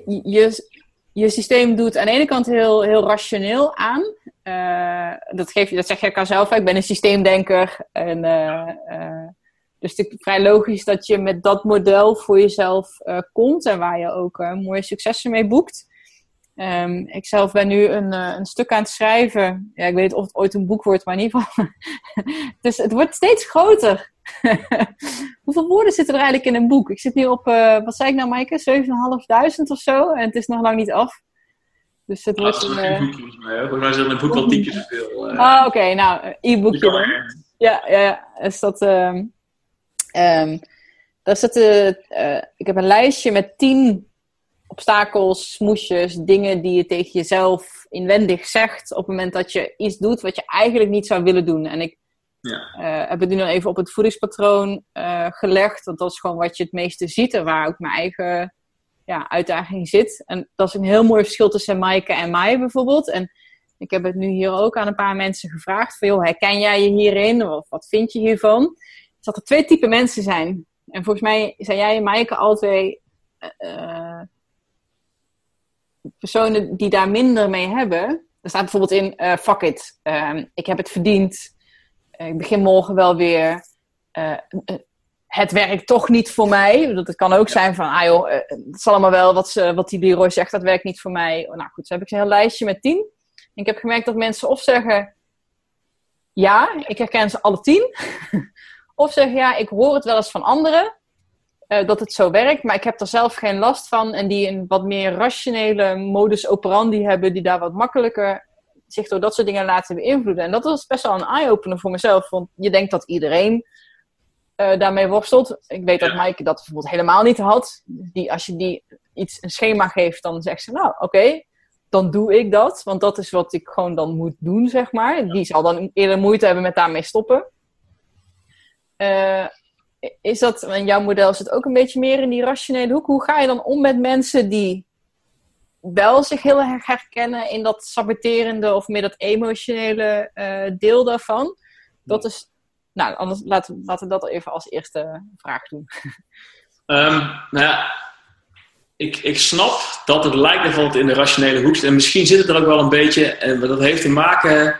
je, je systeem doet aan de ene kant heel, heel rationeel aan. Dat, geef je, dat zeg je elkaar zelf. Ik ben een systeemdenker. En, dus het is vrij logisch dat je met dat model voor jezelf komt. En waar je ook mooie successen mee boekt. Um, ik zelf ben nu een, uh, een stuk aan het schrijven. Ja, ik weet niet of het ooit een boek wordt, maar in ieder geval. dus het wordt steeds groter. Hoeveel woorden zitten er eigenlijk in een boek? Ik zit nu op, wat zei ik nou, Maaike? 7.500 of zo. En het is nog lang niet af. Dus het wordt een. Uh... boek volgens mij. Volgens mij zijn een boek al tien keer zoveel. Ah, oké. Okay, nou, e-boekje. Ja, ja, ja. Is dat. Um, um, daar zit, uh, ik heb een lijstje met tien obstakels, smoesjes, dingen die je tegen jezelf inwendig zegt op het moment dat je iets doet wat je eigenlijk niet zou willen doen. En ik ja. uh, heb het nu dan even op het voedingspatroon uh, gelegd, want dat is gewoon wat je het meeste ziet en waar ook mijn eigen ja, uitdaging zit. En dat is een heel mooi verschil tussen Maaike en mij bijvoorbeeld. En ik heb het nu hier ook aan een paar mensen gevraagd: van, joh, herken jij je hierin? Of wat vind je hiervan? Dat er twee typen mensen zijn. En volgens mij zijn jij en Maaike al twee uh, personen die daar minder mee hebben. Er staat bijvoorbeeld in, uh, fuck it, uh, ik heb het verdiend. Ik begin morgen wel weer. Eh, het werkt toch niet voor mij. Dat het kan ook zijn van, ah joh, eh, het is allemaal wel wat, ze, wat die Leroy zegt, dat werkt niet voor mij. Nou goed, zo heb ik een heel lijstje met tien. En ik heb gemerkt dat mensen of zeggen, ja, ik herken ze alle tien. of zeggen, ja, ik hoor het wel eens van anderen. Uh, dat het zo werkt, maar ik heb er zelf geen last van. En die een wat meer rationele modus operandi hebben, die daar wat makkelijker zich door dat soort dingen laten beïnvloeden. En dat was best wel een eye-opener voor mezelf, want je denkt dat iedereen uh, daarmee worstelt. Ik weet dat Mike dat bijvoorbeeld helemaal niet had. Die, als je die iets een schema geeft, dan zegt ze, nou oké, dan doe ik dat. Want dat is wat ik gewoon dan moet doen, zeg maar. Die zal dan eerder moeite hebben met daarmee stoppen. Uh, is dat, in jouw model zit ook een beetje meer in die rationele hoek. Hoe ga je dan om met mensen die wel zich heel erg herkennen in dat saboterende of meer dat emotionele uh, deel daarvan? Dat is nou, anders laten, laten we dat even als eerste vraag doen. Um, nou ja, ik, ik snap dat het lijkt het in de rationele hoek zit. En misschien zit het er ook wel een beetje. En dat heeft te maken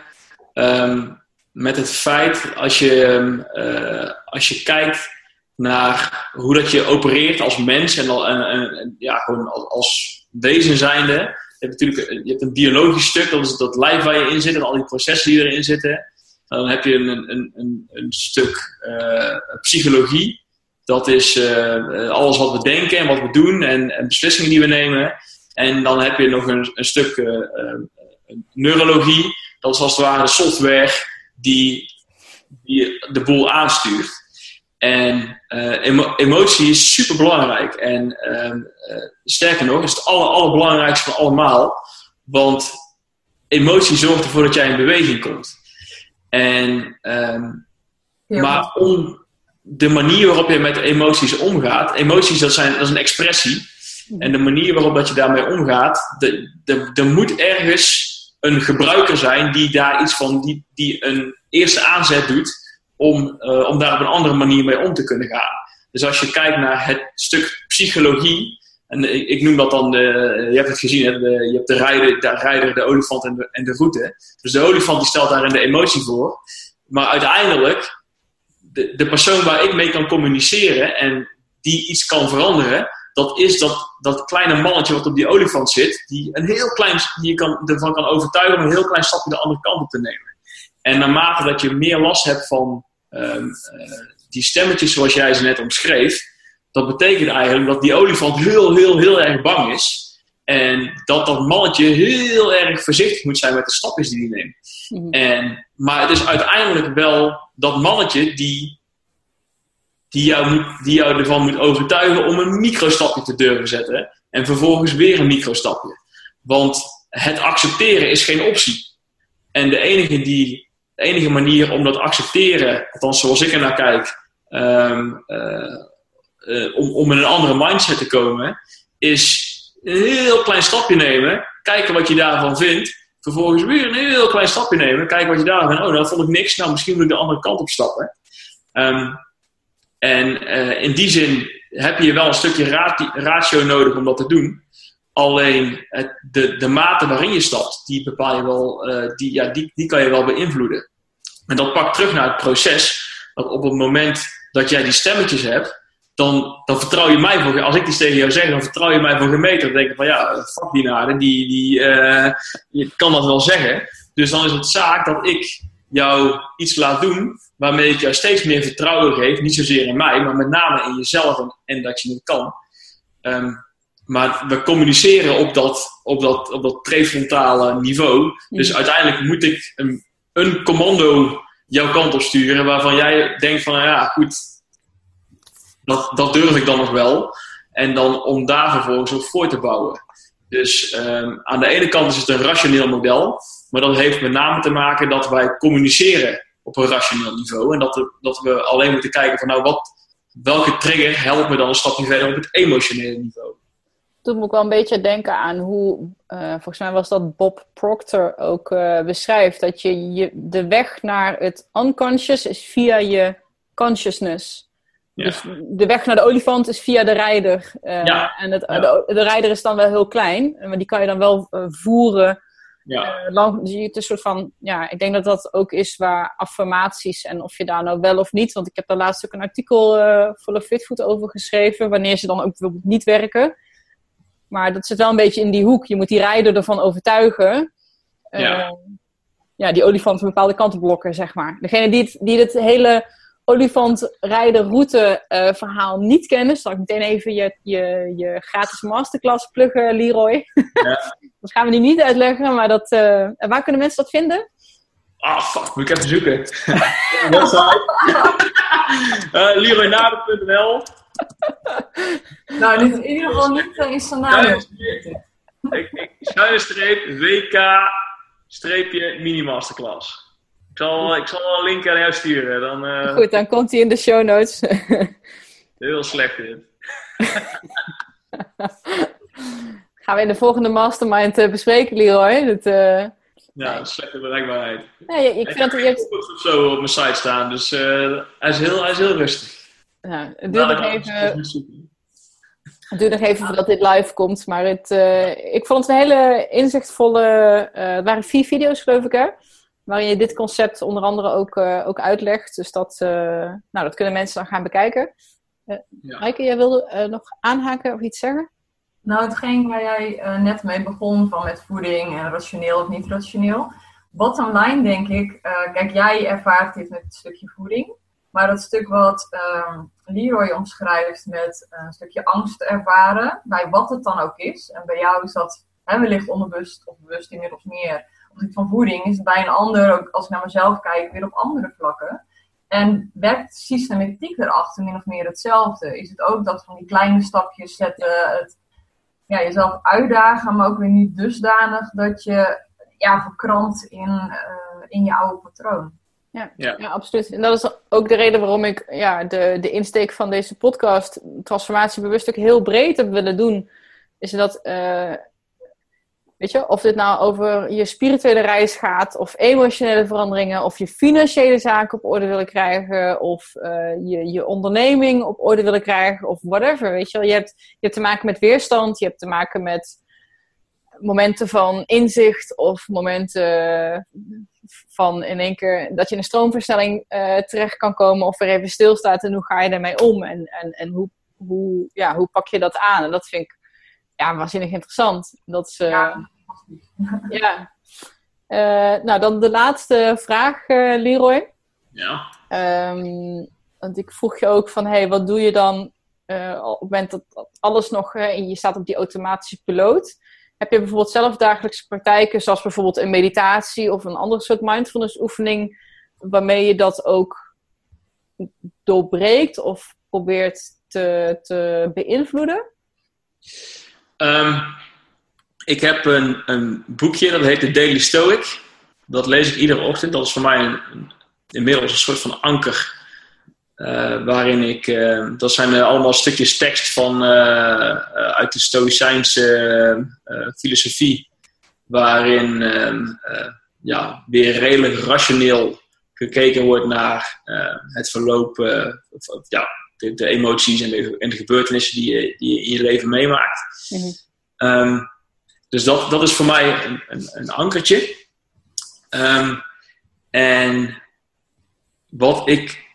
um, met het feit, als je, uh, als je kijkt naar hoe dat je opereert als mens en, en, en ja, gewoon als, wezen zijnde. Je hebt natuurlijk je hebt een biologisch stuk, dat is dat lijf waar je in zit en al die processen die erin zitten. Dan heb je een, een, een, een stuk uh, psychologie. Dat is uh, alles wat we denken en wat we doen en, en, beslissingen die we nemen. En dan heb je nog een, stuk neurologie. Dat is als het ware software die, die de boel aanstuurt. En emo emotie is super belangrijk. En ehm, sterker nog, is het aller, allerbelangrijkste van allemaal. Want emotie zorgt ervoor dat jij in beweging komt. En, um, Maar om de manier waarop je met emoties omgaat, emoties dat, zijn, dat is een expressie. Mhm. En de manier waarop dat je daarmee omgaat, er moet ergens een gebruiker zijn die daar iets van, die, die een eerste aanzet doet om, uh, om daar op een andere manier mee om te kunnen gaan. Dus als je kijkt naar het stuk psychologie, en ik, noem dat dan, de, je hebt het gezien, je hebt de rijder, de rijder, de olifant en de, en de route. Dus de olifant die stelt daarin de emotie voor. Maar uiteindelijk, de, de persoon waar ik mee kan communiceren en die iets kan veranderen, dat is dat, dat kleine mannetje wat op die olifant zit, die, een heel klein, die je kan, ervan kan overtuigen om een heel klein stapje de andere kant op te nemen. En naarmate dat je meer last hebt van um, uh, die stemmetjes zoals jij ze net omschreef, dat betekent eigenlijk dat die olifant heel, heel, heel erg bang is. En dat dat mannetje heel erg voorzichtig moet zijn met de stapjes die hij neemt. Mhm. En, maar het is uiteindelijk wel dat mannetje die, die, jou die jou ervan moet overtuigen om een microstapje te durven zetten. En vervolgens weer een microstapje. Want het accepteren is geen optie. En de enige, die, de enige manier om dat accepteren, althans zoals ik er naar kijk, um, uh, uh, om, om in een andere mindset te komen, is een heel klein stapje nemen, kijken wat je daarvan vindt. Vervolgens weer een heel klein stapje nemen, kijken wat je daarvan vindt. Oh, dat vond ik niks, nou misschien moet ik de andere kant op stappen. Um, en uh, in die zin heb je wel een stukje ratio nodig om dat te doen. Alleen de, de mate waarin je stapt, die bepaal je wel, uh, die, ja, die, die kan je wel beïnvloeden. En dat pakt terug naar het proces. Dat op het moment dat jij die stemmetjes hebt, dan, dan vertrouw je mij voor, als ik die tegen jou zeg, dan vertrouw je mij voor gemeten. Dan denk ik van ja, fuck die die, die, uh, je kan dat wel zeggen. Dus dan is het zaak dat ik jou iets laat doen waarmee ik jou steeds meer vertrouwen geef. Niet zozeer in mij, maar met name in jezelf en, en dat je het kan. Um, maar we communiceren op dat, op dat, op dat prefrontale niveau. Dus uiteindelijk moet ik een, een commando jouw kant op sturen waarvan jij denkt van, ja, goed, dat, dat durf ik dan nog wel. En dan om daar vervolgens op voor te bouwen. Dus um, aan de ene kant is het een rationeel model, maar dat heeft met name te maken dat wij communiceren op een rationeel niveau. En dat, we, dat we alleen moeten kijken van nou, wat, welke trigger helpt me dan een stapje verder op het emotionele niveau. Toen moet ik wel een beetje denken aan hoe, uh, volgens mij was dat Bob Proctor ook uh, beschrijft, dat je, je de weg naar het unconscious is via je consciousness. Dus de weg naar de olifant is via de rijder. Uh, En het, de, de, rijder is dan wel heel klein, maar die kan je dan wel voeren Ja. Uh, lang, dus het een soort van, ja, ik denk dat dat ook is waar affirmaties en of je daar nou wel of niet, want ik heb daar laatst ook een artikel uh, voor Fitfood over geschreven, wanneer ze dan ook bijvoorbeeld niet werken. Maar dat zit wel een beetje in die hoek. Je moet die rijder ervan overtuigen. Uh, Ja. ja, die olifant een bepaalde kant op blokken, zeg maar. Degene die het, die het hele olifantrijden-route uh, verhaal niet kennen, zal ik meteen even je, je, je gratis masterclass pluggen, Leroy. Ja. dat gaan we nu niet uitleggen, maar dat, uh, waar kunnen mensen dat vinden? Ah, fuck, moet ik even zoeken. Website. uh, LeroyNader.nl Nou, dit is in ieder geval niet uh, in scenario. Schuine streep WK streepje mini masterclass. Ik zal, ik zal wel een link aan jou sturen. Dan, uh... Goed, dan komt hij in de show notes. Heel slecht dit. Gaan we in de volgende mastermind uh, bespreken, Leroy. Dat, uh... Ja, slechte bereikbaarheid. Nee, ik vind dat je hebt... of zo op mijn site staan, dus hij, is heel, hij is heel rustig. Ja, doe nog even... Doe nog even voordat dit live komt. Maar het, uh, ik vond het een hele inzichtvolle. Het waren vier video's, geloof ik, hè? Waarin je dit concept onder andere ook, uh, ook uitlegt. Dus dat, nou, dat kunnen mensen dan gaan bekijken. Uh, ja. Maaike, jij wilde nog aanhaken of iets zeggen? Nou, hetgeen waar jij net mee begon, van met voeding en rationeel of niet rationeel. Bottom line, denk ik, kijk, jij ervaart dit met het stukje voeding. Maar dat stuk wat um, Leroy omschrijft met een stukje angst ervaren, bij wat het dan ook is. En bij jou is dat hè, wellicht onderbewust of bewust inmiddels meer. Van voeding is het bij een ander, ook als ik naar mezelf kijk, weer op andere vlakken. En werkt systematiek erachter min of meer hetzelfde? Is het ook dat van die kleine stapjes zetten, het ja, jezelf uitdagen, maar ook weer niet dusdanig dat je ja, verkrampt in, uh, in je oude patroon? Ja, ja. ja, absoluut. En dat is ook de reden waarom ik ja, de, de insteek van deze podcast, transformatie bewust ook heel breed heb willen doen. Is dat, uh, weet je, of dit nou over je spirituele reis gaat, of emotionele veranderingen, of je financiële zaken op orde willen krijgen, of uh, je, je onderneming op orde willen krijgen, of whatever. Weet je, wel. je, hebt, je te maken met weerstand, je hebt te maken met momenten van inzicht of momenten van in één keer dat je in een stroomversnelling uh, terecht kan komen of er even stilstaat en hoe ga je daarmee om en, en, en hoe, hoe, ja, hoe pak je dat aan? En dat vind ik ja, waanzinnig interessant. Dat is, uh, ja. ja. Uh, nou, dan de laatste vraag, Leroy. Ja. Um, want ik vroeg je ook van, hey, wat doe je dan op het moment dat, dat alles nog, en je staat op die automatische piloot. Heb je bijvoorbeeld zelf dagelijkse praktijken, zoals bijvoorbeeld een meditatie of een andere soort mindfulness oefening, waarmee je dat ook doorbreekt of probeert te, te beïnvloeden? Um, ik heb een, een boekje, dat heet The Daily Stoic. Dat lees ik iedere ochtend. Dat is voor mij een, een, inmiddels een soort van anker. Uh, waarin ik, uh, dat zijn uh, allemaal stukjes tekst van, uit de Stoïcijnse filosofie, waarin ehm, ja, weer redelijk rationeel gekeken wordt naar het verloop, of, ja, de, de, emoties en de, en de gebeurtenissen die je, die je in je leven meemaakt. Mhm. Um, dus dat, dat is voor mij een, een, een ankertje. Um, en wat ik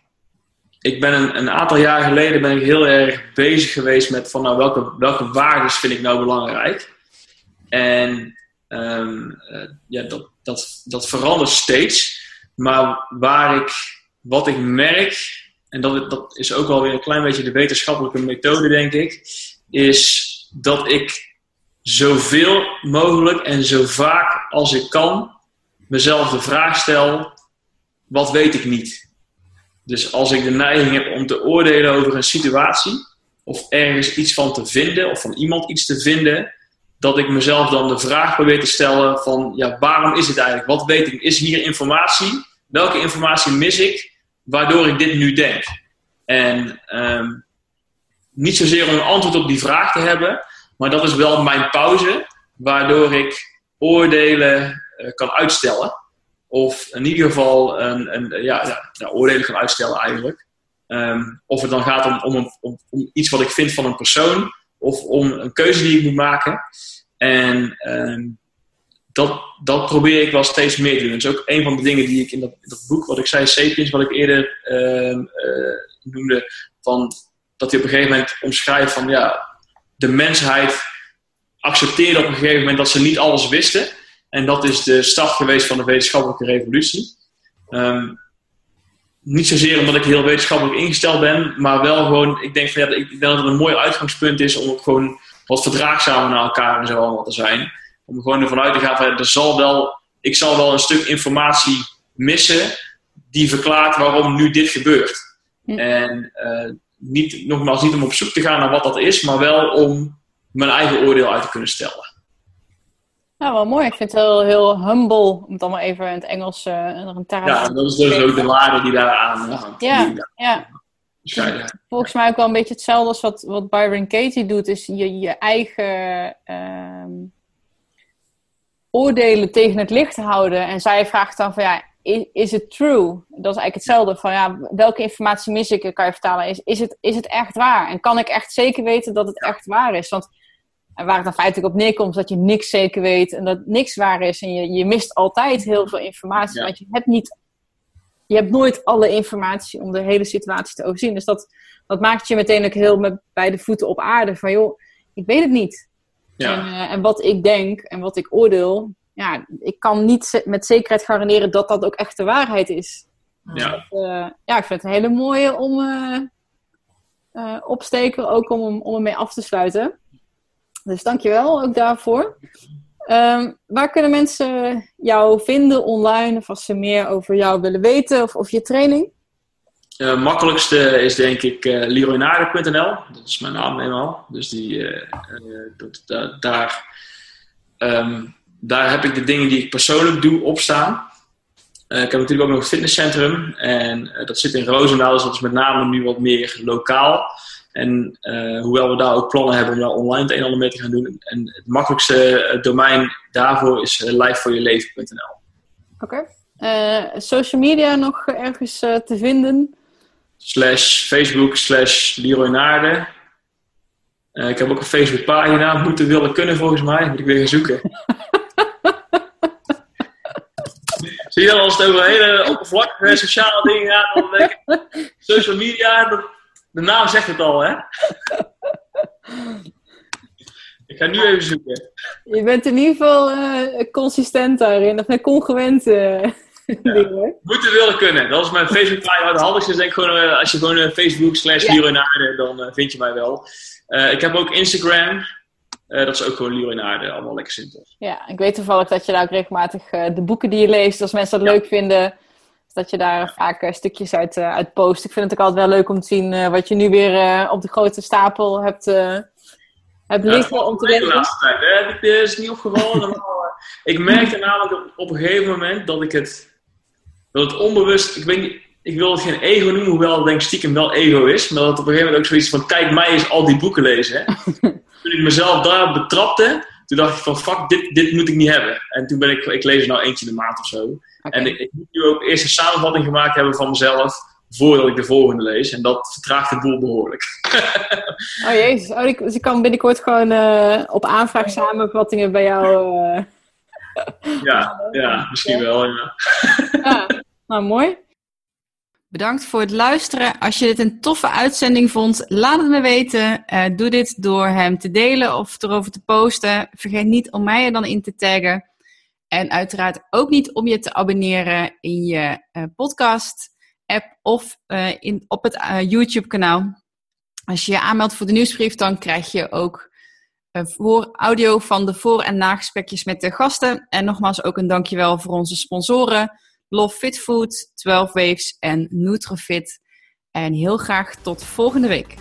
ik ben een, een, aantal jaar geleden ben ik heel erg bezig geweest met van nou welke, welke waarden vind ik nou belangrijk. En um, uh, ja, dat, dat, dat verandert steeds. Maar waar ik, wat ik merk, en dat, dat is ook wel weer een klein beetje de wetenschappelijke methode denk ik, is dat ik zoveel mogelijk en zo vaak als ik kan mezelf de vraag stel, wat weet ik niet? Dus als ik de neiging heb om te oordelen over een situatie, of ergens iets van te vinden, of van iemand iets te vinden, dat ik mezelf dan de vraag probeer te stellen van, ja, waarom is het eigenlijk? Wat weet ik? Is hier informatie? Welke informatie mis ik, waardoor ik dit nu denk? En um, niet zozeer om een antwoord op die vraag te hebben, maar dat is wel mijn pauze, waardoor ik oordelen uh, kan uitstellen. Of in ieder geval een, een, ja, oordelen kan uitstellen eigenlijk. Um, of het dan gaat om, om, om, iets wat ik vind van een persoon. Of om een keuze die ik moet maken. En um, dat, dat probeer ik wel steeds meer te doen. Dat is ook een van de dingen die ik in dat, dat boek, wat ik zei, Sapiens, wat ik eerder ehm, eh, noemde, van, dat hij op een gegeven moment omschrijft van ja, de mensheid accepteerde op een gegeven moment dat ze niet alles wisten. En dat is de start geweest van de wetenschappelijke revolutie. Ehm, niet zozeer omdat ik heel wetenschappelijk ingesteld ben, maar wel gewoon, ik denk van ja, ik denk dat het een mooi uitgangspunt is om ook gewoon wat verdraagzamer naar elkaar en zo allemaal te zijn. Om gewoon ervan uit te gaan van er zal wel, ik zal wel een stuk informatie missen die verklaart waarom nu dit gebeurt. En uh, niet, nogmaals, niet om op zoek te gaan naar wat dat is, maar wel om mijn eigen oordeel uit te kunnen stellen. Ja, wel mooi. Ik vind het heel, heel humble, om het allemaal even in het Engels uh, een taal Ja, dat is dus ook de waarde die daar aan hangt. Ja, ja. Volgens mij ook wel een beetje hetzelfde als wat, wat Byron Katie doet, is je, je eigen uh, oordelen tegen het licht houden. En zij vraagt dan van ja, is, it true? Dat is eigenlijk hetzelfde van ja, welke informatie mis ik, kan je vertalen. Is, is, het, is het echt waar? En kan ik echt zeker weten dat het echt waar is? Want waar het dan feitelijk op neerkomt, dat je niks zeker weet en dat niks waar is. En je, je mist altijd heel veel informatie, want je hebt niet je hebt nooit alle informatie om de hele situatie te overzien. Dus dat, dat maakt je meteen ook heel met beide voeten op aarde. Van joh, ik weet het niet. Ja. En, uh, en, wat ik denk en wat ik oordeel, ja, ik kan niet met zekerheid garanderen dat dat ook echt de waarheid is. Ja, dat, uh, ja ik vind het een hele mooie om uh, opsteken, ook om, om ermee af te sluiten. Dus dankjewel ook daarvoor. Um, waar kunnen mensen jou vinden online? Of als ze meer over jou willen weten of, of je training? Uh, makkelijkste is denk ik uh. Dat is mijn naam eenmaal. Dus die, uh, dat, daar, um, daar heb ik de dingen die ik persoonlijk doe opstaan. ik heb natuurlijk ook nog een fitnesscentrum. En dat zit in Roosendaal. Dus dat is met name nu wat meer lokaal. En hoewel we daar ook plannen hebben om daar online het een en ander mee te gaan doen. En het makkelijkste domein daarvoor is livevoorjeleven.nl. Oké. Okay. social media nog ergens te vinden? Slash Facebook, slash Leroy Naarden. ik heb ook een Facebook pagina, moeten willen kunnen volgens mij. Moet ik weer gaan zoeken. Zie je dan als het over hele oppervlakkige sociale dingen gaat, dan denk ik, social media, de naam zegt het al, hè? ik ga nu even zoeken. Je bent in ieder geval uh, consistent daarin, of congruent. Uh, Moeten willen kunnen. Dat is mijn Facebook-pagina. De handigste is denk ik gewoon, uh, als je gewoon Facebook slash ja. dan vind je mij wel. ik heb ook Instagram. dat is ook gewoon Leroy allemaal lekker simpel. Ja, ik weet toevallig dat je daar ook regelmatig de boeken die je leest, als mensen dat leuk vinden, dat je daar vaak uh, stukjes uit, uit post. Ik vind het ook altijd wel leuk om te zien wat je nu weer op de grote stapel hebt, hebt liggen ja, om te lezen. De laatste tijd, hè? Dat is niet opgevallen. ik merkte namelijk op, op, een gegeven moment dat ik het, dat het onbewust, ik weet niet, ik wil het geen ego noemen, hoewel het denk stiekem wel ego is, maar dat het op een gegeven moment ook zoiets van, kijk mij eens al die boeken lezen. Hè? toen ik mezelf daarop betrapte, toen dacht ik van, fuck, dit, dit moet ik niet hebben. En toen ben ik, ik lees er nou eentje de maand of zo. En ik, ik, moet nu ook eerst een samenvatting gemaakt hebben van mezelf voordat ik de volgende lees. En dat vertraagt de boel behoorlijk. oh jezus, oh, ik, dus ik kan binnenkort gewoon uh, op aanvraag samenvattingen bij jou... Uh... ja, ja, misschien wel, ja. ja. Nou, mooi. Bedankt voor het luisteren. Als je dit een toffe uitzending vond, laat het me weten. Uh, doe dit door hem te delen of erover te posten. Vergeet niet om mij er dan in te taggen. En uiteraard ook niet om je te abonneren in je uh, podcast-app of uh, in, op het YouTube-kanaal. Als je je aanmeldt voor de nieuwsbrief, dan krijg je ook voor audio van de voor- en nagesprekjes met de gasten. En nogmaals ook een dankjewel voor onze sponsoren Love Fit Food, 12 Waves en Nutrifit. En heel graag tot volgende week.